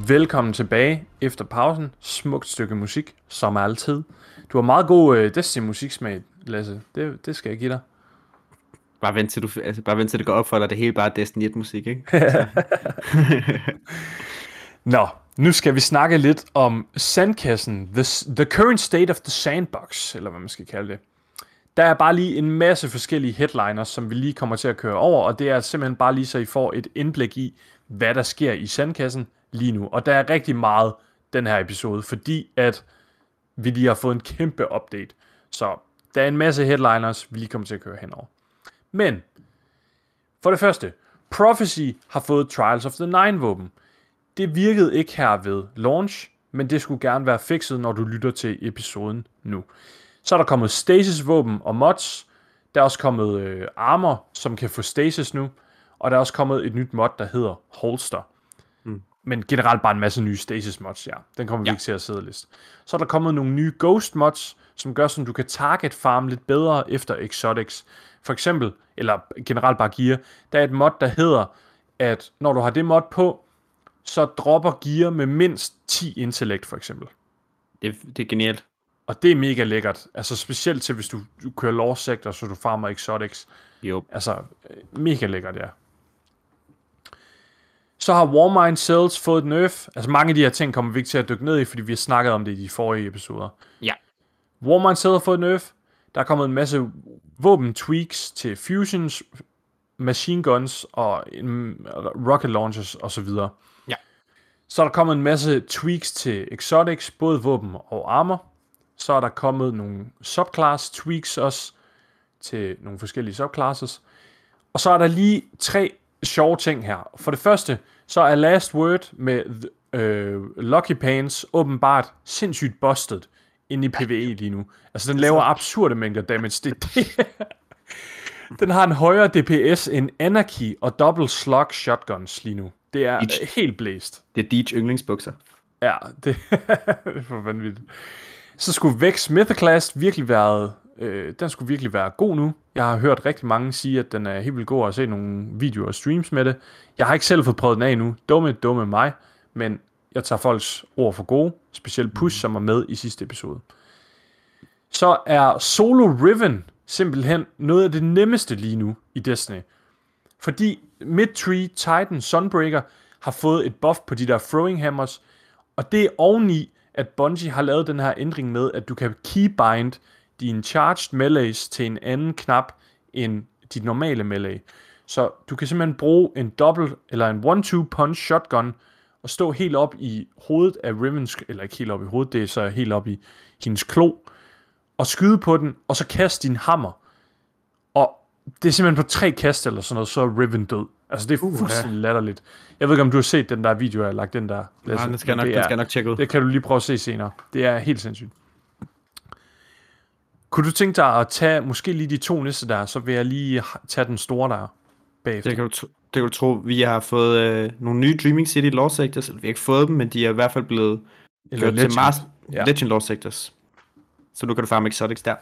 S1: Velkommen tilbage efter pausen. Smukt stykke musik, som altid. Du har meget god øh, Destiny musiksmag, Lasse. Det, det skal jeg give dig.
S2: Bare vent til, du, altså, bare vent til det går op for dig, det hele bare er Destiny 1 musik, ikke? [laughs] [laughs]
S1: Nå, nu skal vi snakke lidt om sandkassen. The, the current state of the sandbox, eller hvad man skal kalde det. Der er bare lige en masse forskellige headliners, som vi lige kommer til at køre over, og det er simpelthen bare lige så I får et indblik i, hvad der sker i sandkassen lige nu. Og der er rigtig meget den her episode, fordi at vi lige har fået en kæmpe update. Så der er en masse headliners, vi lige kommer til at køre henover. Men, for det første, Prophecy har fået Trials of the Nine våben. Det virkede ikke her ved launch, men det skulle gerne være fikset, når du lytter til episoden nu. Så er der kommet stasis våben og mods. Der er også kommet øh, armor, som kan få stasis nu. Og der er også kommet et nyt mod, der hedder Holster. Men generelt bare en masse nye stasis mods, ja. Den kommer ja. vi ikke til at sidde list. Så er der kommet nogle nye ghost mods, som gør, sådan du kan target farm lidt bedre efter exotics. For eksempel, eller generelt bare gear, der er et mod, der hedder, at når du har det mod på, så dropper gear med mindst 10 intellekt, for eksempel.
S2: Det, det er genialt.
S1: Og det er mega lækkert. Altså specielt til, hvis du, du kører law sector, så du farmer exotics.
S2: Jo.
S1: Altså, øh, mega lækkert, ja. Så har Warmind Cells fået et nerf. Altså mange af de her ting kommer vi ikke til at dykke ned i, fordi vi har snakket om det i de forrige episoder.
S2: Ja.
S1: Warmind Cells har fået et nerf. Der er kommet en masse våben tweaks til fusions, machine guns og en, rocket launchers osv.
S2: Ja.
S1: Så er der kommet en masse tweaks til exotics, både våben og armor. Så er der kommet nogle subclass tweaks også til nogle forskellige subclasses. Og så er der lige tre sjove ting her. For det første, så er Last Word med øh, Lucky Pants åbenbart sindssygt busted inde i PvE lige nu. Altså, den laver absurde mængder damage. Det, det, [laughs] den har en højere DPS end Anarchy og Double Slug Shotguns lige nu. Det er
S2: Deej.
S1: helt blæst.
S2: Det er Deej yndlingsbukser.
S1: Ja, [laughs] det, det er for vanvittigt. Så skulle Vex Mythoclast virkelig været, øh, den skulle virkelig være god nu. Jeg har hørt rigtig mange sige, at den er helt vildt god at se nogle videoer og streams med det. Jeg har ikke selv fået prøvet den af nu. Dumme, dumme mig. Men jeg tager folks ord for gode. Specielt Push, som var med i sidste episode. Så er Solo Riven simpelthen noget af det nemmeste lige nu i Destiny. Fordi Mid-Tree Titan Sunbreaker har fået et buff på de der throwing hammers, og det er oveni, at Bungie har lavet den her ændring med, at du kan keybind dine charged melees til en anden knap end dit normale melee. Så du kan simpelthen bruge en double eller en one-two punch shotgun og stå helt op i hovedet af Rivens, eller ikke helt op i hovedet, det er så helt op i hendes klo, og skyde på den, og så kaste din hammer. Og det er simpelthen på tre kast eller sådan noget, så er Riven død. Altså det er
S2: Uh,
S1: fuldstændig latterligt. Jeg ved ikke, om du har set den der video, jeg har lagt den der.
S2: Nej, den skal, jeg nok,
S1: det
S2: den
S1: er-
S2: skal jeg nok tjekke ud.
S1: det kan du lige prøve at se senere. Det er helt sindssygt. Kunne du tænke dig at tage måske lige de to næste der, så vil jeg lige tage den store der bagefter.
S2: Det kan, du tro, det kan du tro. Vi har fået øh, nogle nye Dreaming City Law Sectors. Vi har ikke fået dem, men de er i hvert fald blevet
S1: Eller
S2: gjort
S1: Legend.
S2: til Mars
S1: ja.
S2: Legend Law Sectors. Så nu kan du farme Exotics der.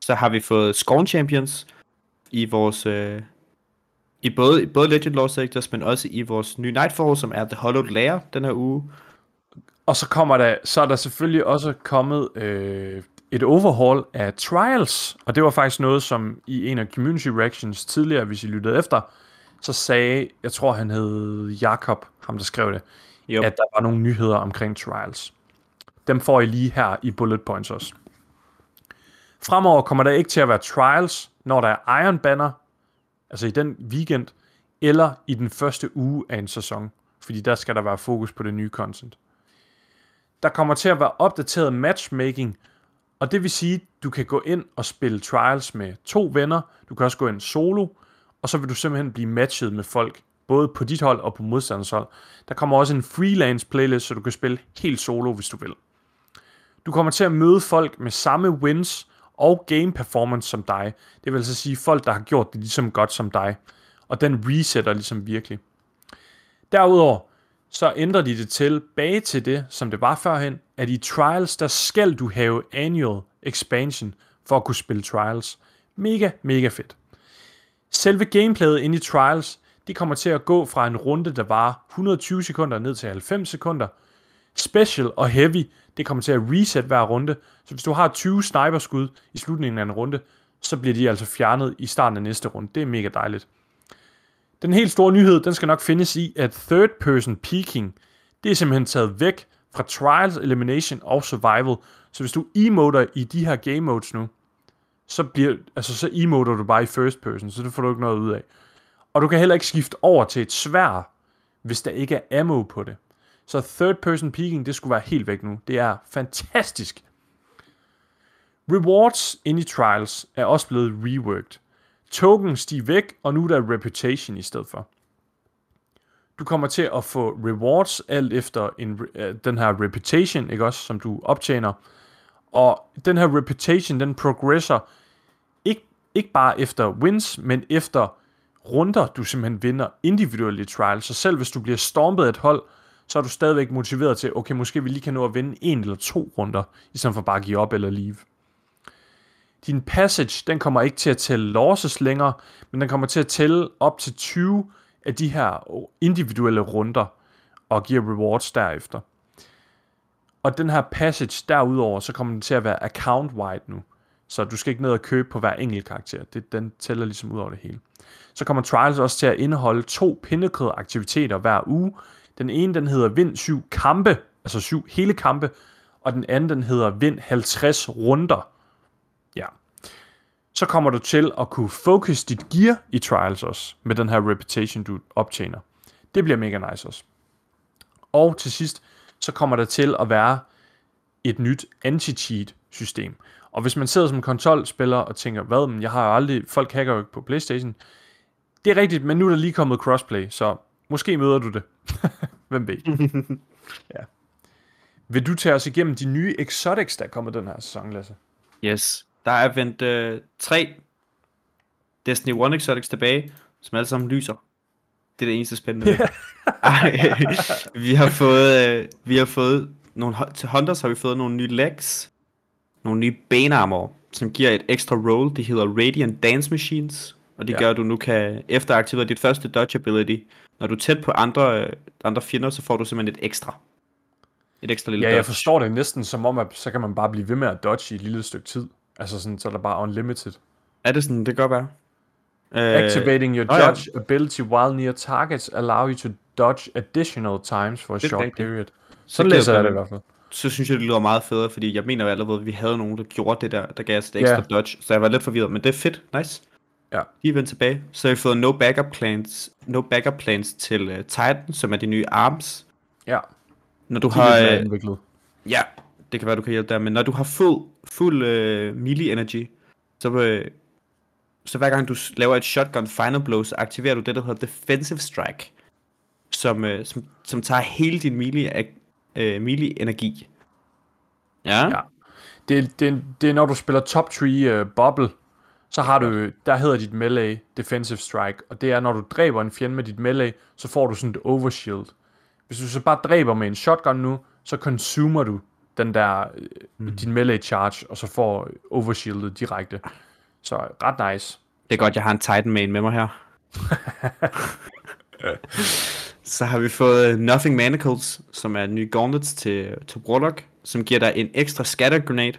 S2: Så har vi fået Scorn Champions i vores... Øh, i både, i både Legend Law Sectors, men også i vores nye Nightfall, som er The Hollowed Lair den her uge.
S1: Og så kommer der, så er der selvfølgelig også kommet øh, et overhaul af Trials, og det var faktisk noget, som i en af Community Reactions tidligere, hvis I lyttede efter, så sagde, jeg tror han hed Jakob, ham der skrev det,
S2: Jo.
S1: at der var nogle nyheder omkring Trials. Dem får I lige her i bullet points også. Fremover kommer der ikke til at være Trials, når der er Iron Banner, altså i den weekend, eller i den første uge af en sæson, fordi der skal der være fokus på det nye content. Der kommer til at være opdateret matchmaking, og det vil sige, du kan gå ind og spille trials med to venner, du kan også gå ind solo, og så vil du simpelthen blive matchet med folk, både på dit hold og på modstanders hold. Der kommer også en freelance playlist, så du kan spille helt solo, hvis du vil. Du kommer til at møde folk med samme wins og game performance som dig. Det vil altså sige folk, der har gjort det ligesom godt som dig. Og den resetter ligesom virkelig. Derudover, så ændrer de det tilbage til det, som det var førhen, at i Trials, der skal du have annual expansion for at kunne spille Trials. Mega, mega fedt. Selve gameplayet inde i Trials, det kommer til at gå fra en runde, der var 120 sekunder ned til 90 sekunder. Special og Heavy, det kommer til at reset hver runde. Så hvis du har 20 sniperskud i slutningen af en runde, så bliver de altså fjernet i starten af næste runde. Det er mega dejligt. Den helt store nyhed, den skal nok findes i, at third person peeking, det er simpelthen taget væk fra Trials, Elimination og Survival. Så hvis du emoter i de her game modes nu, så, bliver, altså, så emoter du bare i first person, så det får du ikke noget ud af. Og du kan heller ikke skifte over til et svær, hvis der ikke er ammo på det. Så third person peeking, det skulle være helt væk nu. Det er fantastisk. Rewards inde i Trials er også blevet reworked. Tokens de er væk, og nu er der reputation i stedet for. Du kommer til at få rewards alt efter en, øh, den her reputation, ikke også, som du optjener. Og den her reputation, den progresser ikke, ikke bare efter wins, men efter runder, du simpelthen vinder individuelt i. Så selv hvis du bliver stormet af et hold, så er du stadigvæk motiveret til, okay, måske vi lige kan nå at vinde en eller to runder, i stedet for bare at give op eller leave. Din passage, den kommer ikke til at tælle losses længere, men den kommer til at tælle op til 20 af de her individuelle runder, og giver rewards derefter. Og den her passage derudover, så kommer den til at være account-wide nu. Så du skal ikke ned og købe på hver enkelt karakter. Det, den tæller ligesom ud over det hele. Så kommer Trials også til at indeholde to pinnacle aktiviteter hver uge. Den ene, den hedder Vind 7 kampe, altså 7 hele kampe, og den anden, den hedder Vind 50 runder. Så kommer du til at kunne focus dit gear i Trials også, med den her reputation, du optjener. Det bliver mega nice også. Og til sidst, så kommer der til at være et nyt anti-cheat system. Og hvis man sidder som konsolspiller og tænker, hvad, men jeg har jo aldrig, folk hacker jo ikke på Playstation. Det er rigtigt, men nu er der lige kommet crossplay, så måske møder du det. [laughs] Hvem ved? [laughs] ja. Vil du tage os igennem de nye exotics, der er kommet den her sæson, Lasse?
S2: Yes. Der er vendt øh, tre Destiny 1 Exotics tilbage, som alle sammen lyser. Det er det eneste spændende. [laughs] Ej, vi har fået, øh, vi har fået nogle, til Hunters har vi fået nogle nye legs, nogle nye Bane Armor, som giver et ekstra roll. Det hedder Radiant Dance Machines, og det
S1: Ja.
S2: ja. gør, at du nu kan efteraktivere dit første dodge ability. Når du er tæt på andre, øh, andre fjender, så får du simpelthen et ekstra. Et ekstra lille
S1: Ja,
S2: dodge.
S1: jeg forstår det næsten som om, at så kan man bare blive ved med at dodge i et lille stykke tid. Altså sådan, så er der bare unlimited.
S2: Er det sådan? Det kan godt være. Øh,
S1: Activating your
S2: nå ja.
S1: dodge ability while near targets allow you to dodge additional times for a
S2: Det
S1: short
S2: rigtigt.
S1: period.
S2: Så
S1: Sådan læser jeg det i hvert fald.
S2: så synes jeg, det lyder meget federe, fordi jeg mener jo allerede, at vi havde nogen, der gjorde det der, der gav os et
S1: Ja.
S2: ekstra dodge, så jeg var lidt forvirret, men det er fedt, nice.
S1: Ja.
S2: De er vendt tilbage. Så har vi fået no backup plans, no backup plans til uh, Titan, som er de nye arms.
S1: Ja,
S2: Når du
S1: de
S2: har, øh, ja, det kan være, du kan hjælpe der, men når du har fuld, fuld uh, melee energy, så, uh, så hver gang du laver et shotgun final blow, så aktiverer du det, der hedder defensive strike, som, uh, som, som tager hele din melee, uh, melee energi. Ja.
S1: Ja. Det, det, det er når du spiller top 3 uh, bubble, så har du, der hedder dit melee defensive strike, og det er når du dræber en fjende med dit melee, så får du sådan et overshield. Hvis du så bare dræber med en shotgun nu, så consumer du den der, mm. din melee charge, og så får overshieldet direkte. Så ret nice.
S2: Det er godt, jeg har en Titan main med mig her. [laughs] Så har vi fået Nothing Manacles, som er nye gauntlets til, til Warlock, som giver dig en ekstra scatter grenade.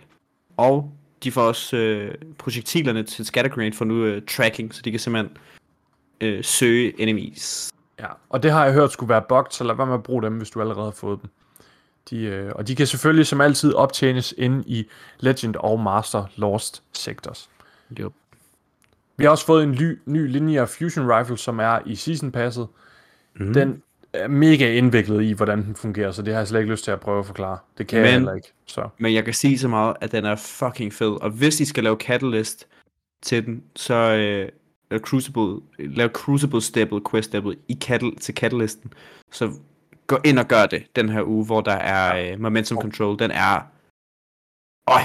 S2: Og de får også øh, projektilerne til Scattergrenade for nu øh, tracking, så de kan simpelthen øh, søge enemies.
S1: Ja, og det har jeg hørt skulle være bugged, så lad være med at bruge dem, hvis du allerede har fået dem. De, øh, og de kan selvfølgelig som altid optjenes inde i Legend og Master Lost Sectors.
S2: Jo.
S1: Vi har også fået en ny, ny linear fusion rifle, som er i season passet. Mm. Den er mega indviklet i, hvordan den fungerer, så det har jeg slet ikke lyst til at prøve at forklare. Det kan Men... jeg heller ikke. Så.
S2: Men jeg kan sige så meget, at den er fucking fed. Og hvis I skal lave Catalyst til den, så øh, lav Crucible, lav Crucible steppet, quest steppet i Catal til Catalysten. Så gå ind og gør det den her uge, hvor der er øh, momentum control. Den er... Øj!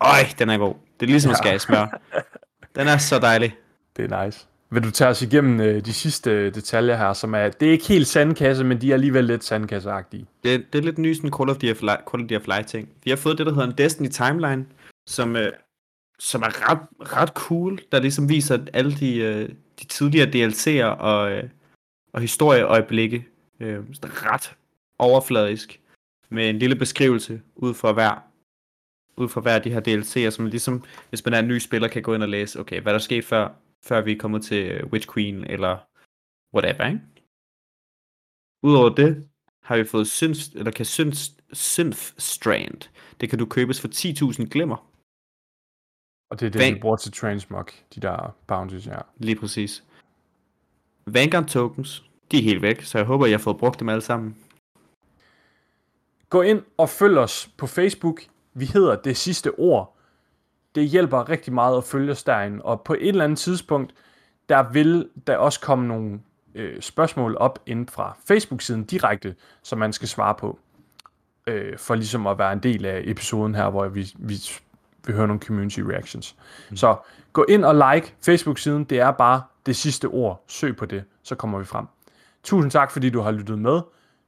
S2: Øj, den er god. Det er ligesom at skære smør. [laughs] Den er så dejlig.
S1: Det er nice. Vil du tage os igennem øh, de sidste øh, detaljer her, som er, det er ikke helt sandkasse, men de er alligevel lidt sandkasseagtige.
S2: Det, det er lidt ny sådan Call of Duty Fly ting. Vi har fået det, der hedder en Destiny Timeline, som, øh, som er ret, ret cool, der ligesom viser alle de, øh, de tidligere DLC'er og, øh, og historieøjeblikke. Øh, ret overfladisk, med en lille beskrivelse ud fra hver ud fra hver af de her DLC'er, som ligesom, hvis man er en ny spiller, kan gå ind og læse, okay, hvad der skete før, før vi er kommet til øh, Witch Queen, eller whatever, ikke? Udover det, har vi fået synth, eller kan synth, synth Strand. Det kan du købes for 10.000 glimmer.
S1: Og det er det,
S2: Bang.
S1: vi bruger til Transmog, de der bounties, ja.
S2: Lige præcis. Vanguard tokens, de er helt væk, så jeg håber, jeg har fået brugt dem alle sammen.
S1: Gå ind og følg os på Facebook. Vi hedder Det Sidste Ord. Det hjælper rigtig meget at følge os derinde. Og på et eller andet tidspunkt, der vil der også komme nogle øh, spørgsmål op ind fra Facebook-siden direkte, som man skal svare på. Øh, for ligesom at være en del af episoden her, hvor vi, vi, vi hører nogle community reactions. Mm. Så gå ind og like Facebook-siden. Det er bare det sidste ord. Søg på det, så kommer vi frem. Tusind tak, fordi du har lyttet med.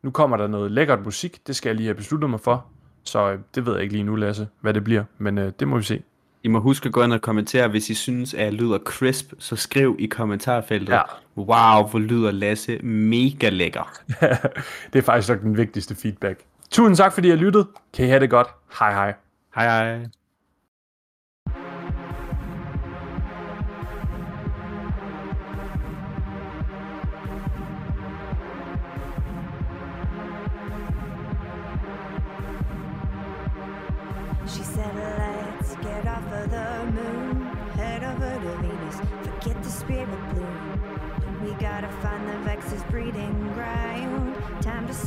S1: Nu kommer der noget lækkert musik. Det skal jeg lige have besluttet mig for. Så øh, det ved jeg ikke lige nu, Lasse, hvad det bliver. Men øh, det må vi se.
S2: I må huske at gå ind og kommentere, hvis I synes, at jeg lyder crisp, så skriv i kommentarfeltet.
S1: Ja.
S2: Wow, hvor lyder Lasse mega lækker. [laughs]
S1: det er faktisk nok den vigtigste feedback. Tusind tak, fordi I har lyttet. Kan I have det godt. Hej hej.
S2: Hej hej.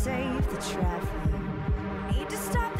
S3: Save the traveler. Need to stop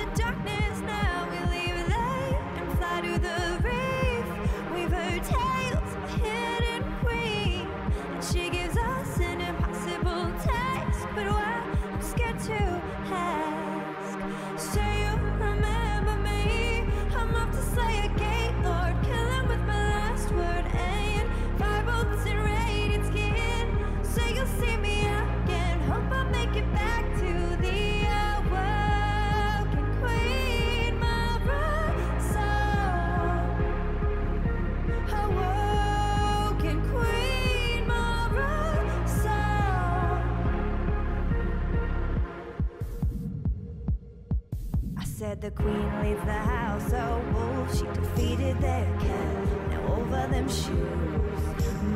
S3: the queen leads the house of wolves. She defeated their cat. Now over them shoes.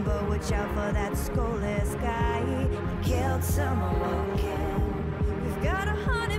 S3: But watch out for that skulless guy. He killed someone. We've gotta hunt him